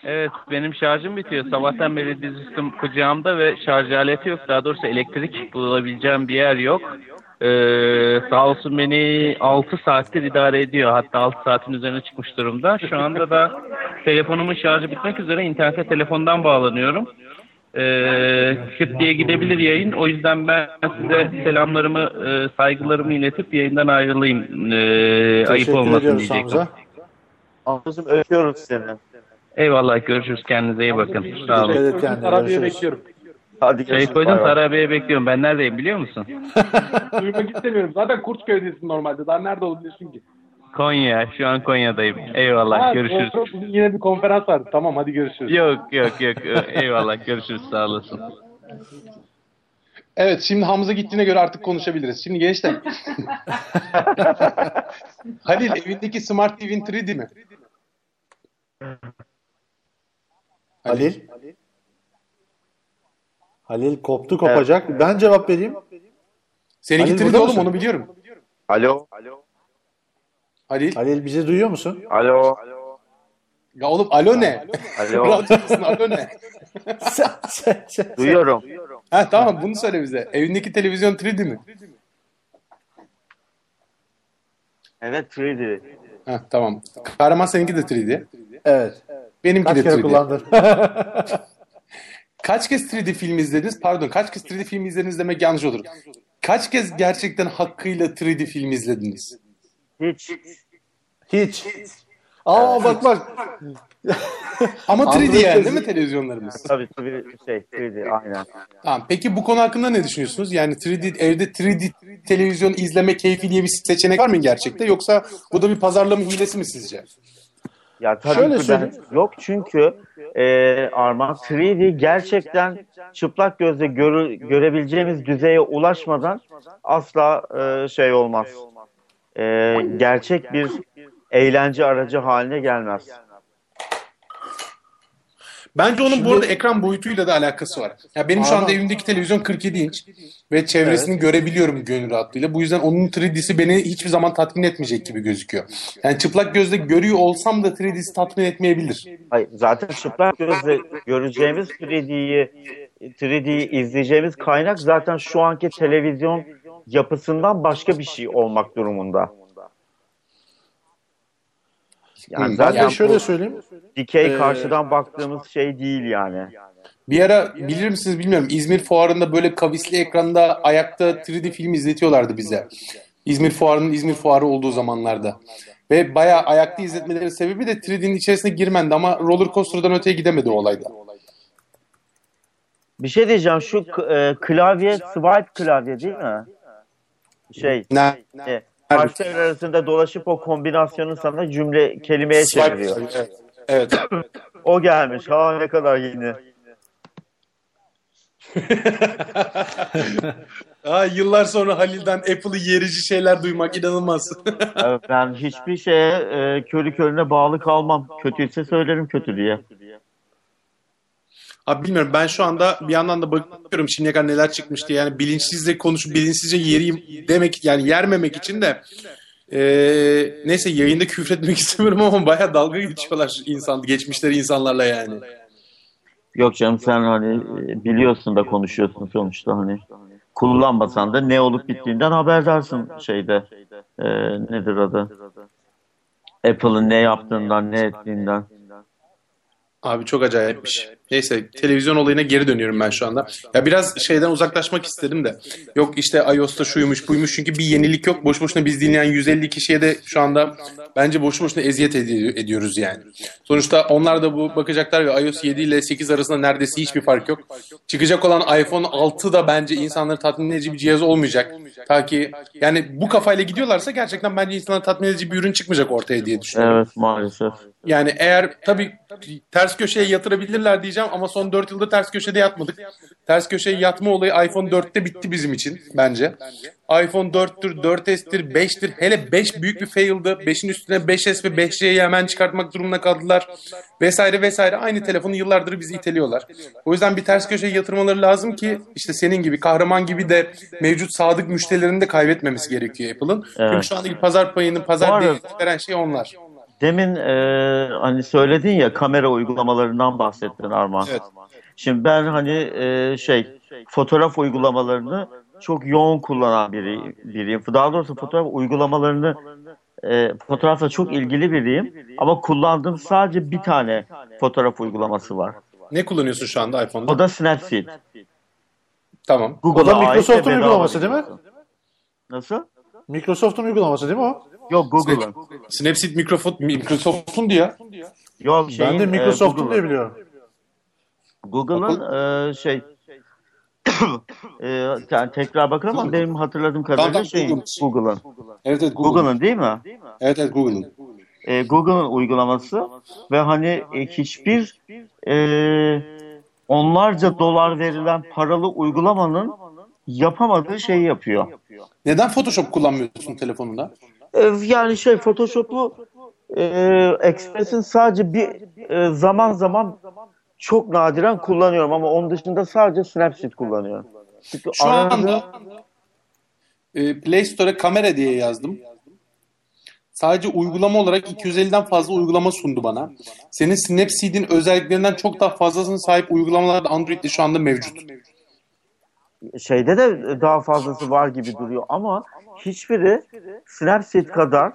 Evet benim şarjım bitiyor. Sabahtan beri dizüstüm kucağımda ve şarj aleti yok. Daha doğrusu elektrik bulabileceğim bir yer yok. Ee, sağ olsun beni 6 saattir idare ediyor. Hatta 6 saatin üzerine çıkmış durumda. Şu anda da telefonumun şarjı bitmek üzere. İnternete telefondan bağlanıyorum. Ee, şıp diye gidebilir yayın. O yüzden ben size selamlarımı, e, saygılarımı iletip yayından ayrılayım. Ee, ayıp olmasın diyecektim. Hamza. Hamzacığım öpüyoruz seni. Eyvallah görüşürüz. Kendinize iyi bakın. Sağ olun. Dikkat et kendine. Arabiye bekliyorum. Hadi Şey görüşürüz. koydum bay bekliyorum. Ben neredeyim biliyor musun? Duymak istemiyorum. Zaten Kurtköy'desin normalde. Daha nerede olabilirsin ki? Konya. Şu an Konya'dayım. Eyvallah. Ha, görüşürüz. doğru. Bugün yine bir konferans vardı. Tamam hadi görüşürüz. Yok yok yok. Eyvallah. Görüşürüz. Sağ olasın. Evet şimdi Hamza gittiğine göre artık konuşabiliriz. Şimdi gençler. Halil evindeki Smart TV'nin 3D mi? Halil. Halil koptu kopacak. Ben cevap vereyim. Seninki Halil 3D burada oğlum onu biliyorum. Alo. Halil. Halil bizi duyuyor musun? Alo. Ya oğlum alo ne? Alo. Radyocusun alo ne? Duyuyorum. Ha tamam bunu söyle bize. Evindeki televizyon 3D mi? Evet 3D. Ha tamam. Kahraman seninki de 3D. Evet. Benimki Kaç de kere 3D. kullandın? Kaç kez 3D film izlediniz? Pardon kaç kez 3D film izlediniz demek yanlış olur. Kaç kez gerçekten hakkıyla 3D film izlediniz? Hiç. Hiç. Aa bak bak. Ama 3D Android yani değil mi televizyonlarımız? Tabii tabii şey 3D aynen. Tamam. Peki bu konu hakkında ne düşünüyorsunuz? Yani 3D evde 3D televizyon izleme keyfi diye bir seçenek var mı gerçekte? Yoksa bu da bir pazarlama hilesi mi sizce? Ya tabii Şöyle ki ben yok çünkü e, Arman 3D gerçekten çıplak gözle görü- görebileceğimiz düzeye ulaşmadan asla e, şey olmaz. E, gerçek bir eğlence aracı haline gelmez. Bence onun bu Şimdi- arada ekran boyutuyla da alakası var. Ya benim şu anda evimdeki televizyon 47 inç ve çevresini görebiliyorum gönül rahatlığıyla. Bu yüzden onun 3D'si beni hiçbir zaman tatmin etmeyecek gibi gözüküyor. Yani çıplak gözle görüyor olsam da 3D'si tatmin etmeyebilir. Hayır, zaten çıplak gözle göreceğimiz 3D'yi 3D'yi izleyeceğimiz kaynak zaten şu anki televizyon yapısından başka bir şey olmak durumunda. Yani Hmm, Ben zaten de şöyle söyleyeyim. dikey Ee, karşıdan baktığımız şey değil yani. Bir ara bilir misiniz bilmiyorum İzmir Fuarı'nda böyle kavisli ekranda ayakta 3D film izletiyorlardı bize. İzmir Fuarı'nın İzmir Fuarı olduğu zamanlarda. Ve bayağı ayakta izletmeleri sebebi de 3D'nin içerisine girmendi ama roller coaster'dan öteye gidemedi o olayda. Bir şey diyeceğim şu e, klavye swipe klavye değil mi? Şey Ne? e, harfler arasında dolaşıp o kombinasyonu sana cümle kelimeye çeviriyor. Evet. evet. O gelmiş. Ha ne kadar yeni. Aa, yıllar sonra Halil'den Apple'ı yerici şeyler duymak inanılmaz. Evet, ben hiçbir şeye e, körü körüne bağlı kalmam. Kötüyse söylerim kötü diye. Abi bilmiyorum ben şu anda bir yandan da bakıyorum şimdiye kadar neler çıkmış diye. Yani bilinçsizce konuşup bilinçsizce yeriyim demek yani yermemek için de eee, neyse yayında küfretmek istemiyorum ama bayağı dalga geçiyorlar insan geçmişleri insanlarla yani. Yok canım sen hani e, biliyorsun da konuşuyorsun sonuçta hani. Kullanmasan da ne olup bittiğinden haberdarsın şeyde. E, nedir adı? Apple'ın ne yaptığından, ne ettiğinden. Abi çok acayipmiş. Neyse televizyon olayına geri dönüyorum ben şu anda. Ya biraz şeyden uzaklaşmak istedim de. Yok işte iOS'ta şuymuş buymuş çünkü bir yenilik yok. Boş boşuna biz dinleyen 150 kişiye de şu anda bence boşu boşuna eziyet edi- ediyoruz yani. Sonuçta onlar da bu bakacaklar ve iOS 7 ile 8 arasında neredeyse hiçbir fark yok. Çıkacak olan iPhone 6 da bence insanları tatmin edici bir cihaz olmayacak. Ta ki yani bu kafayla gidiyorlarsa gerçekten bence insanları tatmin edici bir ürün çıkmayacak ortaya diye düşünüyorum. Evet maalesef. Yani eğer tabii ters köşeye yatırabilirler diyeceğim ama son 4 yılda ters köşede yatmadık. Ters köşeye yatma olayı iPhone 4'te bitti bizim için bence. iPhone 4'tür, 4S'tir, 5'tir. Hele 5 büyük bir fail'dı. 5'in üstüne 5S ve 5C'yi hemen çıkartmak durumunda kaldılar. Vesaire vesaire. Aynı telefonu yıllardır bizi iteliyorlar. O yüzden bir ters köşeye yatırmaları lazım ki işte senin gibi kahraman gibi de mevcut sadık müşterilerini de kaybetmemesi gerekiyor Apple'ın. Çünkü Evet. şu andaki pazar payını, pazar değerini veren şey onlar. Demin e, hani söyledin ya kamera uygulamalarından bahsettin Arman. Evet. Şimdi ben hani e, şey fotoğraf uygulamalarını çok yoğun kullanan biri, biriyim. Daha doğrusu fotoğraf uygulamalarını e, fotoğrafla çok ilgili biriyim. Ama kullandığım sadece bir tane fotoğraf uygulaması var. Ne kullanıyorsun şu anda iPhone'da? O da Snapseed. Tamam. O Google'a da ait ve Microsoft'un uygulaması değil mi? Nasıl? Microsoft'un uygulaması değil mi o? Yok Google'ın. Snapseed Microsoft, Microsoft'un diye. Yok şeyin, Ben de e, Microsoft'un diye biliyorum. Google'ın e, şey e, yani tekrar bakalım ama benim hatırladığım kadarıyla Tamam, şey Google'ın. Evet evet Google. Google'ın değil mi? Evet evet Google'ın. E, Google'ın uygulaması ve hani e, hiçbir e, onlarca dolar verilen paralı uygulamanın yapamadığı şeyi yapıyor. Neden Photoshop kullanmıyorsun telefonunda? E, yani şey Photoshop'u e, Express'in sadece bir e, zaman zaman çok nadiren kullanıyorum ama onun dışında sadece Snapseed kullanıyorum. Çünkü Şu aradığım- anda e, Play Store'a kamera diye yazdım. Sadece uygulama olarak 250'den fazla uygulama sundu bana. Senin Snapseed'in özelliklerinden çok daha fazlasına sahip uygulamalar da Android'de şu anda mevcut. şeyde de daha fazlası var gibi duruyor ama hiçbiri Snapseed kadar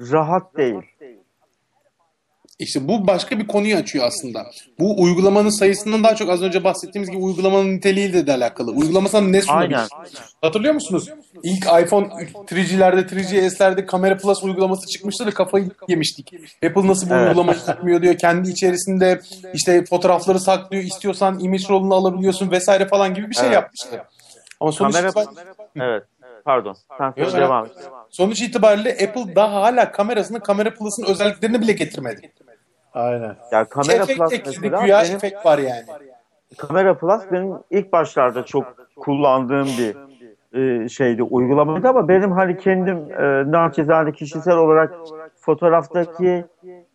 rahat değil. İşte bu başka bir konuyu açıyor aslında. Bu uygulamanın sayısından daha çok az önce bahsettiğimiz gibi uygulamanın niteliğiyle de alakalı. Uygulama sana ne sunabilir? Aynen. Hatırlıyor musunuz? İlk iPhone 3G'lerde, 3GS'lerde Kamera Plus uygulaması çıkmıştı da kafayı yemiştik. Apple nasıl bu Evet. uygulamayı yapmıyor diyor. Kendi içerisinde işte fotoğrafları saklıyor. istiyorsan image roll'unu alabiliyorsun vesaire falan gibi bir şey Evet. yapmıştı. Ama sonuç, Kamera itibariyle, Evet. Pardon. Sen Yok, devam et. sonuç itibariyle Apple daha hala kamerasını Kamera Plus'ın özelliklerini bile getirmedi. Aynen. Ya Kamera efekt Plus mesela güya benim, efekt var yani. Kamera Plus benim ilk başlarda çok kullandığım bir e, şeydi uygulamaydı ama benim hani kendim e, naçizane kişisel olarak fotoğraftaki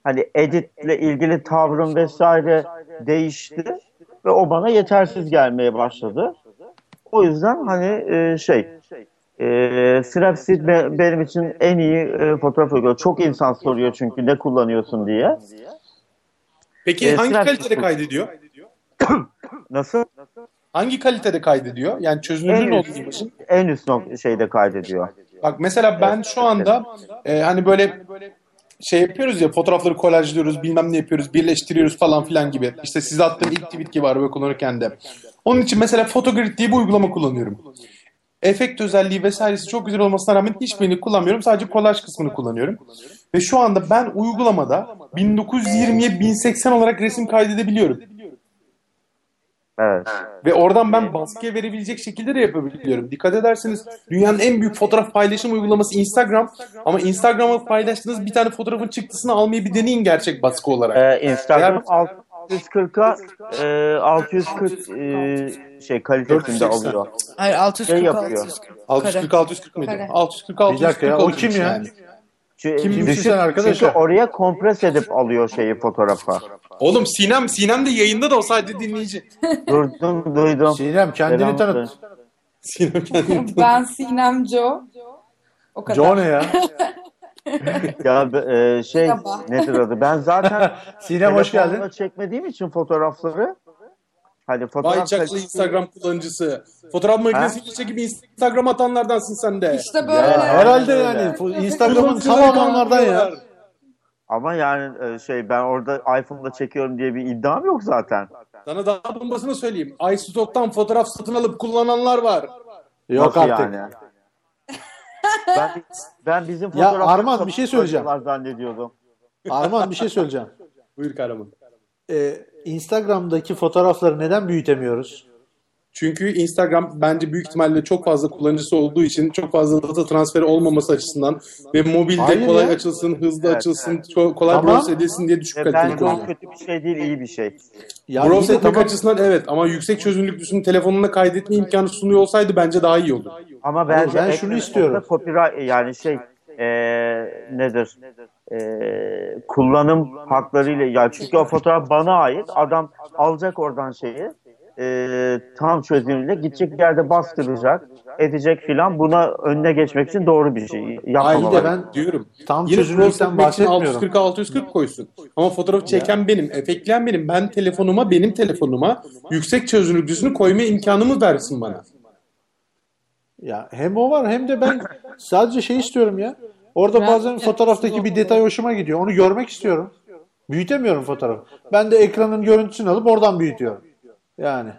hani editle ilgili tavrım vesaire değişti ve o bana yetersiz gelmeye başladı. O yüzden hani e, şey e, Snapseed be- benim için en iyi e, fotoğraf uygulaması. Çok insan soruyor çünkü ne kullanıyorsun diye. Peki Ee, hangi Snapchat- kalitede kaydediyor? Nasıl? Hangi kalitede kaydediyor? Yani çözünürlüğü En ne üst, oluyor başın? en üst nok- şeyde kaydediyor. Bak mesela ben şu anda e, hani böyle şey yapıyoruz ya fotoğrafları kolajlıyoruz bilmem ne yapıyoruz birleştiriyoruz falan filan gibi. İşte size attığım ilk tweet gibi araba kullanırken de. Onun için mesela Photogrid diye bir uygulama kullanıyorum. Efekt özelliği vesairesi çok güzel olmasına rağmen hiçbirini kullanmıyorum. Sadece kolaj kısmını kullanıyorum. Ve şu anda ben uygulamada 1920'ye 1080 olarak resim kaydedebiliyorum. Evet. Ve oradan ben baskıya verebilecek şekilde de yapabiliyorum. Dikkat ederseniz dünyanın en büyük fotoğraf paylaşım uygulaması Instagram. Ama Instagram'a paylaştığınız bir tane fotoğrafın çıktısını almayı bir deneyin gerçek baskı olarak. Ee, Instagram 640'a e, 640 e, şey kalitesinde 480. alıyor. Hayır Şey 640 yapıyor. 640. 640 640 mıydı? Kare. 640 Bir 640 dakika ya o kim ya? yani. Çünkü, sen arkadaşlar? Çünkü oraya kompres edip alıyor şeyi fotoğrafa. Oğlum Sinem Sinem de yayında da o sadece dinleyici. Duydum duydum. Sinem kendini Selam tanıt. söyle. Sinem kendini Ben Sinem Jo. O kadar. Joe ne ya? Ya e, şey nedir adı? Ben zaten Sinem hoş geldin. çekmediğim için fotoğrafları hani fotoğraf çaklı kalitesi- Instagram kullanıcısı. Fotoğraf makinesiyle çekip Instagram atanlardansın sen de. İşte böyle. Ya, Herhalde öyle. yani. Instagram'ın tamamı onlardan ya. ama yani e, şey ben orada iPhone'da çekiyorum diye bir iddiam yok zaten. Sana daha bombasını söyleyeyim. iStock'tan fotoğraf satın alıp kullananlar var. Yok Nasıl artık. yani? Ben ben bizim Ya fotoğrafları Arman, bir şey söyleyeceğim. zannediyordum. Arman bir şey söyleyeceğim. Buyur kahraman. Ee, Instagram'daki fotoğrafları neden büyütemiyoruz? Çünkü Instagram bence büyük ihtimalle çok fazla kullanıcısı olduğu için çok fazla data transferi olmaması açısından ve mobilde Hayır kolay ya. açılsın, hızlı Evet, açılsın, çok kolay Tamam. browse edilsin diye düşük Ve kaliteli bence o kullanıyor. kötü bir şey değil, iyi bir şey. Ya Browse yine etmek tamam. açısından evet ama yüksek çözünürlüklüsünü telefonuna kaydetme imkanı sunuyor olsaydı bence daha iyi olur. Ama bence ben en şunu istiyorum. nokta Copyright yani şey e, nedir? E, kullanım haklarıyla ya çünkü o fotoğraf bana ait. Adam alacak oradan şeyi e, tam çözünürlüğüyle gidecek bir yerde bastıracak edecek filan buna önüne geçmek için doğru bir şey. Yapmamalı. de ben diyorum. Tam Yine çözünürlükten bahsetmiyorum. 640 640 koysun. Ama fotoğrafı çeken benim, efektleyen benim. Ben telefonuma, benim telefonuma yüksek çözünürlüklüsünü koyma imkanımı versin bana. Ya hem o var hem de ben sadece şey istiyorum ya. Orada Ben- bazen fotoğraftaki bir detay hoşuma gidiyor. Onu görmek istiyorum. Büyütemiyorum fotoğrafı. Ben de ekranın görüntüsünü alıp oradan büyütüyorum. Yani.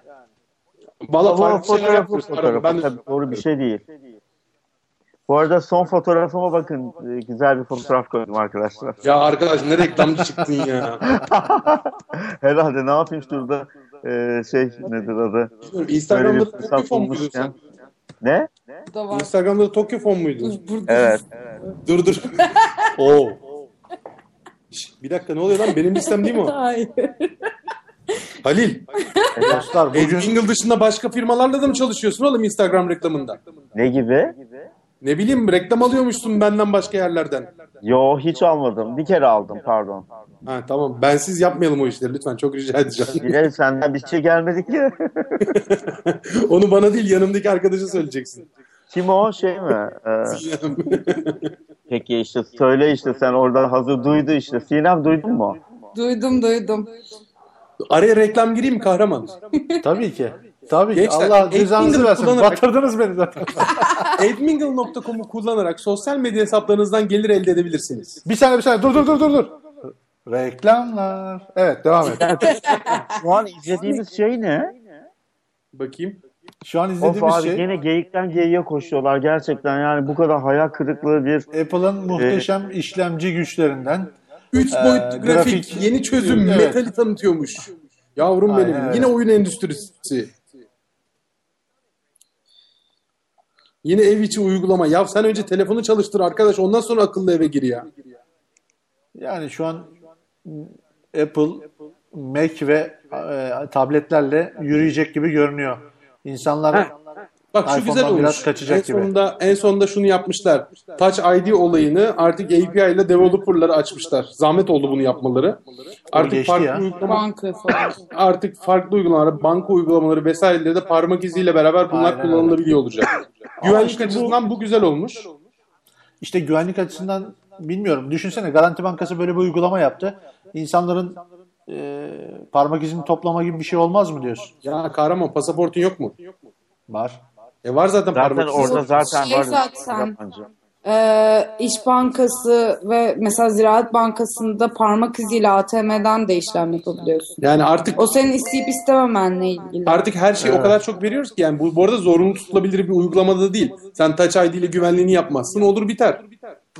Valla fotoğrafı, yapıyoruz. fotoğrafı Ben de tabii doğru bir şey değil. Bu arada son fotoğrafıma bakın. E, Güzel bir fotoğraf koydum arkadaşlar. Ya arkadaş ne reklamcı çıktın ya. Herhalde ne yapayım şurada e, şey nedir adı? Instagram'da bir Tokyo fon muydun bulmuşken. sen? Ne? Instagram'da Tokyo fon muydun? Burada Evet. Dur dur. Oo. Şş, Bir dakika ne oluyor lan? Benim listem değil mi o? Hayır. Halil. Dostlar Bugün... bugün Jingle dışında başka firmalarla da mı çalışıyorsun oğlum Instagram reklamında? Ne gibi? Ne bileyim reklam alıyormuşsun benden başka yerlerden. Yo hiç almadım. Bir kere aldım pardon. Ha tamam. Bensiz yapmayalım o işleri lütfen. Çok rica edeceğim. Bilal senden bir şey gelmedi ki. Onu bana değil yanımdaki arkadaşa söyleyeceksin. Kim o şey mi? Ee, peki işte söyle işte sen orada hazır duydu işte. Sinem duydun mu? Duydum duydum. Araya reklam gireyim mi kahraman? tabii ki. Tabii ki. Gençler, Allah cezanızı versin. kullanarak- Batırdınız beni zaten. Admingle.com'u kullanarak sosyal medya hesaplarınızdan gelir elde edebilirsiniz. bir saniye bir saniye. Dur dur dur dur dur. Reklamlar. Evet devam et. Şu an izlediğimiz şey ne? Bakayım. Şu an Of izlediğimiz abi şey yine geyikten geyiğe koşuyorlar gerçekten yani bu kadar hayal kırıklığı bir Apple'ın muhteşem işlemci güçlerinden 3 Ee, boyutlu grafik, grafik- yeni çözüm, Evet. metali tanıtıyormuş. Yavrum Aynen benim. öyle. Yine oyun endüstrisi. Yine ev içi uygulama. Ya sen önce telefonu çalıştır arkadaş ondan sonra akıllı eve gir ya. Yani şu an Apple, Mac ve e, tabletlerle yürüyecek gibi görünüyor. İnsanlar Heh. Bak şu güzel olmuş. biraz kaçacak en gibi. sonunda en sonunda şunu yapmışlar. Touch ID olayını artık API ile developer'lara açmışlar. Zahmet oldu bunu yapmaları. Artık farklı ya. uygulama, Banka falan. artık farklı uygulamalar, banka uygulamaları vesaireleri de parmak iziyle beraber bunlar Aynen kullanılabiliyor olacak. Güvenlik işte bu- açısından bu güzel olmuş. İşte güvenlik açısından bilmiyorum. Düşünsene Garanti Bankası böyle bir uygulama yaptı. İnsanların e, parmak izini toplama gibi bir şey olmaz mı diyorsun? Ya kahraman pasaportun yok mu? Var. E var zaten, Zaten parmak izi. orada zaten Şey var. zaten. yabancı. Ee, İş Bankası ve mesela Ziraat Bankası'nda parmak iziyle ATM'den de işlem yapabiliyorsun. Yani artık O senin isteyip istememenle ilgili. Artık her şeyi o kadar çok veriyoruz ki yani bu, bu arada zorunlu tutulabilir bir uygulamada değil. Sen Touch ID ile güvenliğini yapmazsın olur biter.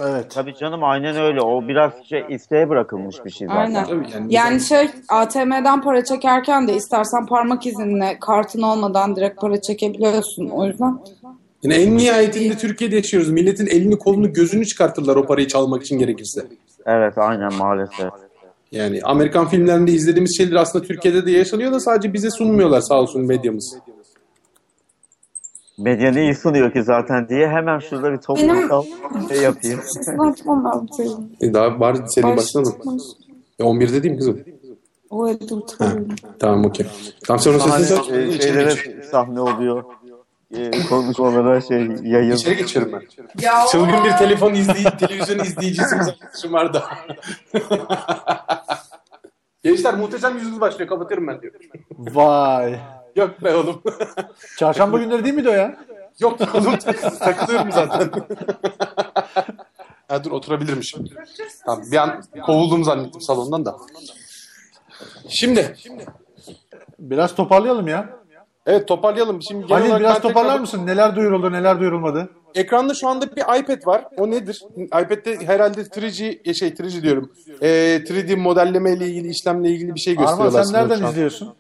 Evet. Tabii canım aynen öyle. O biraz şey isteğe bırakılmış bir şey zaten. Aynen. Yani şey ATM'den para çekerken de istersen parmak izinle kartın olmadan direkt para çekebiliyorsun. O yüzden yani en nihayetinde Türkiye'de yaşıyoruz. Milletin elini kolunu gözünü çıkartırlar o parayı çalmak için gerekirse. Evet aynen maalesef. Yani Amerikan filmlerinde izlediğimiz şeyler aslında Türkiye'de de yaşanıyor da sadece bize sunmuyorlar sağ olsun medyamız. Medya neyi sunuyor ki zaten diye hemen şurada bir toplumsal şey yapayım. E daha bari senin başına da. E 11'de değil mi kızım? O evde oturuyorum. Tamam okey. Tamam sen onun Hani sesini aç. e, şeylere sahne oluyor. E, konuşmalara şey yayın. İçeri geçiyorum ben. Ya Çılgın bir telefon izleyici, televizyon izleyicisiyim arkadaşım var da. Gençler muhteşem yüzünüz başlıyor. Kapatırım ben diyor. Vay. Yok be oğlum. Çarşamba günleri değil miydi o ya? Yok be oğlum. Takılıyorum zaten. ha, dur oturabilirmişim. Tamam, bir an kovuldum zannettim salondan da. Şimdi. Biraz toparlayalım ya. Evet toparlayalım. Şimdi genel Halil biraz ben tekrar- toparlar mısın? Neler duyuruldu, neler duyurulmadı? Ekranda şu anda bir iPad var. O nedir? iPad'de herhalde 3G, şey 3G diyorum. Ee, 3D modelleme ile ilgili, işlemle ilgili bir şey Arman gösteriyorlar. sen sanırım şu nereden izliyorsun?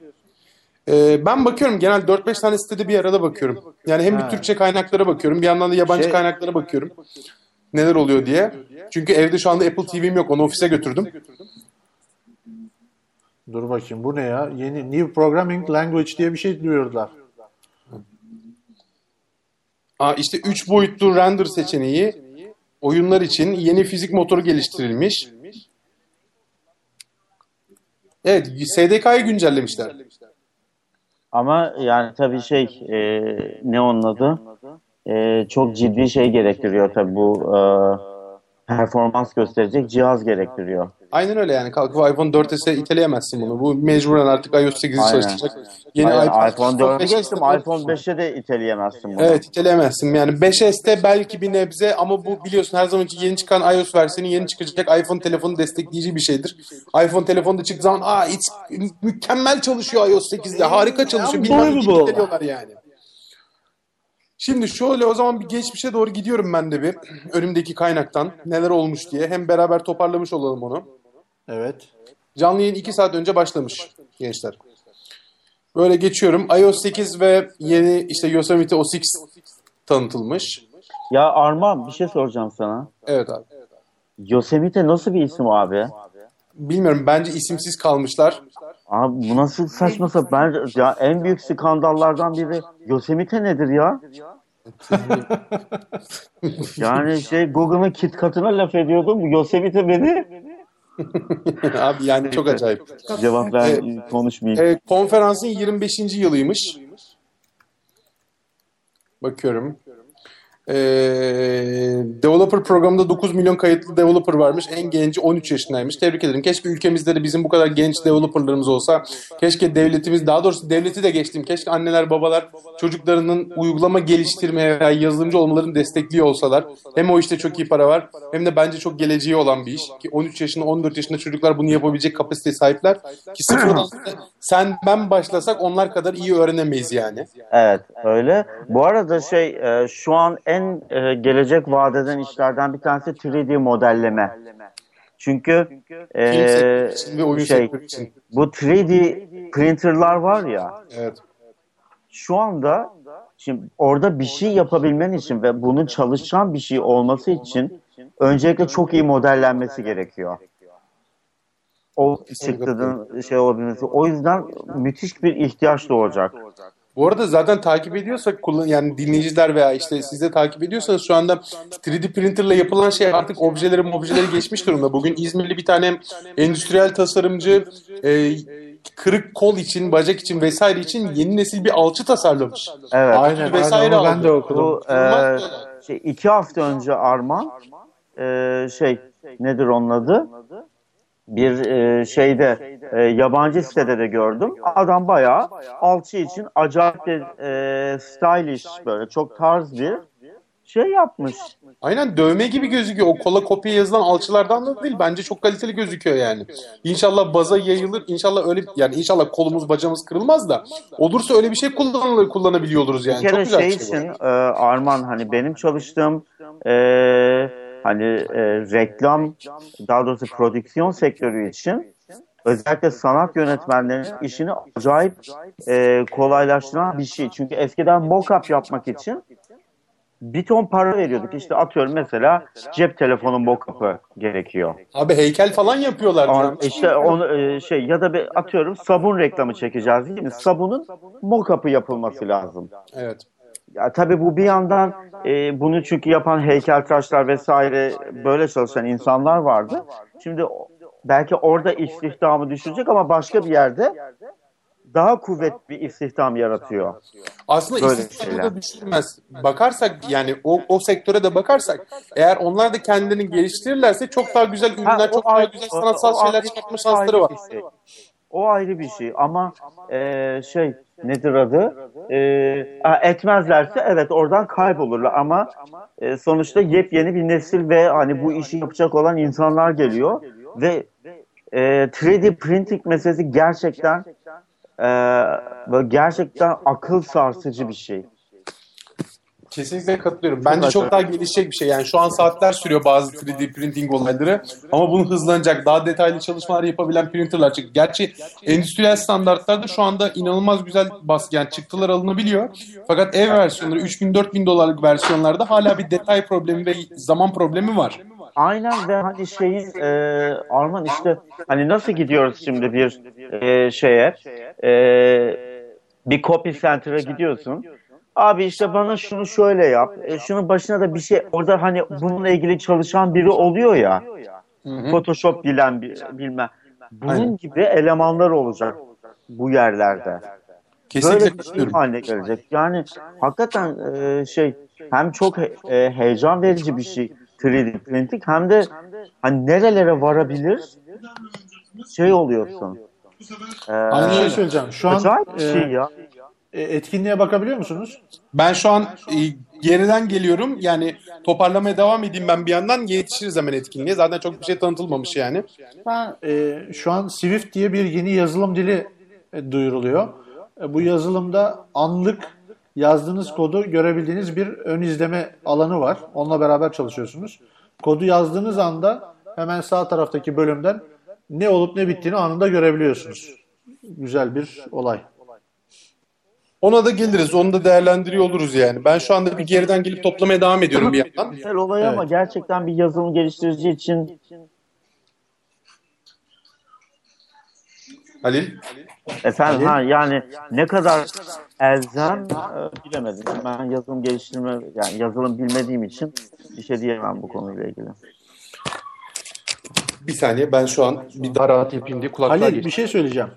Ee, ben bakıyorum genel 4-5 tane sitede bir arada bakıyorum. Yani hem Ha. bir Türkçe kaynaklara bakıyorum bir yandan da yabancı Şey- kaynaklara bakıyorum. Neler oluyor diye. Çünkü evde şu anda Apple TV'm yok onu ofise götürdüm. Dur bakayım bu ne ya? Yeni New Programming Language diye bir şey duyurdular. Aa, işte 3 boyutlu render seçeneği oyunlar için yeni fizik motoru geliştirilmiş. Evet SDK'yı güncellemişler. Ama yani tabii şey e, ne onun adı? E, çok ciddi şey gerektiriyor tabii bu e, performans gösterecek cihaz gerektiriyor. Aynen öyle yani kalkıp iPhone 4s'e iteleyemezsin bunu. Bu mecburen artık iOS 8'i Aynen. çalışacak. Yeni Hayır, iPhone, iPhone 4'ü 5 geçtim iPhone 5'e de iteleyemezsin bunu. Evet iteleyemezsin. Yani 5S'te belki bir nebze ama bu biliyorsun her zamanki yeni çıkan iOS versiyonu yeni çıkacak iPhone telefonu destekleyici bir şeydir. iPhone telefonu da çıktığı zaman aa it's, mükemmel çalışıyor iOS 8'de harika çalışıyor. Bilmem ne yani. Şimdi şöyle o zaman bir geçmişe doğru gidiyorum ben de bir önümdeki kaynaktan neler olmuş diye. Hem beraber toparlamış olalım onu. Evet. Canlı yayın 2 saat önce başlamış gençler. Böyle geçiyorum. iOS 8 ve yeni işte Yosemite OS X tanıtılmış. Ya Arman bir şey soracağım sana. Evet abi. Yosemite nasıl bir isim abi? Bilmiyorum bence isimsiz kalmışlar. Abi bu nasıl saçma sapan? Ben ya en büyük skandallardan biri Yosemite nedir ya? yani şey Google'ın KitKat'ına laf ediyordum. Yosemite beni abi yani çok acayip. cevap ver konuşmayayım. Ee, konferansın 25. yılıymış. Bakıyorum. Ee, developer programında 9 milyon kayıtlı developer varmış. En genci 13 yaşındaymış. Tebrik ederim. Keşke ülkemizde de bizim bu kadar genç developerlarımız olsa. Keşke devletimiz, daha doğrusu devleti de geçtim. Keşke anneler babalar çocuklarının uygulama geliştirmeye veya yazılımcı olmalarını destekliyor olsalar. Hem o işte çok iyi para var hem de bence çok geleceği olan bir iş. Ki 13 yaşında 14 yaşında çocuklar bunu yapabilecek kapasiteye sahipler. Ki sıfırdan sen ben başlasak onlar kadar iyi öğrenemeyiz yani. Evet öyle. Bu arada şey e, şu an en e, gelecek vadeden işlerden bir tanesi 3D modelleme. Çünkü e, şey bu 3D printerlar var ya Evet. şu anda şimdi orada bir şey yapabilmen için ve bunun çalışan bir şey olması için öncelikle çok iyi modellenmesi gerekiyor. O çıktının şey olabilmesi. O yüzden müthiş bir ihtiyaç doğacak. Bu arada zaten takip ediyorsak kullan yani dinleyiciler veya işte siz de takip ediyorsanız şu anda 3D printerla yapılan şey artık objeleri objeleri geçmiş durumda. Bugün İzmirli bir tane endüstriyel tasarımcı e, kırık kol için, bacak için vesaire için yeni nesil bir alçı tasarlamış. Evet. Aynen, Vesaire aynen ben de okudum. Bu e, şey, iki hafta önce Arman e, şey nedir onun adı? Bir e, şeyde e, yabancı sitede de gördüm. Adam bayağı alçı için acayip bir e, stylish böyle çok tarz bir şey yapmış. Aynen dövme gibi gözüküyor. O kola kopya yazılan alçılardan da değil. Bence çok kaliteli gözüküyor yani. İnşallah baza yayılır. İnşallah öyle yani inşallah kolumuz bacağımız kırılmaz da olursa öyle bir şey kullanılır, kullanabiliyor oluruz yani. Bir Çok kere güzel şey şey için e, Arman hani benim çalıştığım e, hani e, reklam daha doğrusu prodüksiyon sektörü için özellikle sanat yönetmenlerinin işini acayip e, kolaylaştıran bir şey. Çünkü eskiden mock-up yapmak için bir ton para veriyorduk. İşte atıyorum mesela cep telefonu mock-up'ı gerekiyor. Abi heykel falan yapıyorlar. Yani. işte onu e, şey ya da bir atıyorum sabun reklamı çekeceğiz değil mi? Sabunun mock-up'ı yapılması lazım. Evet. Ya tabii bu bir yandan e, bunu çünkü yapan heykeltıraşlar vesaire böyle çalışan insanlar vardı. Şimdi belki orada istihdamı düşürecek ama başka bir yerde daha kuvvetli bir istihdam yaratıyor. Aslında Böyle istihdamı şeyler. da düşürmez. Bakarsak yani o, o sektöre de bakarsak eğer onlar da kendilerini geliştirirlerse çok daha güzel ürünler, Ha, çok daha ayrı- güzel sanatsal o şeyler çıkartma şansları var. şey. O ayrı bir şey ama e, şey nedir adı? E, etmezlerse evet oradan kaybolurlar ama e, sonuçta yepyeni bir nesil ve hani bu işi yapacak olan insanlar geliyor ve e, 3D printing meselesi gerçekten e, böyle gerçekten akıl sarsıcı bir şey. Kesinlikle katılıyorum. Bence Çok çok daha gelişecek bir şey. Yani şu an saatler sürüyor bazı 3D printing olayları. Ama bunu hızlanacak, daha detaylı çalışmalar yapabilen printerlar çıktı. Gerçi endüstriyel standartlarda şu anda inanılmaz güzel baskı, yani çıktılar alınabiliyor. Fakat ev versiyonları 3000-4000 dolarlık versiyonlarda hala bir detay problemi ve zaman problemi var. Aynen ve hani şeyin e, Arman işte hani nasıl gidiyoruz şimdi bir e, şeye e, bir copy center'a gidiyorsun. Abi işte bana şunu şöyle yap. E, şunun başına da bir şey orada hani bununla ilgili çalışan biri oluyor ya. Photoshop bilen bir bilmem. Bunun Aynen. gibi elemanlar olacak bu yerlerde. Kesinlikle Böyle bir şey haline gelecek. Yani hakikaten e, şey hem çok he- e, heyecan verici bir şey 3D printing hem de hani nerelere varabilir şey oluyorsun. E, Bir şey söyleyeceğim. Şu an şey e, ya. E, etkinliğe bakabiliyor musunuz? Ben şu an e, geriden geliyorum. Yani toparlamaya devam edeyim ben bir yandan. Yetişiriz hemen etkinliğe. Zaten çok bir şey tanıtılmamış yani. Ben E, şu an Swift diye bir yeni yazılım dili e, duyuruluyor. E, bu yazılımda anlık yazdığınız kodu görebildiğiniz bir ön izleme alanı var. Onunla beraber çalışıyorsunuz. Kodu yazdığınız anda hemen sağ taraftaki bölümden ne olup ne bittiğini anında görebiliyorsunuz. Güzel bir olay. Ona da geliriz. Onu da değerlendiriyor oluruz yani. Ben şu anda bir geriden gelip toplamaya devam ediyorum bir yandan. Güzel olay ama Evet. gerçekten bir yazılım geliştirici için Halil. efendim ha yani ne kadar elzem bilemedim. Ben yazılım geliştirme yani yazılım bilmediğim için bir şey diyemem bu konuyla ilgili. Bir saniye ben şu an bir daha rahat yapayım diye kulaklığa Halil bir geçtim. şey söyleyeceğim.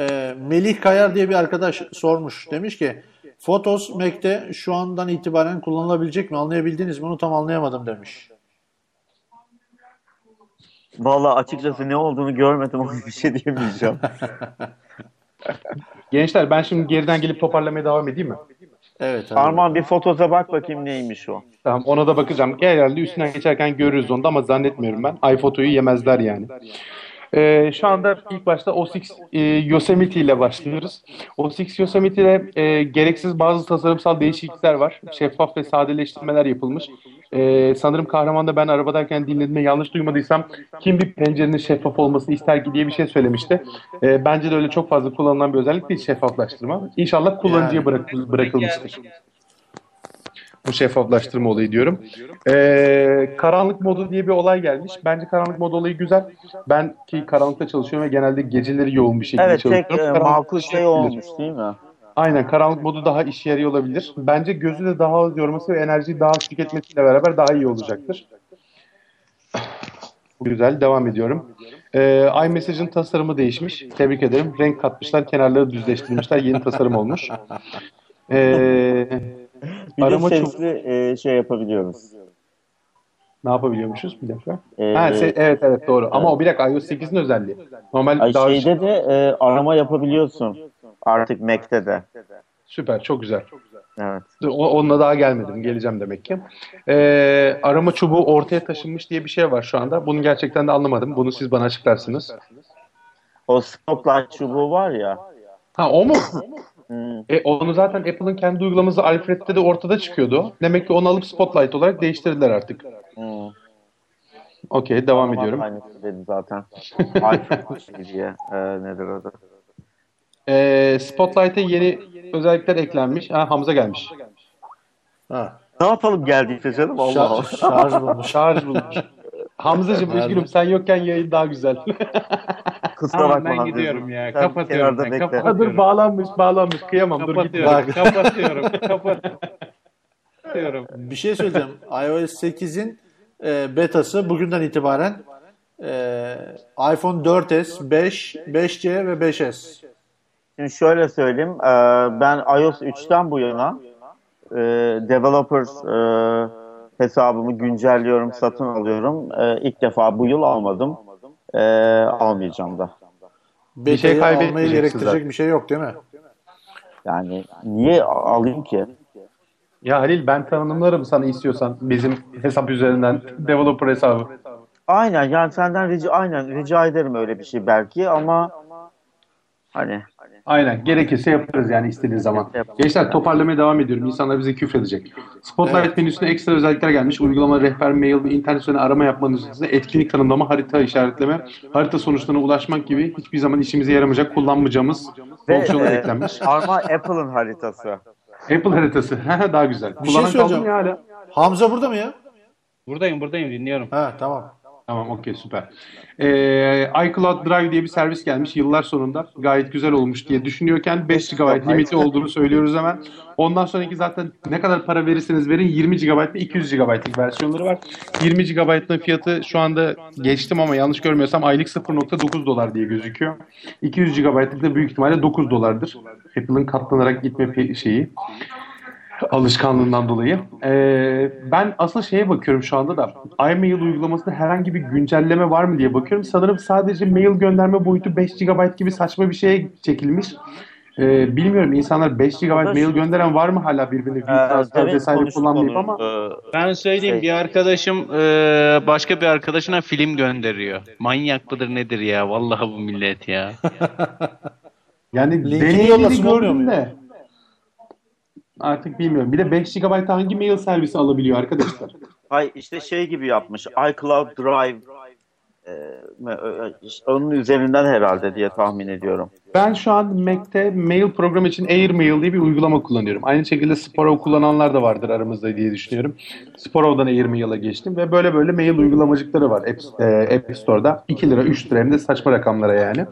Ee, Melih Kayar diye bir arkadaş sormuş. Demiş ki Photos Mac'te şu andan itibaren kullanılabilecek mi? Anlayabildiniz mi? Onu tam anlayamadım demiş. Vallahi açıkçası ne olduğunu görmedim ama bir şey diyemeyeceğim. Gençler ben şimdi geriden gelip toparlamaya devam edeyim mi? Evet. Halil. Arman bir fotoza bak bakayım neymiş o. Tamam ona da bakacağım. Herhalde üstünden geçerken görürüz onu da ama zannetmiyorum ben. iPhoto'yu yemezler yani. Ee, şu anda ilk başta OS e, Yosemite ile başlıyoruz. OS Yosemite ile e, gereksiz bazı tasarımsal değişiklikler var. Şeffaf ve sadeleştirmeler yapılmış. Ee, sanırım kahramanda ben arabadayken dinlediğimde yanlış duymadıysam kim bir pencerenin şeffaf olmasını ister ki diye bir şey söylemişti. Ee, bence de öyle çok fazla kullanılan bir özellik değil şeffaflaştırma. İnşallah kullanıcıya bırak, bırakılmıştır. Bu şeffaflaştırma olayı diyorum. Ee, karanlık modu diye bir olay gelmiş. Bence karanlık mod olayı güzel. Ben ki karanlıkta çalışıyorum ve genelde geceleri yoğun bir şekilde Evet tek çalışıyorum. e, Karanlık makul şey olmuş değil mi? Aynen karanlık modu daha işe yarıyor olabilir. Bence gözü de daha az yorması ve enerjiyi daha az tüketmesiyle beraber daha iyi olacaktır. Güzel devam ediyorum. Ee, iMessage'in tasarımı değişmiş. Tebrik ederim. Renk katmışlar, kenarları düzleştirmişler. Yeni tasarım olmuş. Ee, Bir Arama de çok- sesli e, şey yapabiliyoruz. Ne yapabiliyormuşuz? Bir dakika. E, Ha, se- evet evet doğru. Ama o bir dakika iOS 8'in özelliği. Normal ay, daha şeyde de e, arama yapabiliyorsun. Artık Mac'te de. süper, çok güzel. Evet. O, onunla daha gelmedim. Geleceğim demek ki. Ee, arama çubuğu ortaya taşınmış diye bir şey var şu anda. Bunu gerçekten de anlamadım. Bunu siz bana açıklarsınız. O Spotlight çubuğu var ya. Ha o mu? Hmm. E, onu zaten Apple'ın kendi uygulaması Alfred'de de ortada çıkıyordu. Demek ki onu alıp Spotlight olarak değiştirdiler artık. Hmm. Okey devam ediyorum. Aynısı dedi zaten. şey diye. E, nedir adı? Ee, Spotlight'e yeni özellikler eklenmiş. Ha, Hamza gelmiş. Ha. Ne yapalım geldiyse canım Allah Allah. Şarj, şarj bulmuş. Şarj bulmuş. Hamzacığım üzgünüm sen yokken yayın daha güzel. Kusura Tamam, bakma. ben gidiyorum ya. Sen Kapatıyorum ben, bekle. kapat- dur bağlanmış bağlanmış kıyamam dur git. Kapatıyorum. Kapatıyorum. Kapatıyorum. Bir şey söyleyeceğim. iOS 8'in e, betası bugünden itibaren e, iPhone 4S, 5, 5C ve 5S. Şimdi şöyle söyleyeyim. e, ben iOS 3'ten bu yana e, developers e, hesabımı güncelliyorum, satın alıyorum. E, ilk defa bu yıl almadım. E, almayacağım da. Beta'yı şey almayı kaybetmeyeceksin gerektirecek zaten. bir şey yok değil mi? Yani niye alayım ki? Ya Halil ben tanımlarım sana istiyorsan bizim hesap üzerinden developer hesabı. Aynen yani senden rica, aynen rica ederim öyle bir şey belki ama hani Aynen. Gerekirse yaparız yani istediği zaman. Gençler toparlamaya devam ediyorum. İnsanlar bize küfredecek. Spotlight menüsüne ekstra özellikler gelmiş. Uygulama, rehber, mail ve internet üzerinden arama yapmanız için etkinlik tanımlama, harita işaretleme, harita sonuçlarına ulaşmak gibi hiçbir zaman işimize yaramayacak kullanmayacağımız fonksiyonlar eklenmiş. ama Apple'ın haritası. Apple haritası. Daha güzel. Bir şey Kullanan söyleyeceğim. ya hala? Hamza burada mı ya? Buradayım buradayım dinliyorum. Ha tamam. Tamam okey süper. Ee, iCloud Drive diye bir servis gelmiş yıllar sonunda. Gayet güzel olmuş diye düşünüyorken 5 GB limiti olduğunu söylüyoruz hemen. Ondan sonraki zaten ne kadar para verirseniz verin 20 GB ve 200 GB'lık versiyonları var. 20 GB'ın fiyatı şu anda geçtim ama yanlış görmüyorsam aylık 0.9 dolar diye gözüküyor. 200 GB'lık da büyük ihtimalle 9 dolardır. Apple'ın katlanarak gitme şeyi alışkanlığından dolayı. Ee, ben asıl şeye bakıyorum şu anda da iMail uygulamasında herhangi bir güncelleme var mı diye bakıyorum. Sanırım sadece mail gönderme boyutu 5 GB gibi saçma bir şeye çekilmiş. Ee, bilmiyorum insanlar 5 GB mail gönderen var mı hala birbirine Ee, WeTransfer demin vesaire kullanmayıp ama Ee, Ben söyleyeyim Şey- bir arkadaşım e, başka bir arkadaşına film gönderiyor. Manyak mıdır nedir ya? Vallahi bu millet ya. yani Linkini deneyimini gördüm de artık bilmiyorum. Bir de 5 GB hangi mail servisi alabiliyor arkadaşlar? Hay işte şey gibi yapmış. iCloud Drive e, onun üzerinden herhalde diye tahmin ediyorum. Ben şu an Mac'te mail programı için AirMail diye bir uygulama kullanıyorum. Aynı şekilde Sparrow kullananlar da vardır aramızda diye düşünüyorum. Sparrow'dan AirMail'a geçtim ve böyle böyle mail uygulamacıkları var App, e, App Store'da. 2 lira 3 lira hem de saçma rakamlara yani.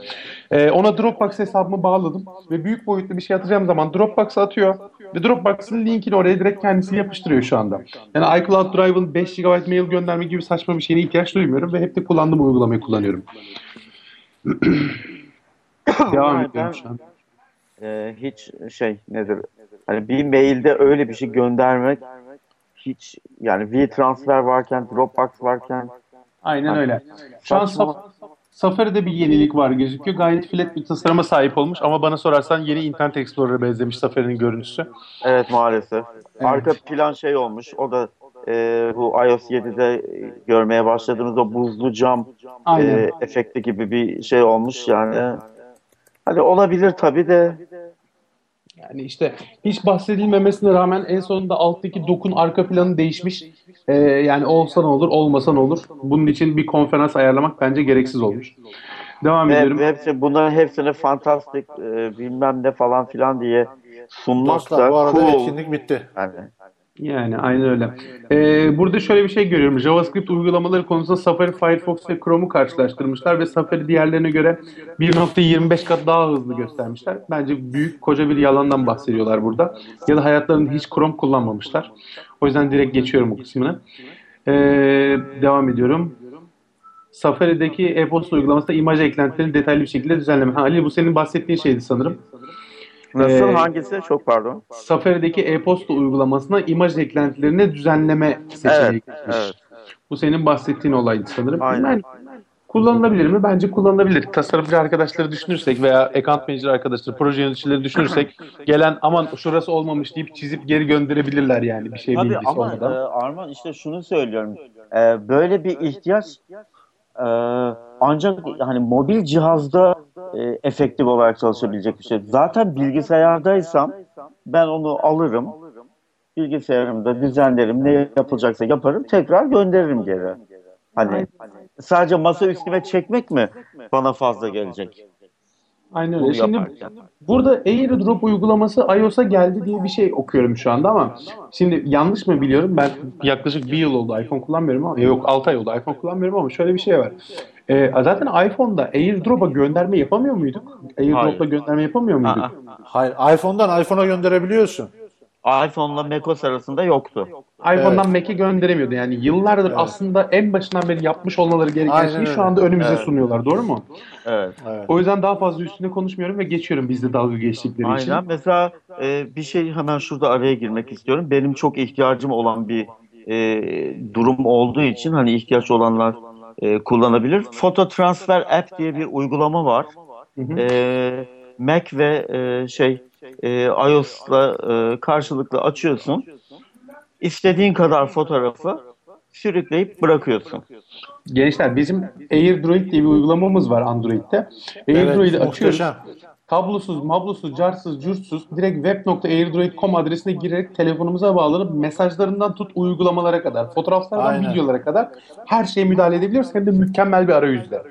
E, ona Dropbox hesabımı bağladım ve büyük boyutlu bir şey atacağım zaman Dropbox'a atıyor ve Dropbox'ın linkini oraya direkt kendisi yapıştırıyor şu anda. Yani iCloud Drive'ın 5 GB mail gönderme gibi saçma bir şeyine ihtiyaç duymuyorum ve hep de kullandığım uygulamayı kullanıyorum. Devam ediyorum şu an. e, hiç şey nedir? Hani bir mailde öyle bir şey göndermek hiç yani WeTransfer varken, Dropbox varken Aynen Bak, öyle. Şu an Safari'de bir yenilik var gözüküyor. Gayet flat bir tasarıma sahip olmuş ama bana sorarsan yeni Internet Explorer'a benzemiş Safari'nin görüntüsü. evet maalesef. Arka plan şey olmuş. O da e, bu iOS 7'de görmeye başladığımız o buzlu cam Aynen. e, efekti gibi bir şey olmuş yani. Hani olabilir tabii de Yani işte hiç bahsedilmemesine rağmen en sonunda alttaki dokun arka planı değişmiş. Ee, yani olsa ne olur, olmasa ne olur. Bunun için bir konferans ayarlamak bence gereksiz olmuş. Devam ve, ediyorum. hepsi bunların hepsini fantastik e, bilmem ne falan filan diye sunmak Dostlar da bu arada cool. etkinlik bitti. Yani Yani aynen öyle. Ee, burada şöyle bir şey görüyorum. JavaScript uygulamaları konusunda Safari, Firefox ve Chrome'u karşılaştırmışlar ve Safari diğerlerine göre 1.25 kat daha hızlı göstermişler. Bence büyük koca bir yalandan bahsediyorlar burada. Ya da hayatlarında hiç Chrome kullanmamışlar. O yüzden direkt geçiyorum o kısmını. Ee, devam ediyorum. Safari'deki e-posta uygulamasında imaj eklentilerini detaylı bir şekilde düzenleme. Ha, Ali bu senin bahsettiğin şeydi sanırım. Nasıl? Ee, Hangisi? Çok pardon. Safari'deki e-posta uygulamasına imaj eklentilerini düzenleme seçeneği Evet, geçmiş. evet. Bu senin bahsettiğin olaydı sanırım. Aynen. Yani kullanılabilir mi? Bence kullanılabilir. Tasarımcı arkadaşları düşünürsek veya account manager arkadaşları, proje yöneticileri düşünürsek gelen aman şurası olmamış deyip çizip geri gönderebilirler yani bir şey Tabii bilgisi ama olmadan. e, Arman işte şunu söylüyorum. E, böyle bir ihtiyaç ancak hani mobil cihazda e, efektif olarak çalışabilecek bir şey. Zaten bilgisayardaysam ben onu alırım. Bilgisayarımda düzenlerim. Ne yapılacaksa yaparım. Tekrar gönderirim geri. Hani sadece masa üstüme çekmek mi bana fazla gelecek? Aynen Bunu öyle. Şimdi yaparken. burada AirDrop uygulaması iOS'a geldi diye bir şey okuyorum şu anda ama şimdi yanlış mı biliyorum? Ben yaklaşık bir yıl oldu iPhone kullanmıyorum ama yok 6 ay oldu iPhone kullanmıyorum ama şöyle bir şey var. Ee, zaten iPhone'da AirDrop'a gönderme yapamıyor muyduk? AirDrop'la gönderme yapamıyor muyduk? Hayır, iPhone'dan iPhone'a gönderebiliyorsun. iPhone'la macOS arasında yoktu. iPhone'dan Mac'e gönderemiyordu. Yani yıllardır aslında en başından beri yapmış olmaları gereken Aynen şeyi şu anda önümüze Evet. sunuyorlar. Doğru mu? Evet. Evet. O yüzden daha fazla üstüne konuşmuyorum ve geçiyorum bizde dalga geçtikleri için. Aynen. Mesela e, bir şey hemen şurada araya girmek istiyorum. Benim çok ihtiyacım olan bir e, durum olduğu için hani ihtiyaç olanlar e, kullanabilir. Foto Transfer App diye bir uygulama var. Hı hı. E, Mac ve e, şey e, iOS'la e, karşılıklı açıyorsun. İstediğin kadar fotoğrafı sürükleyip bırakıyorsun. Gençler bizim AirDroid diye bir uygulamamız var Android'de. AirDroid'i Evet, açıyoruz. muhteşem. Kablosuz, mablosuz, carsız, curtsuz direkt web.airdroid.com adresine girerek telefonumuza bağlanıp mesajlarından tut uygulamalara kadar, fotoğraflardan Aynen. videolara kadar her şeye müdahale edebiliyoruz. Hem de mükemmel bir arayüzle.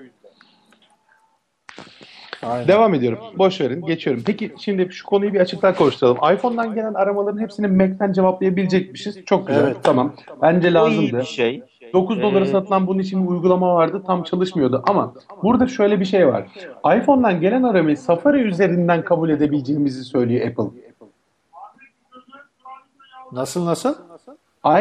Aynen. Devam ediyorum. Boş verin. Geçiyorum. Peki şimdi şu konuyu bir açıklar konuşturalım. iPhone'dan gelen aramaların hepsini Mac'ten cevaplayabilecekmişiz. Çok güzel. Evet. Tamam. Bence Bu iyi lazımdı. bir şey. 9 dolara Ee, satılan bunun için bir uygulama vardı. Tam çalışmıyordu. Ama burada şöyle bir şey var. iPhone'dan gelen aramayı Safari üzerinden kabul edebileceğimizi söylüyor Apple. Nasıl nasıl?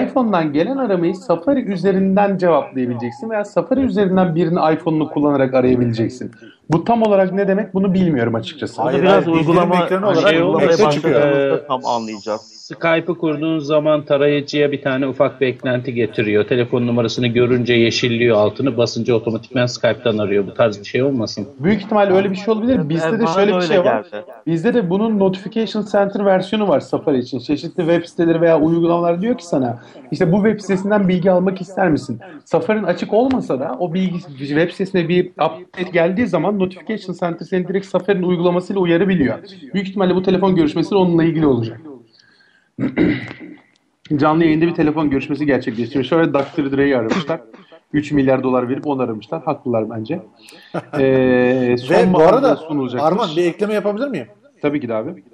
iPhone'dan gelen aramayı Safari üzerinden cevaplayabileceksin veya Safari üzerinden birinin iPhone'unu kullanarak arayabileceksin. Bu tam olarak ne demek bunu bilmiyorum açıkçası. Hayır, biraz hayır, uygulama hani olarak uygulamaya çıkıyor. başladığımızda tam anlayacağız. Skype'ı kurduğun zaman tarayıcıya bir tane ufak bir eklenti getiriyor. Telefon numarasını görünce yeşilliyor altını. Basınca otomatikman Skype'tan arıyor. Bu tarz bir şey olmasın? Büyük ihtimalle öyle bir şey olabilir. Bizde de bana şöyle bir şey var. geldi. Bizde de bunun Notification Center versiyonu var Safari için. Çeşitli web siteleri veya uygulamalar diyor ki sana işte bu web sitesinden bilgi almak ister misin? Safari'nin açık olmasa da o bilgi web sitesine bir update geldiği zaman Notification Center seni direkt Safari'nin uygulamasıyla uyarabiliyor. Büyük ihtimalle bu telefon görüşmesi onunla ilgili olacak. Canlı yayında bir telefon görüşmesi gerçekleştirmiş. Şöyle Dr. Dre'yi aramışlar. 3 milyar dolar verip onu aramışlar. Haklılar bence. Ee, son Ve bu arada. Arman bir ekleme yapabilir miyim? Tabii ki de abi.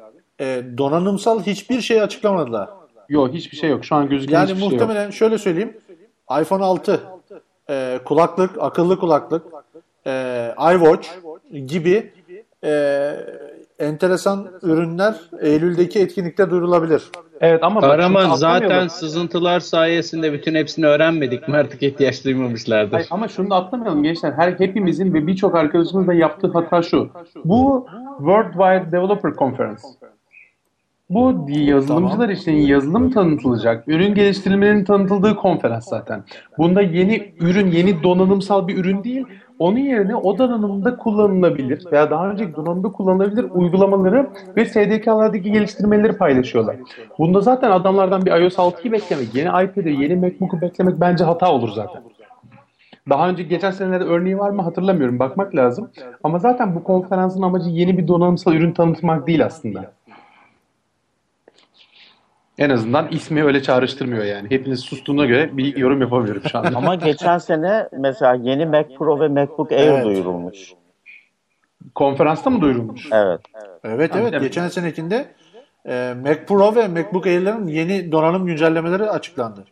Ee, donanımsal hiçbir şey açıklamadılar. Yok hiçbir şey yok. Şu an gözüken Yani hiçbir şey yok. muhtemelen şöyle söyleyeyim. iPhone 6 e, kulaklık, akıllı kulaklık, e, iWatch gibi e, enteresan ürünler Eylül'deki etkinlikte duyurulabilir. Evet ama atlamayalım. zaten sızıntılar sayesinde bütün hepsini öğrenmedik mi artık ihtiyaç duymamışlardır. Hayır, ama şunu da atlamayalım gençler. Her hepimizin ve birçok arkadaşımızın da yaptığı hata şu. Bu Worldwide Developer Conference. Bu yazılımcılar için yazılım tanıtılacak, ürün geliştirilmenin tanıtıldığı konferans zaten. Bunda yeni ürün, yeni donanımsal bir ürün değil, onun yerine o donanımda kullanılabilir veya daha önceki donanımda kullanılabilir uygulamaları ve SDK'lardaki geliştirmeleri paylaşıyorlar. Bunda zaten adamlardan bir iOS 6'yı beklemek, yeni iPad'i, yeni MacBook'u beklemek bence hata olur zaten. Daha önce geçen senelerde örneği var mı hatırlamıyorum. Bakmak lazım. Ama zaten bu konferansın amacı yeni bir donanımsal ürün tanıtmak değil aslında. En azından ismi öyle çağrıştırmıyor yani. Hepiniz sustuğuna göre bir yorum yapabilirim şu anda. Ama geçen sene mesela yeni Mac Pro ve MacBook Air Evet. duyurulmuş. Konferansta mı duyurulmuş? Evet. Evet evet evet. geçen senekinde e, Mac Pro ve MacBook Air'lerin yeni donanım güncellemeleri açıklandı.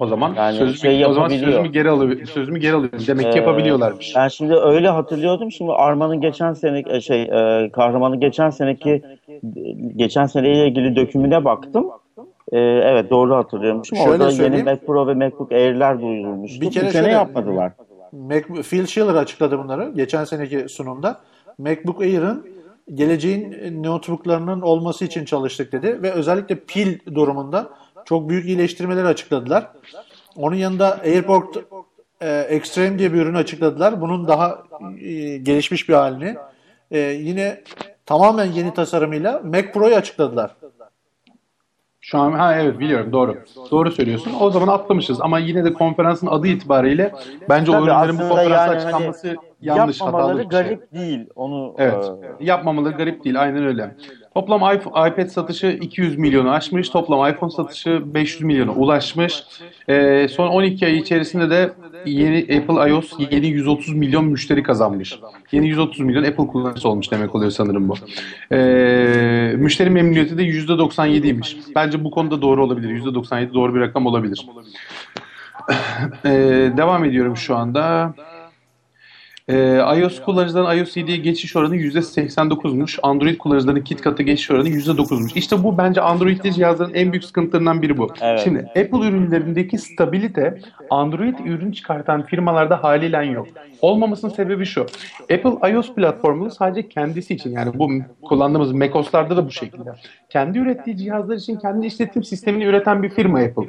O zaman Yani sözümü, şey o zaman sözümü geri alıyorum. Sözümü geri alıyorum. Demek ki Ee, yapabiliyorlarmış. Ben şimdi öyle hatırlıyordum. Şimdi Arman'ın geçen sene e, şey e, kahramanın geçen seneki geçen seneyle ilgili dökümüne baktım. E, evet doğru hatırlıyormuşum. Şöyle Orada söyleyeyim. yeni Mac Pro ve MacBook Air'ler duyurulmuştu. Bir kere kere şöyle- yapmadılar. Mac, Phil Schiller açıkladı bunları geçen seneki sunumda. MacBook Air'ın geleceğin notebooklarının olması için çalıştık dedi ve özellikle pil durumunda çok büyük iyileştirmeler açıkladılar. Onun yanında AirPort e, Extreme diye bir ürün açıkladılar. Bunun daha e, gelişmiş bir halini. E, yine tamamen yeni tasarımıyla Mac Pro'yu açıkladılar. Şu an ha evet biliyorum doğru. Doğru söylüyorsun. O zaman atlamışız ama yine de konferansın adı itibariyle bence o Tabii ürünlerin bu aslında konferansa yani açıklanması yanlış Yapmamaları hatalı bir şey. garip değil. Onu Evet. e, Yapmamaları garip değil. Aynen öyle. Toplam iPad satışı 200 milyonu aşmış. Toplam iPhone satışı 500 milyona ulaşmış. Ee, son 12 ay içerisinde de yeni Apple iOS yeni 130 milyon müşteri kazanmış. Yeni 130 milyon Apple kullanıcısı olmuş demek oluyor sanırım bu. Ee, müşteri memnuniyeti de %97'ymiş. Bence bu konuda doğru olabilir. %97 doğru bir rakam olabilir. Ee, devam ediyorum şu anda. Ee, iOS kullanıcıların iOS 7'ye geçiş oranı %89'muş. Android kullanıcıların KitKat'a geçiş oranı %9'muş. İşte bu bence Android'li cihazların en büyük sıkıntılarından biri bu. Evet. Şimdi Apple ürünlerindeki stabilite Android ürün çıkartan firmalarda haliyle yok. Olmamasının sebebi şu. Apple iOS platformunu sadece kendisi için yani bu kullandığımız macOS'larda da bu şekilde. Kendi ürettiği cihazlar için kendi işletim sistemini üreten bir firma Apple.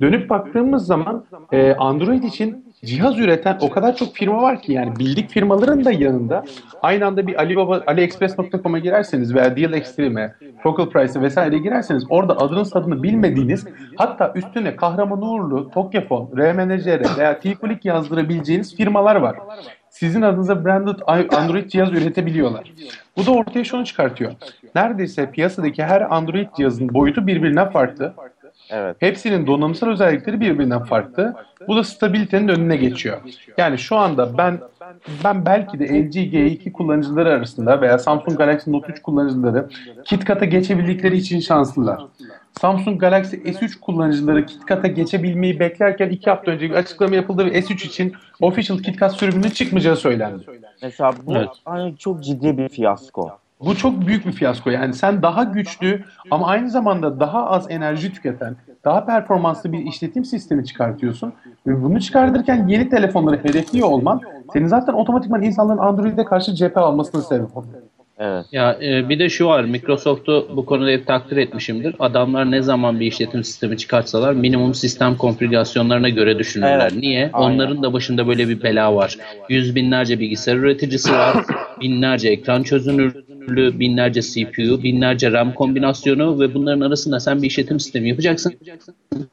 Dönüp baktığımız zaman e, Android için cihaz üreten o kadar çok firma var ki yani bildik firmaların da yanında aynı anda bir Alibaba, AliExpress.com'a girerseniz veya Deal Extreme'e, Focal Price'e vesaire girerseniz orada adının adını bilmediğiniz hatta üstüne Kahraman Uğurlu, Tokyafon, RMNCR veya T-Click yazdırabileceğiniz firmalar var. Sizin adınıza branded Android cihaz üretebiliyorlar. Bu da ortaya şunu çıkartıyor. Neredeyse piyasadaki her Android cihazın boyutu birbirinden farklı. Evet. Hepsinin donanımsal özellikleri birbirinden farklı. Bu da stabilitenin önüne geçiyor. Yani şu anda ben ben belki de LG G2 kullanıcıları arasında veya Samsung Galaxy Note 3 kullanıcıları KitKat'a geçebildikleri için şanslılar. Samsung Galaxy S3 kullanıcıları KitKat'a geçebilmeyi beklerken iki hafta önce bir açıklama yapıldı ve S3 için Official KitKat sürümünün çıkmayacağı söylendi. Mesela bu Evet. ay, çok ciddi bir fiyasko. Bu çok büyük bir fiyasko. Yani sen daha güçlü ama aynı zamanda daha az enerji tüketen, daha performanslı bir işletim sistemi çıkartıyorsun. Ve bunu çıkartırken yeni telefonları hedefliyor olman senin zaten otomatikman insanların Android'e karşı cephe almasına sebep oluyor. Evet. Ya e, bir de şu var Microsoft'u bu konuda hep takdir etmişimdir. Adamlar ne zaman bir işletim sistemi çıkartsalar minimum sistem konfigürasyonlarına göre düşünürler. Evet, Niye? aynen. Onların da başında böyle bir bela var. Yüz binlerce bilgisayar üreticisi var. binlerce ekran çözünürlüğü, binlerce CPU, binlerce RAM kombinasyonu ve bunların arasında sen bir işletim sistemi yapacaksın.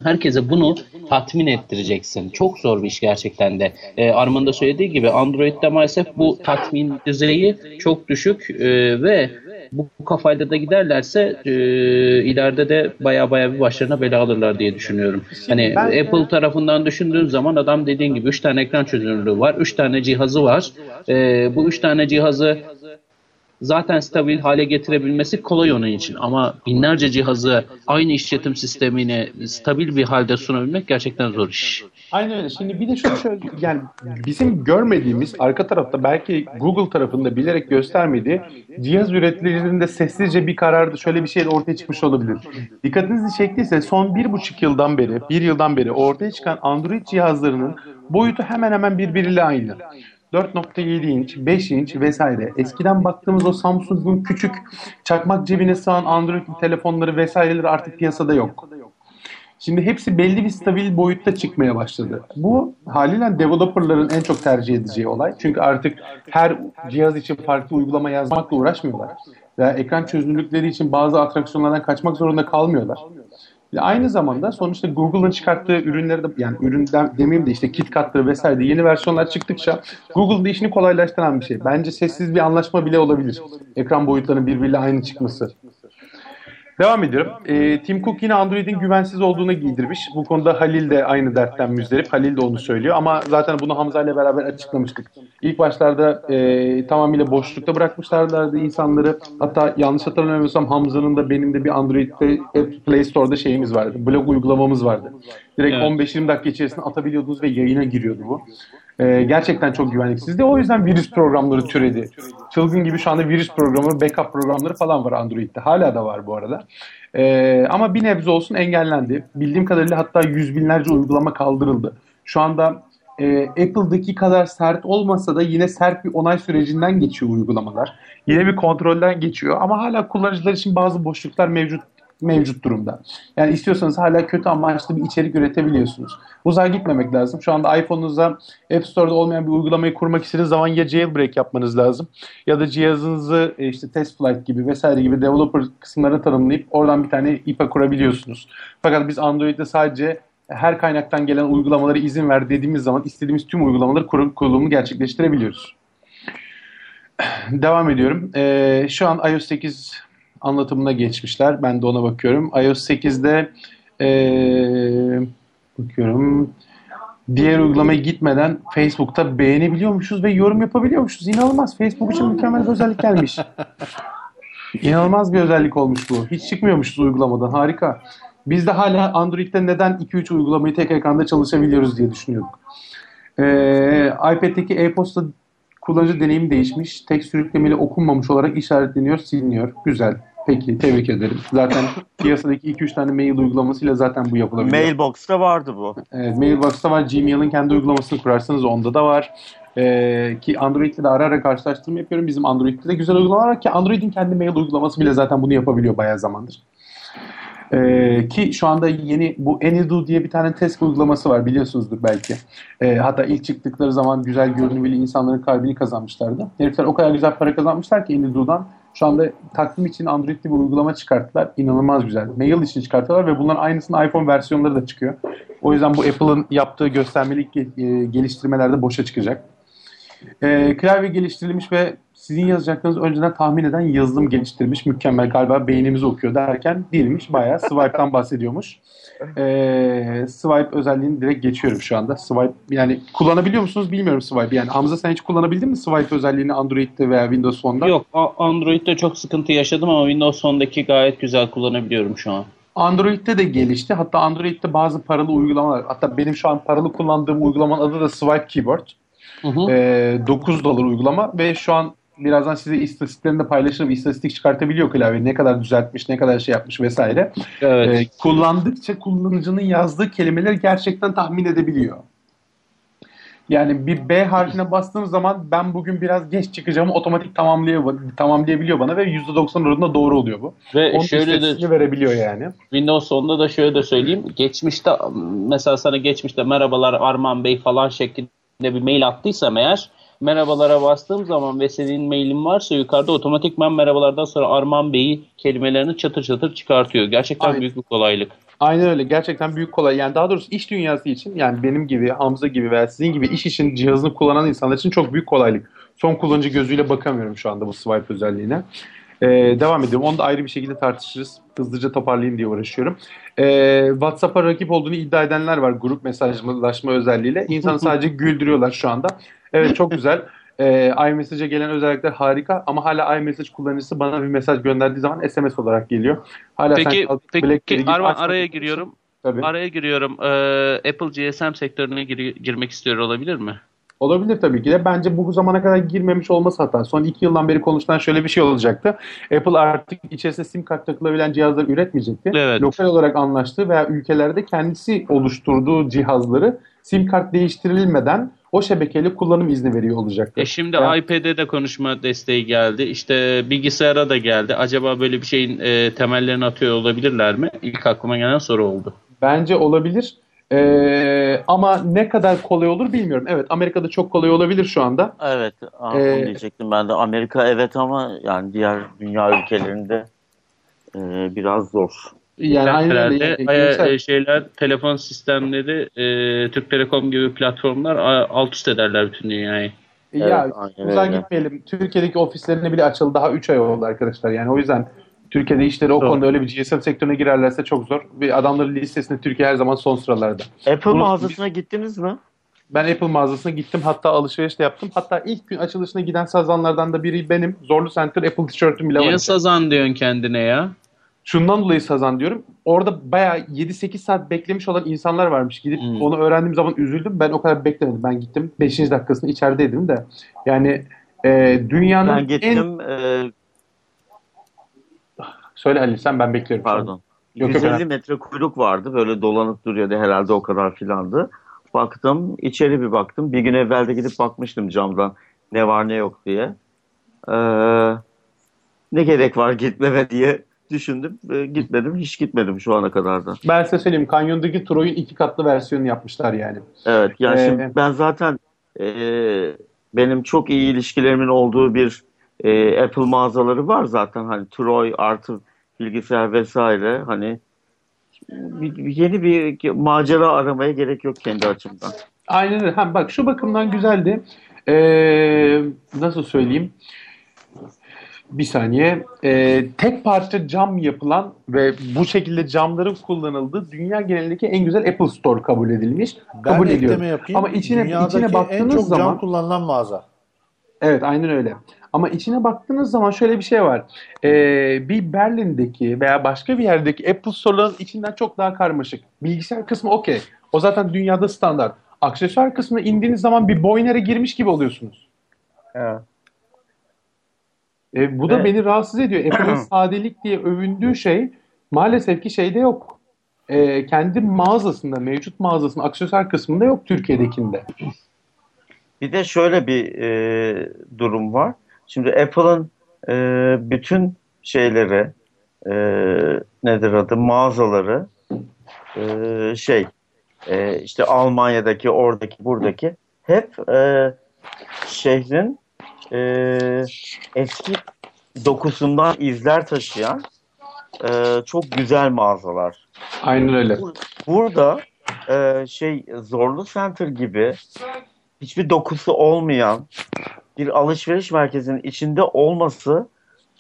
Herkese bunu tatmin ettireceksin. Çok zor bir iş gerçekten de. E, Arman'ın da söylediği gibi Android'de maalesef bu tatmin düzeyi çok düşük e, ve bu kafayla da giderlerse e, ileride de baya baya bir başlarına bela alırlar diye düşünüyorum. Hani ben- Apple tarafından düşündüğün zaman adam dediğin gibi 3 tane ekran çözünürlüğü var, 3 tane cihazı var. E, bu 3 tane cihazı zaten stabil hale getirebilmesi kolay onun için. Ama binlerce cihazı aynı işletim sistemini stabil bir halde sunabilmek gerçekten zor iş. Aynen öyle. Şimdi bir de şunu şöyle yani bizim görmediğimiz arka tarafta belki Google tarafında bilerek göstermediği cihaz üreticilerinde sessizce bir kararda şöyle bir şey ortaya çıkmış olabilir. Dikkatinizi çektiyse son bir buçuk yıldan beri, bir yıldan beri ortaya çıkan Android cihazlarının boyutu hemen hemen birbiriyle aynı. 4.7 inç, 5 inç vesaire. Eskiden baktığımız o Samsung'un küçük çakmak cebine sığan Android telefonları vesaireleri artık piyasada yok. Şimdi hepsi belli bir stabil boyutta çıkmaya başladı. Bu haliyle developerların en çok tercih edeceği olay. Çünkü artık her cihaz için farklı uygulama yazmakla uğraşmıyorlar. Veya ekran çözünürlükleri için bazı atraksiyonlardan kaçmak zorunda kalmıyorlar. Ve aynı zamanda sonuçta Google'ın çıkarttığı ürünleri de yani üründen demeyeyim de işte KitKat'ları vesaire de yeni versiyonlar çıktıkça Google'da işini kolaylaştıran bir şey. Bence sessiz bir anlaşma bile olabilir. Ekran boyutlarının birbiriyle aynı çıkması. Devam ediyorum. Ee, Tim Cook yine Android'in güvensiz olduğunu giydirmiş. Bu konuda Halil de aynı dertten müzdarip. Halil de onu söylüyor ama zaten bunu Hamza ile beraber açıklamıştık. İlk başlarda e, tamamıyla boşlukta bırakmışlardı insanları. Hatta yanlış hatırlamıyorsam Hamza'nın da benim de bir Android'de Play Store'da şeyimiz vardı. Blog uygulamamız vardı. Direkt Evet. 15-20 dakika içerisinde atabiliyordunuz ve yayına giriyordu bu. Ee, gerçekten çok güvenliksizdi. O yüzden virüs programları türedi. Çılgın gibi şu anda virüs programı, backup programları falan var Android'de. Hala da var bu arada. Ee, ama bir nebze olsun engellendi. Bildiğim kadarıyla hatta yüz binlerce uygulama kaldırıldı. Şu anda e, Apple'daki kadar sert olmasa da yine sert bir onay sürecinden geçiyor uygulamalar. Yine bir kontrolden geçiyor ama hala kullanıcılar için bazı boşluklar mevcut mevcut durumda. Yani istiyorsanız hala kötü amaçlı bir içerik üretebiliyorsunuz. Uzağa gitmemek lazım. Şu anda iPhone'unuza App Store'da olmayan bir uygulamayı kurmak istediğiniz zaman ya jailbreak yapmanız lazım ya da cihazınızı e, işte test flight gibi vesaire gibi developer kısımlarını tanımlayıp oradan bir tane IPA kurabiliyorsunuz. Fakat biz Android'de sadece her kaynaktan gelen uygulamaları izin ver dediğimiz zaman istediğimiz tüm uygulamaları kur- kurulumunu gerçekleştirebiliyoruz. Devam ediyorum. Ee, şu an iOS 8 anlatımına geçmişler. Ben de ona bakıyorum. iOS 8'de ee, bakıyorum. Diğer uygulamaya gitmeden Facebook'ta beğenebiliyormuşuz ve yorum yapabiliyormuşuz. İnanılmaz. Facebook için mükemmel bir özellik gelmiş. İnanılmaz bir özellik olmuş bu. Hiç çıkmıyormuşuz uygulamadan. Harika. Biz de hala Android'de neden 2-3 uygulamayı tek ekranda çalışabiliyoruz diye düşünüyorduk. Ee, iPad'deki e-posta kullanıcı deneyimi değişmiş. Tek sürüklemeli okunmamış olarak işaretleniyor, siliniyor. Güzel. Peki, tebrik ederim. Zaten piyasadaki 2-3 tane mail uygulamasıyla zaten bu yapılabiliyor. Mailbox'ta vardı bu. Evet, Mailbox'ta var. Gmail'in kendi uygulamasını kurarsanız onda da var. Ee, ki Android'de de ara ara karşılaştırma yapıyorum. Bizim Android'de de güzel uygulamalar var ki Android'in kendi mail uygulaması bile zaten bunu yapabiliyor bayağı zamandır. Ee, ki şu anda yeni bu AnyDo diye bir tane test uygulaması var biliyorsunuzdur belki. Ee, hatta ilk çıktıkları zaman güzel görünümlü insanların kalbini kazanmışlardı. Herifler o kadar güzel para kazanmışlar ki AnyDo'dan şu anda takvim için Android'li bir uygulama çıkarttılar. İnanılmaz güzel. Mail için çıkartıyorlar ve bunların aynısının iPhone versiyonları da çıkıyor. O yüzden bu Apple'ın yaptığı göstermelik e, geliştirmelerde boşa çıkacak. Ee, klavye geliştirilmiş ve sizin yazacaklarınızı önceden tahmin eden yazılım geliştirilmiş. Mükemmel galiba beynimizi okuyor derken değilmiş. Bayağı swipe'tan bahsediyormuş. Ee, swipe özelliğini direkt geçiyorum şu anda. Swipe yani kullanabiliyor musunuz bilmiyorum swipe. Yani Hamza sen hiç kullanabildin mi swipe özelliğini Android'de veya Windows Phone'da? Yok Android'de çok sıkıntı yaşadım ama Windows Phone'daki gayet güzel kullanabiliyorum şu an. Android'de de gelişti. Hatta Android'de bazı paralı uygulamalar. Hatta benim şu an paralı kullandığım uygulamanın adı da Swipe Keyboard. Hı hı. Ee, 9 dolar uygulama ve şu an birazdan size istatistiklerini de paylaşırım. İstatistik çıkartabiliyor klavye. Ne kadar düzeltmiş, ne kadar şey yapmış vesaire. Evet. Ee, kullandıkça kullanıcının yazdığı kelimeleri gerçekten tahmin edebiliyor. Yani bir B harfine bastığım zaman ben bugün biraz geç çıkacağımı otomatik tamamlay tamamlayabiliyor bana ve %90 oranında doğru oluyor bu. Ve Onun şöyle de verebiliyor yani. Windows 10'da da şöyle de söyleyeyim. Geçmişte mesela sana geçmişte merhabalar Arman Bey falan şeklinde bir mail attıysam eğer merhabalara bastığım zaman ve senin mailin varsa yukarıda otomatikman merhabalardan sonra Arman Bey'i kelimelerini çatır çatır çıkartıyor. Gerçekten Aynen. büyük bir kolaylık. Aynen öyle. Gerçekten büyük kolay. Yani daha doğrusu iş dünyası için yani benim gibi, Hamza gibi veya sizin gibi iş için cihazını kullanan insanlar için çok büyük kolaylık. Son kullanıcı gözüyle bakamıyorum şu anda bu swipe özelliğine. Ee, devam ediyorum. Onu da ayrı bir şekilde tartışırız. Hızlıca toparlayayım diye uğraşıyorum. Ee, WhatsApp'a rakip olduğunu iddia edenler var grup mesajlaşma özelliğiyle. İnsanı sadece güldürüyorlar şu anda. Evet çok güzel. Ee, iMessage'e gelen özellikler harika ama hala iMessage kullanıcısı bana bir mesaj gönderdiği zaman SMS olarak geliyor. Hala Peki, sen peki açmadığın araya giriyorum. Tabii. Araya giriyorum. Ee, Apple GSM sektörüne gir- girmek istiyor olabilir mi? Olabilir tabii ki de. Bence bu zamana kadar girmemiş olması hata. Son iki yıldan beri konuşulan şöyle bir şey olacaktı. Apple artık içerisine sim kart takılabilen cihazları üretmeyecekti. Evet. Lokal olarak anlaştığı veya ülkelerde kendisi oluşturduğu cihazları sim kart değiştirilmeden o şebekeyle kullanım izni veriyor olacaktı. E şimdi Yani- iPad'e de konuşma desteği geldi. İşte bilgisayara da geldi. Acaba böyle bir şeyin e, temellerini atıyor olabilirler mi? İlk aklıma gelen soru oldu. Bence olabilir. Ee, ama ne kadar kolay olur bilmiyorum. Evet Amerika'da çok kolay olabilir şu anda. Evet, aa, Ee, onu diyecektim ben de. Amerika evet ama yani diğer dünya ülkelerinde e, biraz zor. Yani aynen öyle. Herhalde Yani e, e, şeyler telefon sistemleri e, Türk Telekom gibi platformlar alt üst ederler bütün dünyayı. Evet, ya öyle. gitmeyelim. Türkiye'deki ofislerine bile açıldı. Daha 3 ay oldu arkadaşlar. Yani o yüzden Türkiye'de işleri o Doğru. konuda öyle bir GSM sektörüne girerlerse çok zor. Ve adamların listesinde Türkiye her zaman son sıralarda. Apple Bunu- mağazasına gittiniz mi? Ben Apple mağazasına gittim. Hatta alışveriş de yaptım. Hatta ilk gün açılışına giden sazanlardan da biri benim. Zorlu Center Apple tişörtüm bile var. Niye sazan diyorsun kendine ya? Şundan dolayı sazan diyorum. Orada bayağı 7-8 saat beklemiş olan insanlar varmış. Gidip Hmm. onu öğrendiğim zaman üzüldüm. Ben o kadar beklemedim. Ben gittim. 5. dakikasında içerideydim de. Yani e, dünyanın Ben en... gittim. e, Söyle Halil sen ben bekliyorum. pardon. Yok, yok, 150 metre kuyruk vardı. Böyle dolanıp duruyordu herhalde o kadar filandı. Baktım içeri bir baktım. Bir gün evvel de gidip bakmıştım camdan ne var ne yok diye. Ee, ne gerek var gitmeme diye düşündüm. Ee, gitmedim. Hiç gitmedim şu ana kadar da. Ben size söyleyeyim. Kanyondaki Troy'un iki katlı versiyonunu yapmışlar yani. Evet yani Ee, şimdi ben zaten e, benim çok iyi ilişkilerimin olduğu bir e, Apple mağazaları var zaten hani Troy artı bilgisayar vesaire hani bir- yeni bir macera aramaya gerek yok kendi açımdan. Aynen öyle. Ha, bak şu bakımdan güzeldi. Ee, nasıl söyleyeyim? Bir saniye. Ee, tek parça cam yapılan ve bu şekilde camların kullanıldığı dünya genelindeki en güzel Apple Store kabul edilmiş. Ben kabul ediyorum. yapayım. Ama içine, Dünyadaki içine en baktığınız çok zaman cam kullanılan mağaza. Evet aynen öyle. Ama içine baktığınız zaman şöyle bir şey var. Ee, bir Berlin'deki veya başka bir yerdeki Apple Store'ların içinden çok daha karmaşık. Bilgisayar kısmı okey. O zaten dünyada standart. Aksesuar kısmına indiğiniz zaman bir Boyner'e girmiş gibi oluyorsunuz. Evet. E, bu da Evet. beni rahatsız ediyor. Apple'ın sadelik diye övündüğü şey maalesef ki şeyde yok. E, kendi mağazasında, mevcut mağazasının aksesuar kısmında yok Türkiye'dekinde. Bir de şöyle bir e, durum var. Şimdi Apple'ın e, bütün şeyleri e, nedir adı mağazaları e, şey e, işte Almanya'daki oradaki buradaki hep e, şehrin e, eski dokusundan izler taşıyan e, çok güzel mağazalar. Aynen öyle. Burada e, şey Zorlu Center gibi hiçbir dokusu olmayan bir alışveriş merkezinin içinde olması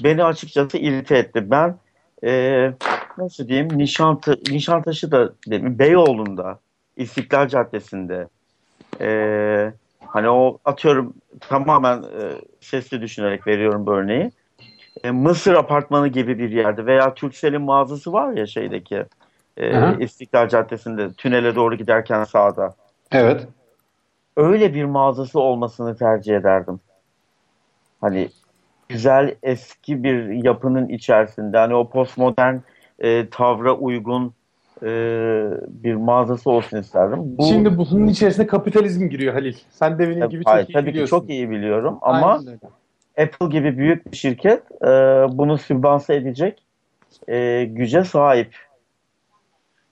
beni açıkçası irite etti. Ben e, nasıl diyeyim Nişantı, Nişantaşı da değil Beyoğlu'nda İstiklal Caddesi'nde e, hani o atıyorum tamamen e, sesli düşünerek veriyorum bu örneği. E, Mısır apartmanı gibi bir yerde veya Turkcell'in mağazası var ya şeydeki e. İstiklal Caddesi'nde tünele doğru giderken sağda. Evet. Öyle bir mağazası olmasını tercih ederdim. Hani güzel eski bir yapının içerisinde hani o postmodern e, tavra uygun e, bir mağazası olsun isterdim. Bu, Şimdi bunun içerisine kapitalizm giriyor Halil. Sen de benim tabii, gibi çok hayır, iyi tabii ki biliyorsun. çok iyi biliyorum ama. Apple gibi büyük bir şirket e, bunu sübvanse edecek e, güce sahip.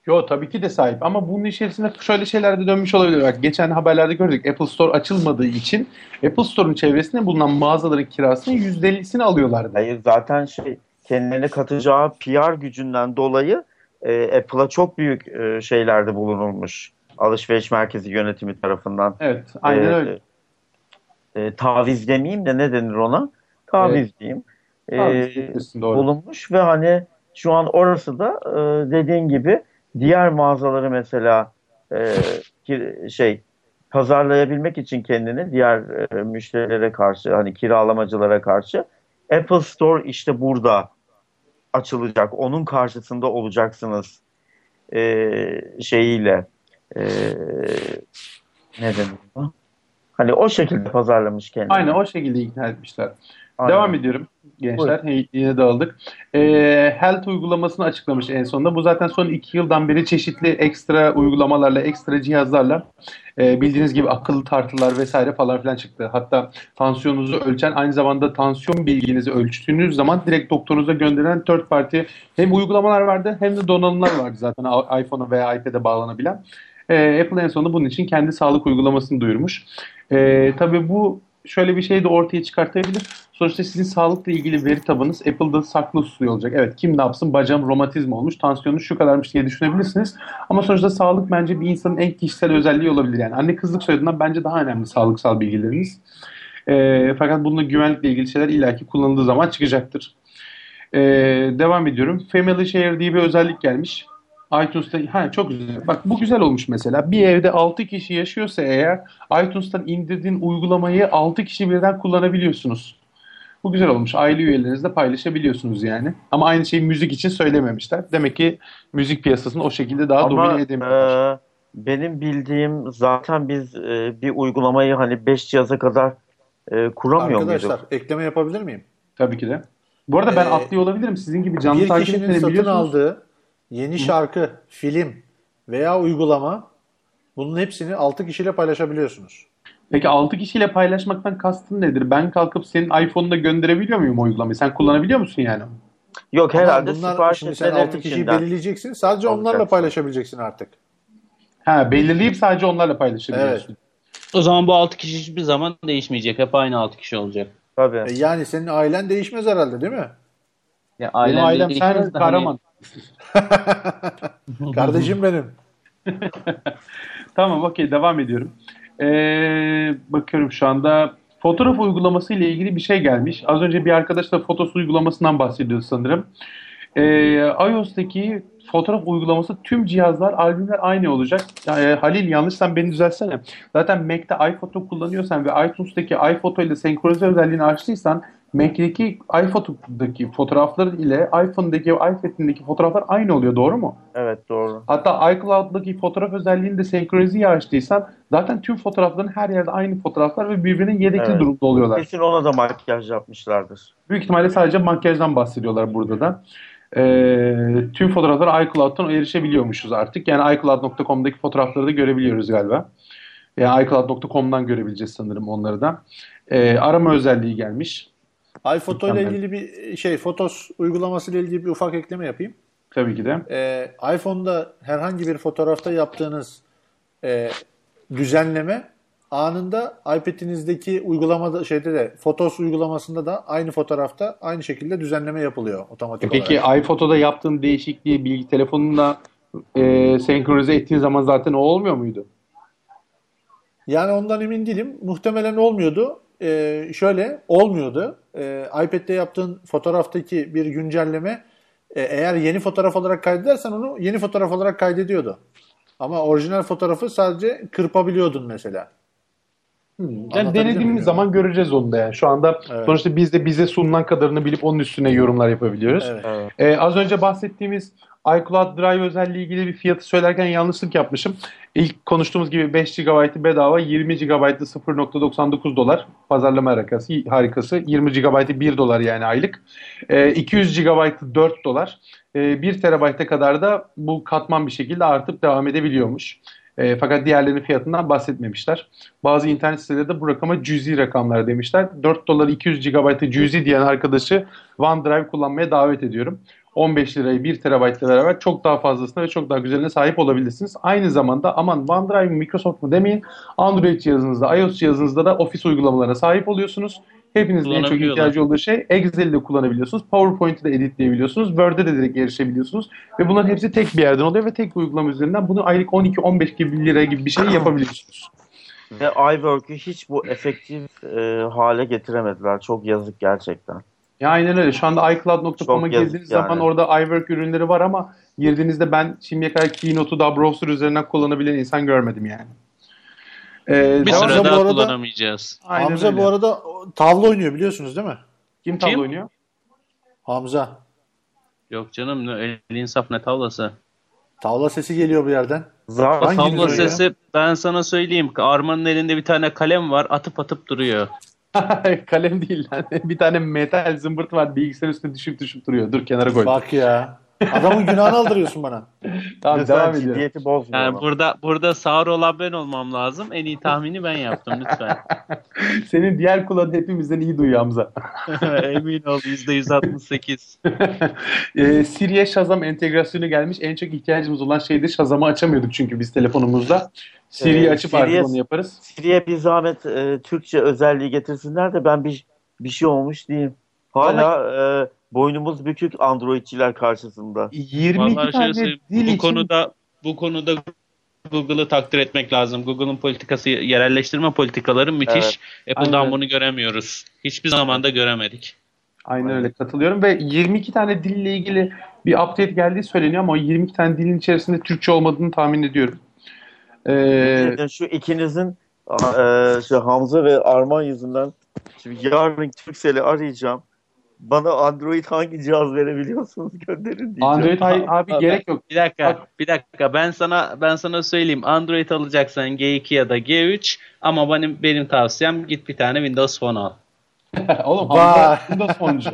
Yo tabii ki de sahip ama bunun içerisinde şöyle şeyler de dönmüş olabilir. Bak geçen haberlerde gördük Apple Store açılmadığı için Apple Store'un çevresinde bulunan mağazaların kirasının %50'sini alıyorlardı. Hayır zaten şey kendilerine katacağı PR gücünden dolayı e, Apple'a çok büyük e, şeylerde bulunulmuş. Alışveriş merkezi yönetimi tarafından. Evet, aynen E, öyle. e, taviz demeyeyim de ne denir ona? Taviz diyeyim. E, Taviz bulunmuş ve hani şu an orası da e, dediğin gibi diğer mağazaları mesela e, şey pazarlayabilmek için kendini diğer e, müşterilere karşı hani kiralamacılara karşı Apple Store işte burada açılacak. Onun karşısında olacaksınız e, şeyiyle e, ne denir? Hani o şekilde pazarlamış kendini. Aynen o şekilde ikna etmişler. Aynen. Devam ediyorum gençler. Hey, yine dağıldık. Ee, Health uygulamasını açıklamış en sonunda. Bu zaten son iki yıldan beri çeşitli ekstra uygulamalarla, ekstra cihazlarla e, bildiğiniz gibi akıllı tartılar vesaire falan filan çıktı. Hatta tansiyonunuzu ölçen aynı zamanda tansiyon bilginizi ölçtüğünüz zaman direkt doktorunuza gönderen third party hem uygulamalar vardı hem de donanımlar vardı zaten iPhone'a veya iPad'e bağlanabilen. E, Apple en sonunda bunun için kendi sağlık uygulamasını duyurmuş. E, tabii bu şöyle bir şey de ortaya çıkartabilir. Sonuçta sizin sağlıkla ilgili veri tabanınız Apple'da saklı tutuluyor olacak. Evet kim ne yapsın bacağım romatizma olmuş, tansiyonu şu kadarmış diye düşünebilirsiniz. Ama sonuçta sağlık bence bir insanın en kişisel özelliği olabilir. Yani anne kızlık soyadından bence daha önemli sağlıksal bilgileriniz. Ee, fakat bununla güvenlikle ilgili şeyler illaki kullanıldığı zaman çıkacaktır. Ee, devam ediyorum. Family Share diye bir özellik gelmiş. iTunes'ta ha çok güzel. Bak bu güzel olmuş mesela. Bir evde 6 kişi yaşıyorsa eğer iTunes'tan indirdiğin uygulamayı 6 kişi birden kullanabiliyorsunuz. Bu güzel olmuş. Aile üyelerinizle paylaşabiliyorsunuz yani. Ama aynı şeyi müzik için söylememişler. Demek ki müzik piyasasını o şekilde daha Ama domine edemiyorlar. e, benim bildiğim zaten biz e, bir uygulamayı hani 5 cihaza kadar e, kuramıyor Arkadaşlar muyduk? ekleme yapabilir miyim? Tabii ki de. Bu arada ben Ee, atlıyor olabilirim. Sizin gibi canlı bir takip kişinin etmeni satın biliyorsunuz. aldığı yeni şarkı, film veya uygulama bunun hepsini 6 kişiyle paylaşabiliyorsunuz. Peki 6 kişiyle paylaşmaktan kastın nedir? Ben kalkıp senin iPhone'una gönderebiliyor muyum o uygulamayı? Sen kullanabiliyor musun yani? Yok Ama herhalde bunlar, sipariş şimdi sen etmelerin 6 kişiyi içinden. belirleyeceksin. Sadece onlarla Alacaksın. paylaşabileceksin artık. Ha belirleyip sadece onlarla paylaşabiliyorsun. O zaman bu 6 kişi hiçbir zaman değişmeyecek. Hep aynı 6 kişi olacak. Tabii. E yani senin ailen değişmez herhalde değil mi? Ya Benim ailen ailem değişmez sen hani- kahraman. Kardeşim benim. Tamam okey devam ediyorum. Ee, bakıyorum şu anda fotoğraf uygulaması ile ilgili bir şey gelmiş. Az önce bir arkadaş da fotos uygulamasından bahsediyordu sanırım. Ee, iOS'taki fotoğraf uygulaması tüm cihazlar, albümler aynı olacak. Ee, Halil yanlışsan beni düzeltsene. Zaten Mac'te iPhoto kullanıyorsan ve iTunes'taki iPhoto ile senkronize özelliğini açtıysan Mac'deki iPhoto'daki fotoğraflar ile iPhone'daki iPad'indeki fotoğraflar aynı oluyor doğru mu? Evet doğru. Hatta iCloud'daki fotoğraf özelliğini de senkronizeyi açtıysan zaten tüm fotoğrafların her yerde aynı fotoğraflar ve birbirinin yedekli Evet. durumda oluyorlar. Kesin ona da makyaj yapmışlardır. Büyük ihtimalle sadece makyajdan bahsediyorlar burada da. Ee, tüm fotoğraflara iCloud'dan erişebiliyormuşuz artık. Yani iCloud.com'daki fotoğrafları da görebiliyoruz galiba. Yani iCloud.com'dan görebileceğiz sanırım onları da. Ee, arama özelliği gelmiş. iPhoto ile ilgili bir şey, Fotos uygulaması ile ilgili bir ufak ekleme yapayım. Tabii ki de. Ee, iPhone'da herhangi bir fotoğrafta yaptığınız e, düzenleme anında iPad'inizdeki uygulamada şeyde de Fotos uygulamasında da aynı fotoğrafta aynı şekilde düzenleme yapılıyor otomatik Peki olarak. iPhoto'da yaptığın değişikliği bilgi telefonunda e, senkronize ettiğin zaman zaten o olmuyor muydu? Yani ondan emin değilim. Muhtemelen olmuyordu. Ee, şöyle olmuyordu. Ee, iPad'de yaptığın fotoğraftaki bir güncelleme e, eğer yeni fotoğraf olarak kaydedersen onu yeni fotoğraf olarak kaydediyordu. Ama orijinal fotoğrafı sadece kırpabiliyordun mesela. Yani Anlatabildim denediğimiz mi? zaman göreceğiz onu da yani. Şu anda Evet. sonuçta biz de bize sunulan kadarını bilip onun üstüne yorumlar yapabiliyoruz. Evet. Evet. Ee, az önce bahsettiğimiz iCloud Drive özelliği ilgili bir fiyatı söylerken yanlışlık yapmışım. İlk konuştuğumuz gibi 5 GB'ı bedava, 20 GB'ı 0.99 dolar. Pazarlama harikası, harikası. 20 GB'ı 1 dolar yani aylık. Ee, 200 GB'ı 4 dolar. Ee, 1 TB'e kadar da bu katman bir şekilde artıp devam edebiliyormuş. E, fakat diğerlerinin fiyatından bahsetmemişler. Bazı internet siteleri de bu rakama cüzi rakamlar demişler. 4 dolar 200 GB'ı cüzi diyen arkadaşı OneDrive kullanmaya davet ediyorum. 15 lirayı 1 terabaytla beraber çok daha fazlasına ve çok daha güzeline sahip olabilirsiniz. Aynı zamanda aman OneDrive mi Microsoft mu demeyin Android cihazınızda, iOS cihazınızda da Office uygulamalarına sahip oluyorsunuz. Hepinizin en çok ihtiyacı olduğu şey Excel'i de kullanabiliyorsunuz. PowerPoint'i de editleyebiliyorsunuz. Word'e de direkt erişebiliyorsunuz. Ve bunların hepsi tek bir yerden oluyor ve tek bir uygulama üzerinden bunu aylık 12-15 gibi lira gibi bir şey yapabiliyorsunuz. Ve iWork'ü hiç bu efektif e, hale getiremediler. Çok yazık gerçekten. Ya aynen öyle. Şu anda iCloud.com'a girdiğiniz yani. zaman orada iWork ürünleri var ama girdiğinizde ben şimdiye kadar Keynote'u da browser üzerinden kullanabilen insan görmedim yani. Ee, Bir süre bu daha arada- kullanamayacağız. Aynen Hamza öyle. bu arada tavla oynuyor biliyorsunuz değil mi? Kim tavla Kim? oynuyor? Hamza. Yok canım ne el insaf ne tavlası. Tavla sesi geliyor bir yerden. Zaten Hangi Tavla güzel ya? sesi ben sana söyleyeyim. Arman'ın elinde bir tane kalem var atıp atıp duruyor. Kalem değil lan. bir tane metal zımbırt var bilgisayar üstüne düşüp düşüp duruyor. Dur kenara koy. Bak ya. Adamın günahını aldırıyorsun bana. tamam lütfen devam ediyorum. ciddiyeti bozma. Yani ama. burada burada sağır olan ben olmam lazım. En iyi tahmini ben yaptım lütfen. Senin diğer kulağın hepimizden iyi duyuyor Hamza. Emin ol %168. Ee, Siri'ye Shazam entegrasyonu gelmiş. En çok ihtiyacımız olan şeydi Shazam'ı açamıyorduk çünkü biz telefonumuzda. Siri'yi Ee, açıp Siri'ye- artık onu yaparız. Siri'ye bir zahmet e, Türkçe özelliği getirsinler de ben bir bir şey olmuş diyeyim. Hala e, boynumuz bükük Androidçiler karşısında. 22 Vallahi tane şöyle söyleyeyim, dil bu için konuda bu konuda Google'ı takdir etmek lazım. Google'ın politikası, yerelleştirme politikaları müthiş. Apple'dan Aynen. bunu göremiyoruz. Hiçbir zaman da göremedik. Aynen öyle katılıyorum ve 22 tane dille ilgili bir update geldiği söyleniyor ama o 22 tane dilin içerisinde Türkçe olmadığını tahmin ediyorum. Ee, şu ikinizin e, şu Hamza ve Arman yüzünden şimdi yarın Türkcell'i arayacağım. Bana Android hangi cihaz verebiliyorsunuz gönderin diyeceğim. Android abi Abi, gerek yok. Bir dakika, Bak. bir dakika. Ben sana ben sana söyleyeyim. Android alacaksan G2 ya da G3 ama benim benim tavsiyem git bir tane Windows Phone al. Oğlum Windows Phone'cu.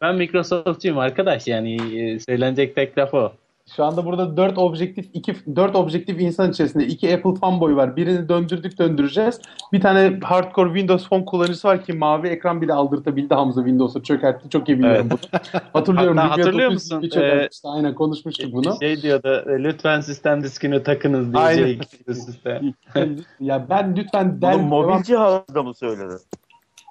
Ben Microsoft'cuyum arkadaş yani e, söylenecek tek laf o. Şu anda burada 4 objektif iki 4 objektif insan içerisinde iki Apple fanboy var. Birini döndürdük döndüreceğiz. Bir tane hardcore Windows Phone kullanıcısı var ki mavi ekran bile aldırtabildi Hamza Windows'a çökertti. Çok iyi biliyorum bunu. Hatırlıyorum. Hatta hatırlıyor 900 musun? bir çökertmişti. Aynen konuşmuştuk bunu. Şey diyordu e, lütfen sistem diskini takınız diye Aynen. G2 sistem. ya ben lütfen Dell Bunu mobil cihazda mı söyledi?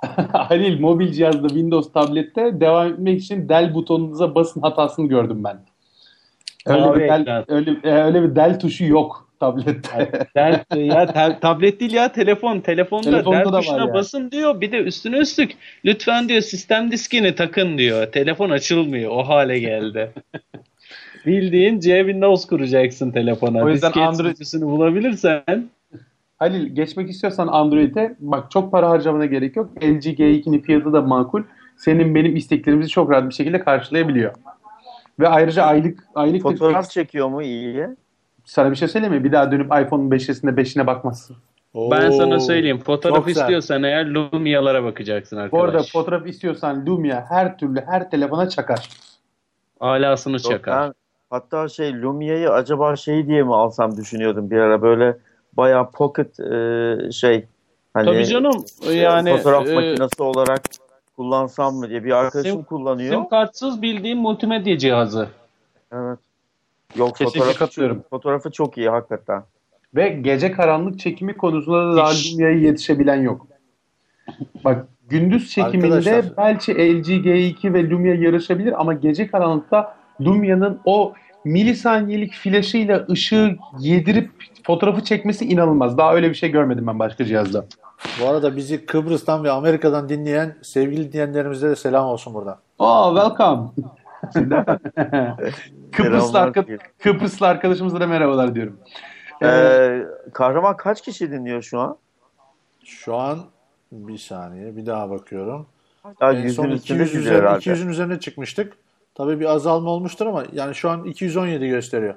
Halil mobil cihazda Windows tablette devam etmek için Dell butonunuza basın hatasını gördüm ben. Öyle bir ekran. öyle, e, öyle bir Dell tuşu yok tablette. Del, ya ta- tablet değil ya telefon. Telefonda, Telefonda del da var tuşuna yani. basın diyor. Bir de üstüne üstlük lütfen diyor sistem diskini takın diyor. Telefon açılmıyor. O hale geldi. Bildiğin C Windows kuracaksın telefona. O yüzden Disket Android- sürücüsünü bulabilirsen Halil geçmek istiyorsan Android'e bak çok para harcamana gerek yok. LG G2'nin fiyatı da makul. Senin benim isteklerimizi çok rahat bir şekilde karşılayabiliyor. Ve ayrıca aylık aylık Fotoğraf çekiyor mu iyi? sana bir şey söyleyeyim mi? Bir daha dönüp iPhone'un 5'esine 5'ine bakmazsın. ben Oo, sana söyleyeyim. Fotoğraf istiyorsan eğer Lumia'lara bakacaksın Bu arkadaş. arada fotoğraf istiyorsan Lumia her türlü her telefona çakar. Alasını Yok, çakar. ben hatta şey Lumia'yı acaba şey diye mi alsam düşünüyordum bir ara böyle bayağı pocket e, şey hani Tabii canım. Yani fotoğraf e, makinesi olarak kullansam mı diye bir arkadaşım Sim- kullanıyor. sim kartsız bildiğin multimedya cihazı. Evet. Yok Kesinlikle fotoğrafı, katılıyorum. çok, fotoğrafı çok iyi hakikaten. Ve gece karanlık çekimi konusunda da daha Hiç. Lumia'ya yetişebilen yok. Bak gündüz çekiminde Arkadaşlar. belki LG G2 ve Lumia yarışabilir ama gece karanlıkta Lumia'nın o milisaniyelik flaşıyla ışığı yedirip fotoğrafı çekmesi inanılmaz. Daha öyle bir şey görmedim ben başka cihazda. Bu arada bizi Kıbrıs'tan ve Amerika'dan dinleyen sevgili dinleyenlerimize de selam olsun buradan. Oh welcome. Kıbrıslı, arka-. Kıbrıslı arkadaşımıza da merhabalar diyorum. Ee, kahraman kaç kişi dinliyor şu an? Şu an bir saniye bir daha bakıyorum. Ya En son yüzün üstünde 200 gidiyor üzerine, herhalde. 200'ün üzerine çıkmıştık. Tabii bir azalma olmuştur ama yani şu an 217 gösteriyor.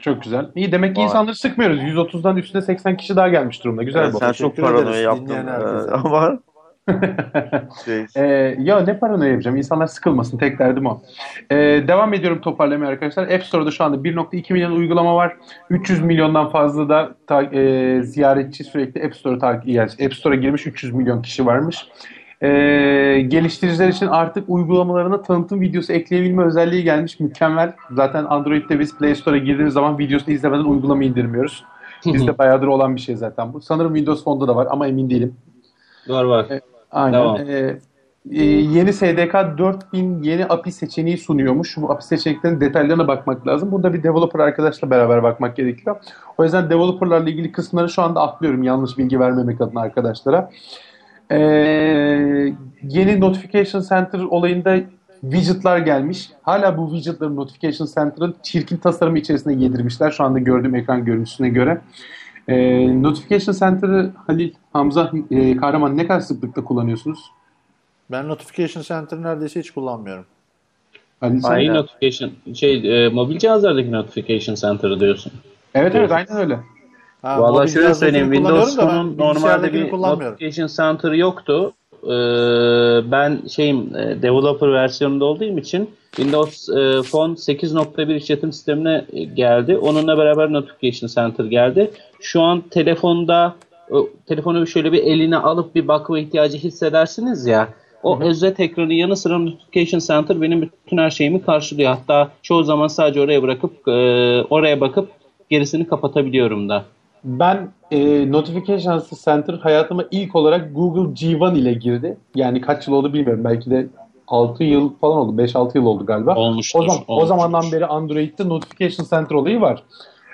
Çok güzel. İyi demek ki Vay. insanları sıkmıyoruz. 130'dan üstüne 80 kişi daha gelmiş durumda. Güzel Evet, bu. sen çok paranoya yaptın. Ee, ama şey, Ee, ya ne paranoya yapacağım? İnsanlar sıkılmasın. Tek derdim o. Ee, devam ediyorum toparlamaya arkadaşlar. App Store'da şu anda 1.2 milyon uygulama var. 300 milyondan fazla da ta- e, ziyaretçi sürekli App Store'a takip yani App Store'a girmiş 300 milyon kişi varmış. Ee, geliştiriciler için artık uygulamalarına tanıtım videosu ekleyebilme özelliği gelmiş. Mükemmel. Zaten Android'de biz Play Store'a girdiğimiz zaman videosunu izlemeden uygulama indirmiyoruz. Bizde bayağıdır olan bir şey zaten bu. Sanırım Windows Phone'da da var ama emin değilim. Var var. Aynen. Tamam. Ee, e, yeni SDK 4000 yeni API seçeneği sunuyormuş. Bu API seçeneklerinin detaylarına bakmak lazım. Burada bir developer arkadaşla beraber bakmak gerekiyor. O yüzden developerlarla ilgili kısımları şu anda atlıyorum yanlış bilgi vermemek adına arkadaşlara. Ee, yeni Notification Center olayında widgetlar gelmiş. Hala bu widgetları Notification Center'ın çirkin tasarımı içerisinde yedirmişler. Şu anda gördüğüm ekran görüntüsüne göre. Ee, Notification Center'ı Halil, Hamza, e, Kahraman ne kadar sıklıkla kullanıyorsunuz? Ben Notification Center neredeyse hiç kullanmıyorum. Halil sen? Notification şey e, mobil cihazlardaki notification center'ı diyorsun. Evet evet aynen öyle. Ha, Vallahi mobil şöyle söyleyeyim Windows Phone'un normalde bir notification center yoktu. Ee, ben şeyim e, developer versiyonunda olduğum için Windows e, Phone 8.1 işletim sistemine e, geldi. Onunla beraber notification center geldi. Şu an telefonda o, telefonu şöyle bir eline alıp bir bakma ihtiyacı hissedersiniz ya. O özet ekranın yanı sıra Notification Center benim bütün her şeyimi karşılıyor. Hatta çoğu zaman sadece oraya bırakıp e, oraya bakıp gerisini kapatabiliyorum da. Ben e, Notification Center hayatıma ilk olarak Google G1 ile girdi. Yani kaç yıl oldu bilmiyorum. Belki de 6 yıl falan oldu. 5-6 yıl oldu galiba. Olmuştur. O, zaman, o olmuştur. zamandan beri Android'de Notification Center olayı var.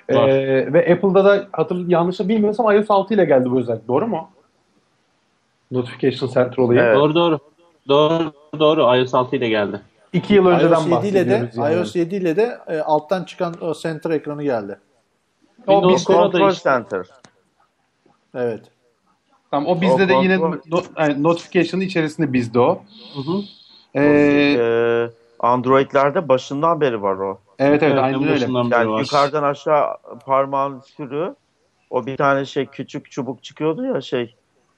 Ee, Var. ve Apple'da da hatırlı yanlış da bilmiyorsam iOS 6 ile geldi bu özellik. Doğru mu? Notification Center olayı. Evet. Doğru doğru. Doğru doğru iOS 6 ile geldi. 2 yıl önceden iOS 7 ile de yani. iOS 7 ile de e, alttan çıkan o center ekranı geldi. O Windows da Control işte- Center. Evet. tamam, o bizde O de yine no, yani notification'ın içerisinde bizde o. Hı hı. Ee, Ee, Android'lerde başından beri var o. evet evet Evet, aynen en öyle. Yani var. yukarıdan aşağı parmağın sürü o bir tane şey küçük çubuk çıkıyordu ya şey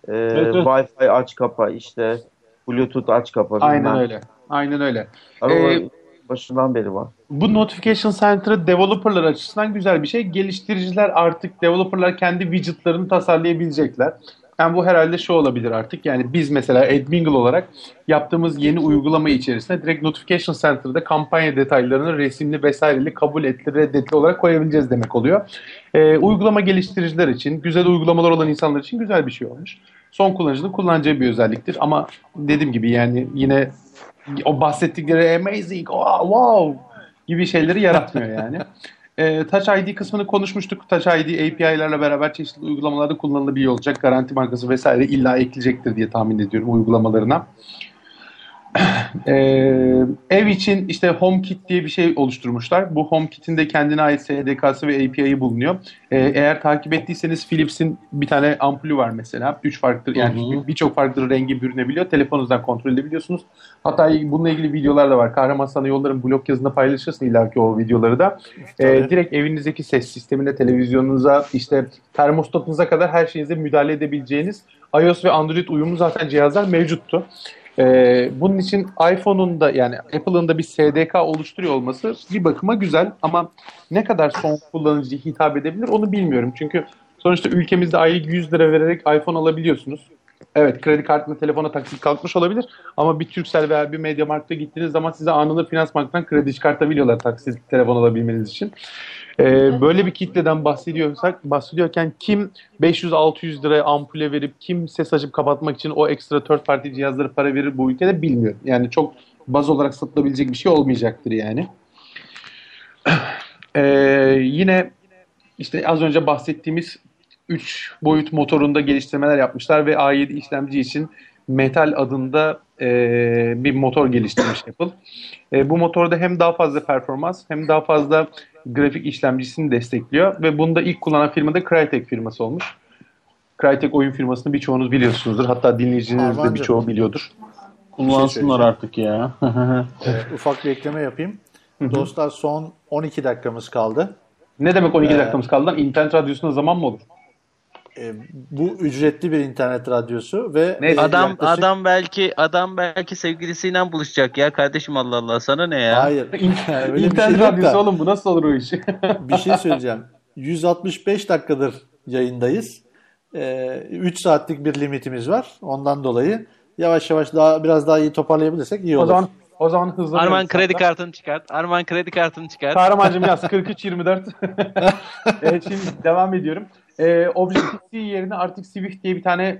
e, evet. Wi-Fi aç kapa işte Bluetooth aç kapa. Aynen bilmem. öyle. Aynen öyle. Ama Ee, o başından beri var. Bu Notification Center'ı developerlar açısından güzel bir şey. Geliştiriciler artık developerlar kendi widgetlarını tasarlayabilecekler. Yani bu herhalde şu olabilir artık. Yani biz mesela AdMingle olarak yaptığımız yeni uygulama içerisinde direkt Notification Center'da kampanya detaylarını resimli vesaireli kabul etli reddetli olarak koyabileceğiz demek oluyor. Ee, uygulama geliştiriciler için, güzel uygulamalar olan insanlar için güzel bir şey olmuş. Son kullanıcının kullanacağı bir özelliktir. Ama dediğim gibi yani yine o bahsettikleri amazing, oh, wow gibi şeyleri yaratmıyor yani. Ee, Touch ID kısmını konuşmuştuk. Touch ID API'lerle beraber çeşitli uygulamalarda kullanılabiliyor olacak. Garanti markası vesaire illa ekleyecektir diye tahmin ediyorum uygulamalarına. Ee, ev için işte HomeKit diye bir şey oluşturmuşlar. Bu HomeKit'in de kendine ait SDK'sı ve API'yi bulunuyor. Ee, eğer takip ettiyseniz Philips'in bir tane ampulü var mesela. Üç farklı yani birçok farklı rengi bürünebiliyor. Telefonunuzdan kontrol edebiliyorsunuz. Hatta bununla ilgili videolar da var. Kahraman sana yolların blog yazısında paylaşırsın illaki o videoları da. Tabii. direkt evinizdeki ses sistemine, televizyonunuza, işte termostatınıza kadar her şeyinize müdahale edebileceğiniz iOS ve Android uyumlu zaten cihazlar mevcuttu. Ee, bunun için iPhone'un da yani Apple'ın da bir SDK oluşturuyor olması bir bakıma güzel ama ne kadar son kullanıcıya hitap edebilir onu bilmiyorum. Çünkü sonuçta ülkemizde aylık 100 lira vererek iPhone alabiliyorsunuz. Evet kredi kartına telefona taksit kalkmış olabilir ama bir Turkcell veya bir MediaMarkt'a gittiğiniz zaman size anında Finansbank'tan kredi çıkartabiliyorlar taksit telefon alabilmeniz için. Ee, böyle bir kitleden bahsediyorsak bahsediyorken kim 500-600 liraya ampule verip kim ses açıp kapatmak için o ekstra third party cihazları para verir bu ülkede bilmiyorum. Yani çok baz olarak satılabilecek bir şey olmayacaktır yani. Ee, yine işte az önce bahsettiğimiz 3 boyut motorunda geliştirmeler yapmışlar ve A7 işlemci için Metal adında e, bir motor geliştirmiş Apple. E, bu motorda hem daha fazla performans hem daha fazla grafik işlemcisini destekliyor ve bunu da ilk kullanan firma da Crytek firması olmuş. Crytek oyun firmasını birçoğunuz biliyorsunuzdur. Hatta dinleyicileriniz de birçoğu biliyordur. Kullansınlar artık ya. Ee, ufak bir ekleme yapayım. Dostlar son 12 dakikamız kaldı. Ne demek 12 Ee, dakikamız kaldı lan? İnternet radyosunda zaman mı olur? Ee, bu ücretli bir internet radyosu ve Neyse, e, adam yaklaşık- adam belki adam belki sevgilisiyle buluşacak ya kardeşim Allah Allah sana ne ya? Hayır. Öyle şey İnternet yok radyosu da. oğlum bu nasıl olur o iş? bir şey söyleyeceğim. 165 dakikadır yayındayız. 3 saatlik bir limitimiz var. Ondan dolayı yavaş yavaş daha biraz daha iyi toparlayabilirsek iyi olur. o zaman o zaman hızlı. Arman kredi kartını çıkart. Arman kredi kartını çıkart. Kahraman'cığım yaz 43-24. evet, şimdi devam ediyorum. Ee, Objective-C yerine artık Swift diye bir tane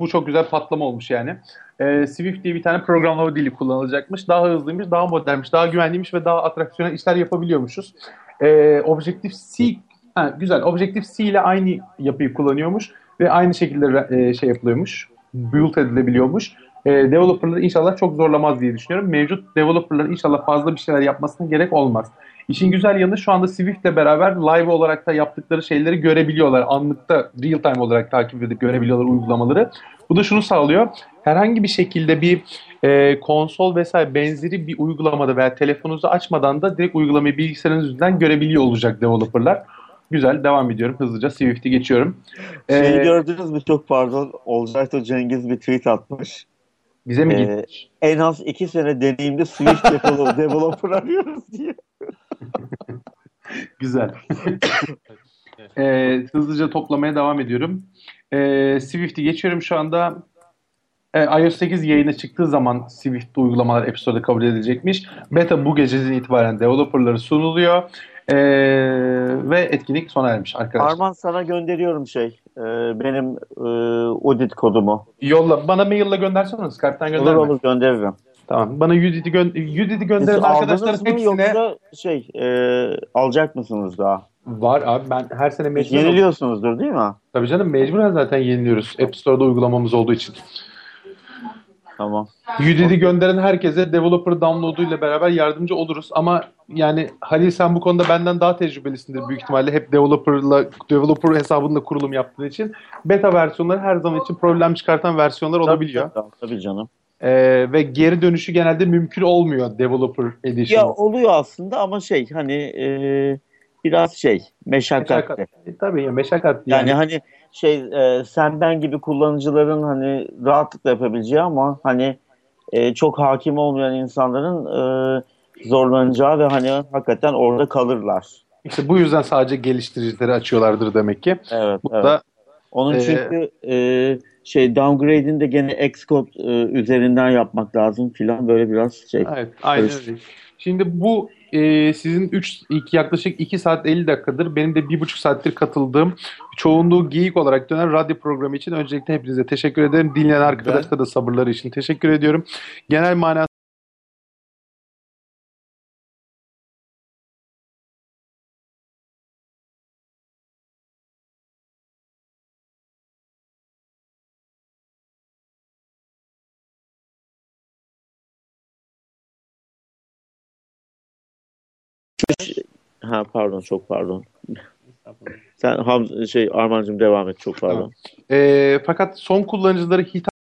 bu çok güzel patlama olmuş yani. Ee, Swift diye bir tane programlama dili kullanılacakmış. Daha hızlıymış, daha modernmiş, daha güvenliymiş ve daha atraksiyonel işler yapabiliyormuşuz. Ee, Objective-C ha, güzel. Objective-C ile aynı yapıyı kullanıyormuş ve aynı şekilde e, şey yapılıyormuş. Build edilebiliyormuş. E, developerları inşallah çok zorlamaz diye düşünüyorum. Mevcut developerların inşallah fazla bir şeyler yapmasına gerek olmaz. İşin güzel yanı şu anda Swift ile beraber live olarak da yaptıkları şeyleri görebiliyorlar. Anlıkta real time olarak takip edip görebiliyorlar uygulamaları. Bu da şunu sağlıyor. Herhangi bir şekilde bir e, konsol vesaire benzeri bir uygulamada veya telefonunuzu açmadan da direkt uygulamayı bilgisayarınız üzerinden görebiliyor olacak developerlar. Güzel devam ediyorum. Hızlıca Swift'i geçiyorum. Şeyi Ee, gördünüz mü çok pardon. Olcayto Cengiz bir tweet atmış. bize mi Ee, gitmiş? En az iki sene deneyimli Swift developer arıyoruz diye. Güzel. Ee, hızlıca toplamaya devam ediyorum. Ee, Swift'i geçiyorum şu anda. Ee, iOS 8 yayına çıktığı zaman Swift uygulamalar App Store'da kabul edilecekmiş. Beta bu geceden itibaren developerları sunuluyor. Ee, ve etkinlik sona ermiş arkadaşlar. Arman sana gönderiyorum şey. e, benim e, audit kodumu. Yolla. Bana maille göndersene. Skype'tan Olur gönderme. olur gönderirim. Tamam. Bana Udit'i gö Udit'i gönderin Siz arkadaşlar aldınız mı hepsine. yoksa şey e, alacak mısınız daha? Var abi ben her sene mecburen Yeniliyorsunuzdur değil mi? Tabii canım mecburen zaten yeniliyoruz. App Store'da uygulamamız olduğu için. Tamam. UDD gönderen herkese developer download'u ile beraber yardımcı oluruz. Ama yani Halil sen bu konuda benden daha tecrübelisindir büyük ihtimalle. Hep developer'la developer hesabında kurulum yaptığın için. Beta versiyonları her zaman için problem çıkartan versiyonlar olabiliyor. Tabii, tabii canım. Ee, ve geri dönüşü genelde mümkün olmuyor developer edition. Ya oluyor aslında ama şey hani e, biraz şey meşakkatli. Meşakkat. E, tabii ya meşakkat Yani yani. hani şey e, sen ben gibi kullanıcıların hani rahatlıkla yapabileceği ama hani e, çok hakim olmayan insanların e, zorlanacağı ve hani hakikaten orada kalırlar. İşte bu yüzden sadece geliştiricileri açıyorlardır demek ki. Evet, Bu evet. da Onun Ee, çünkü e, şey downgrade'ini de gene Xcode e, üzerinden yapmak lazım filan böyle biraz şey. Evet, aynen öyle. Şimdi bu e, sizin 3 yaklaşık 2 saat 50 dakikadır benim de 1,5 saattir katıldığım çoğunluğu geyik olarak dönen radyo programı için öncelikle hepinize teşekkür ederim. Dinleyen arkadaşlara da sabırları için teşekkür ediyorum. Genel manada pardon çok pardon. Sen Ham şey Armancığım devam et çok pardon. e, fakat son kullanıcıları hitap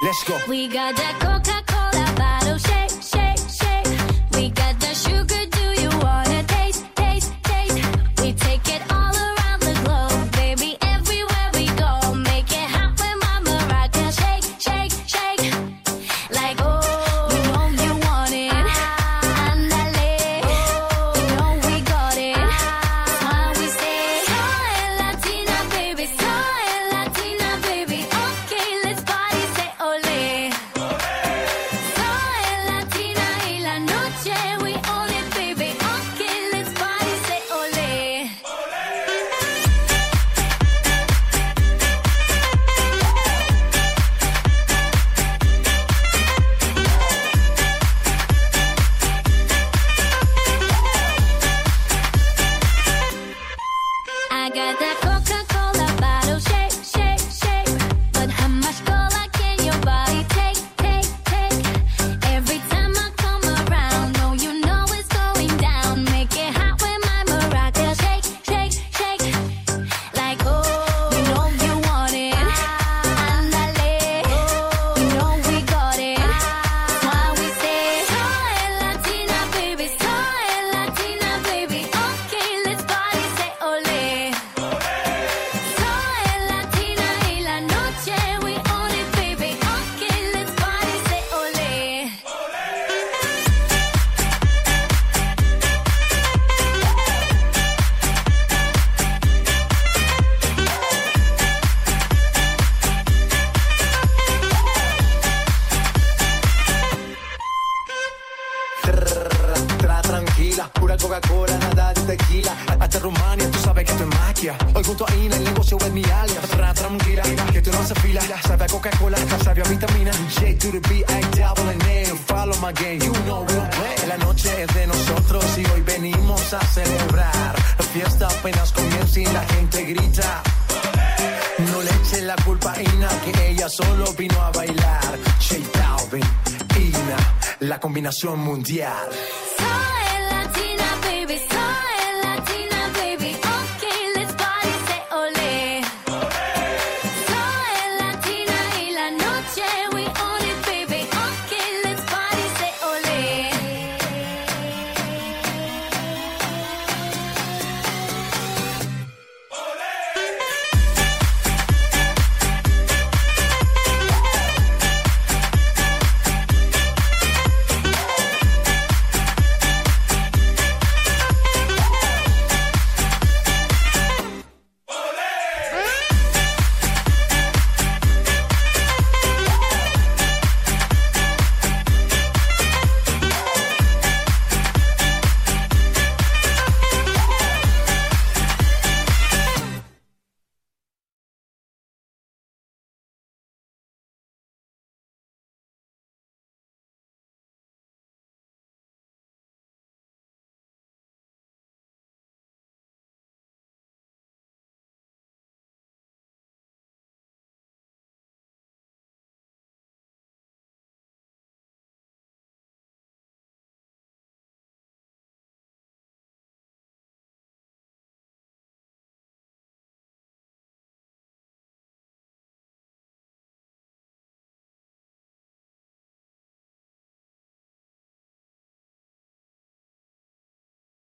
Let's go. We got that Coca-Cola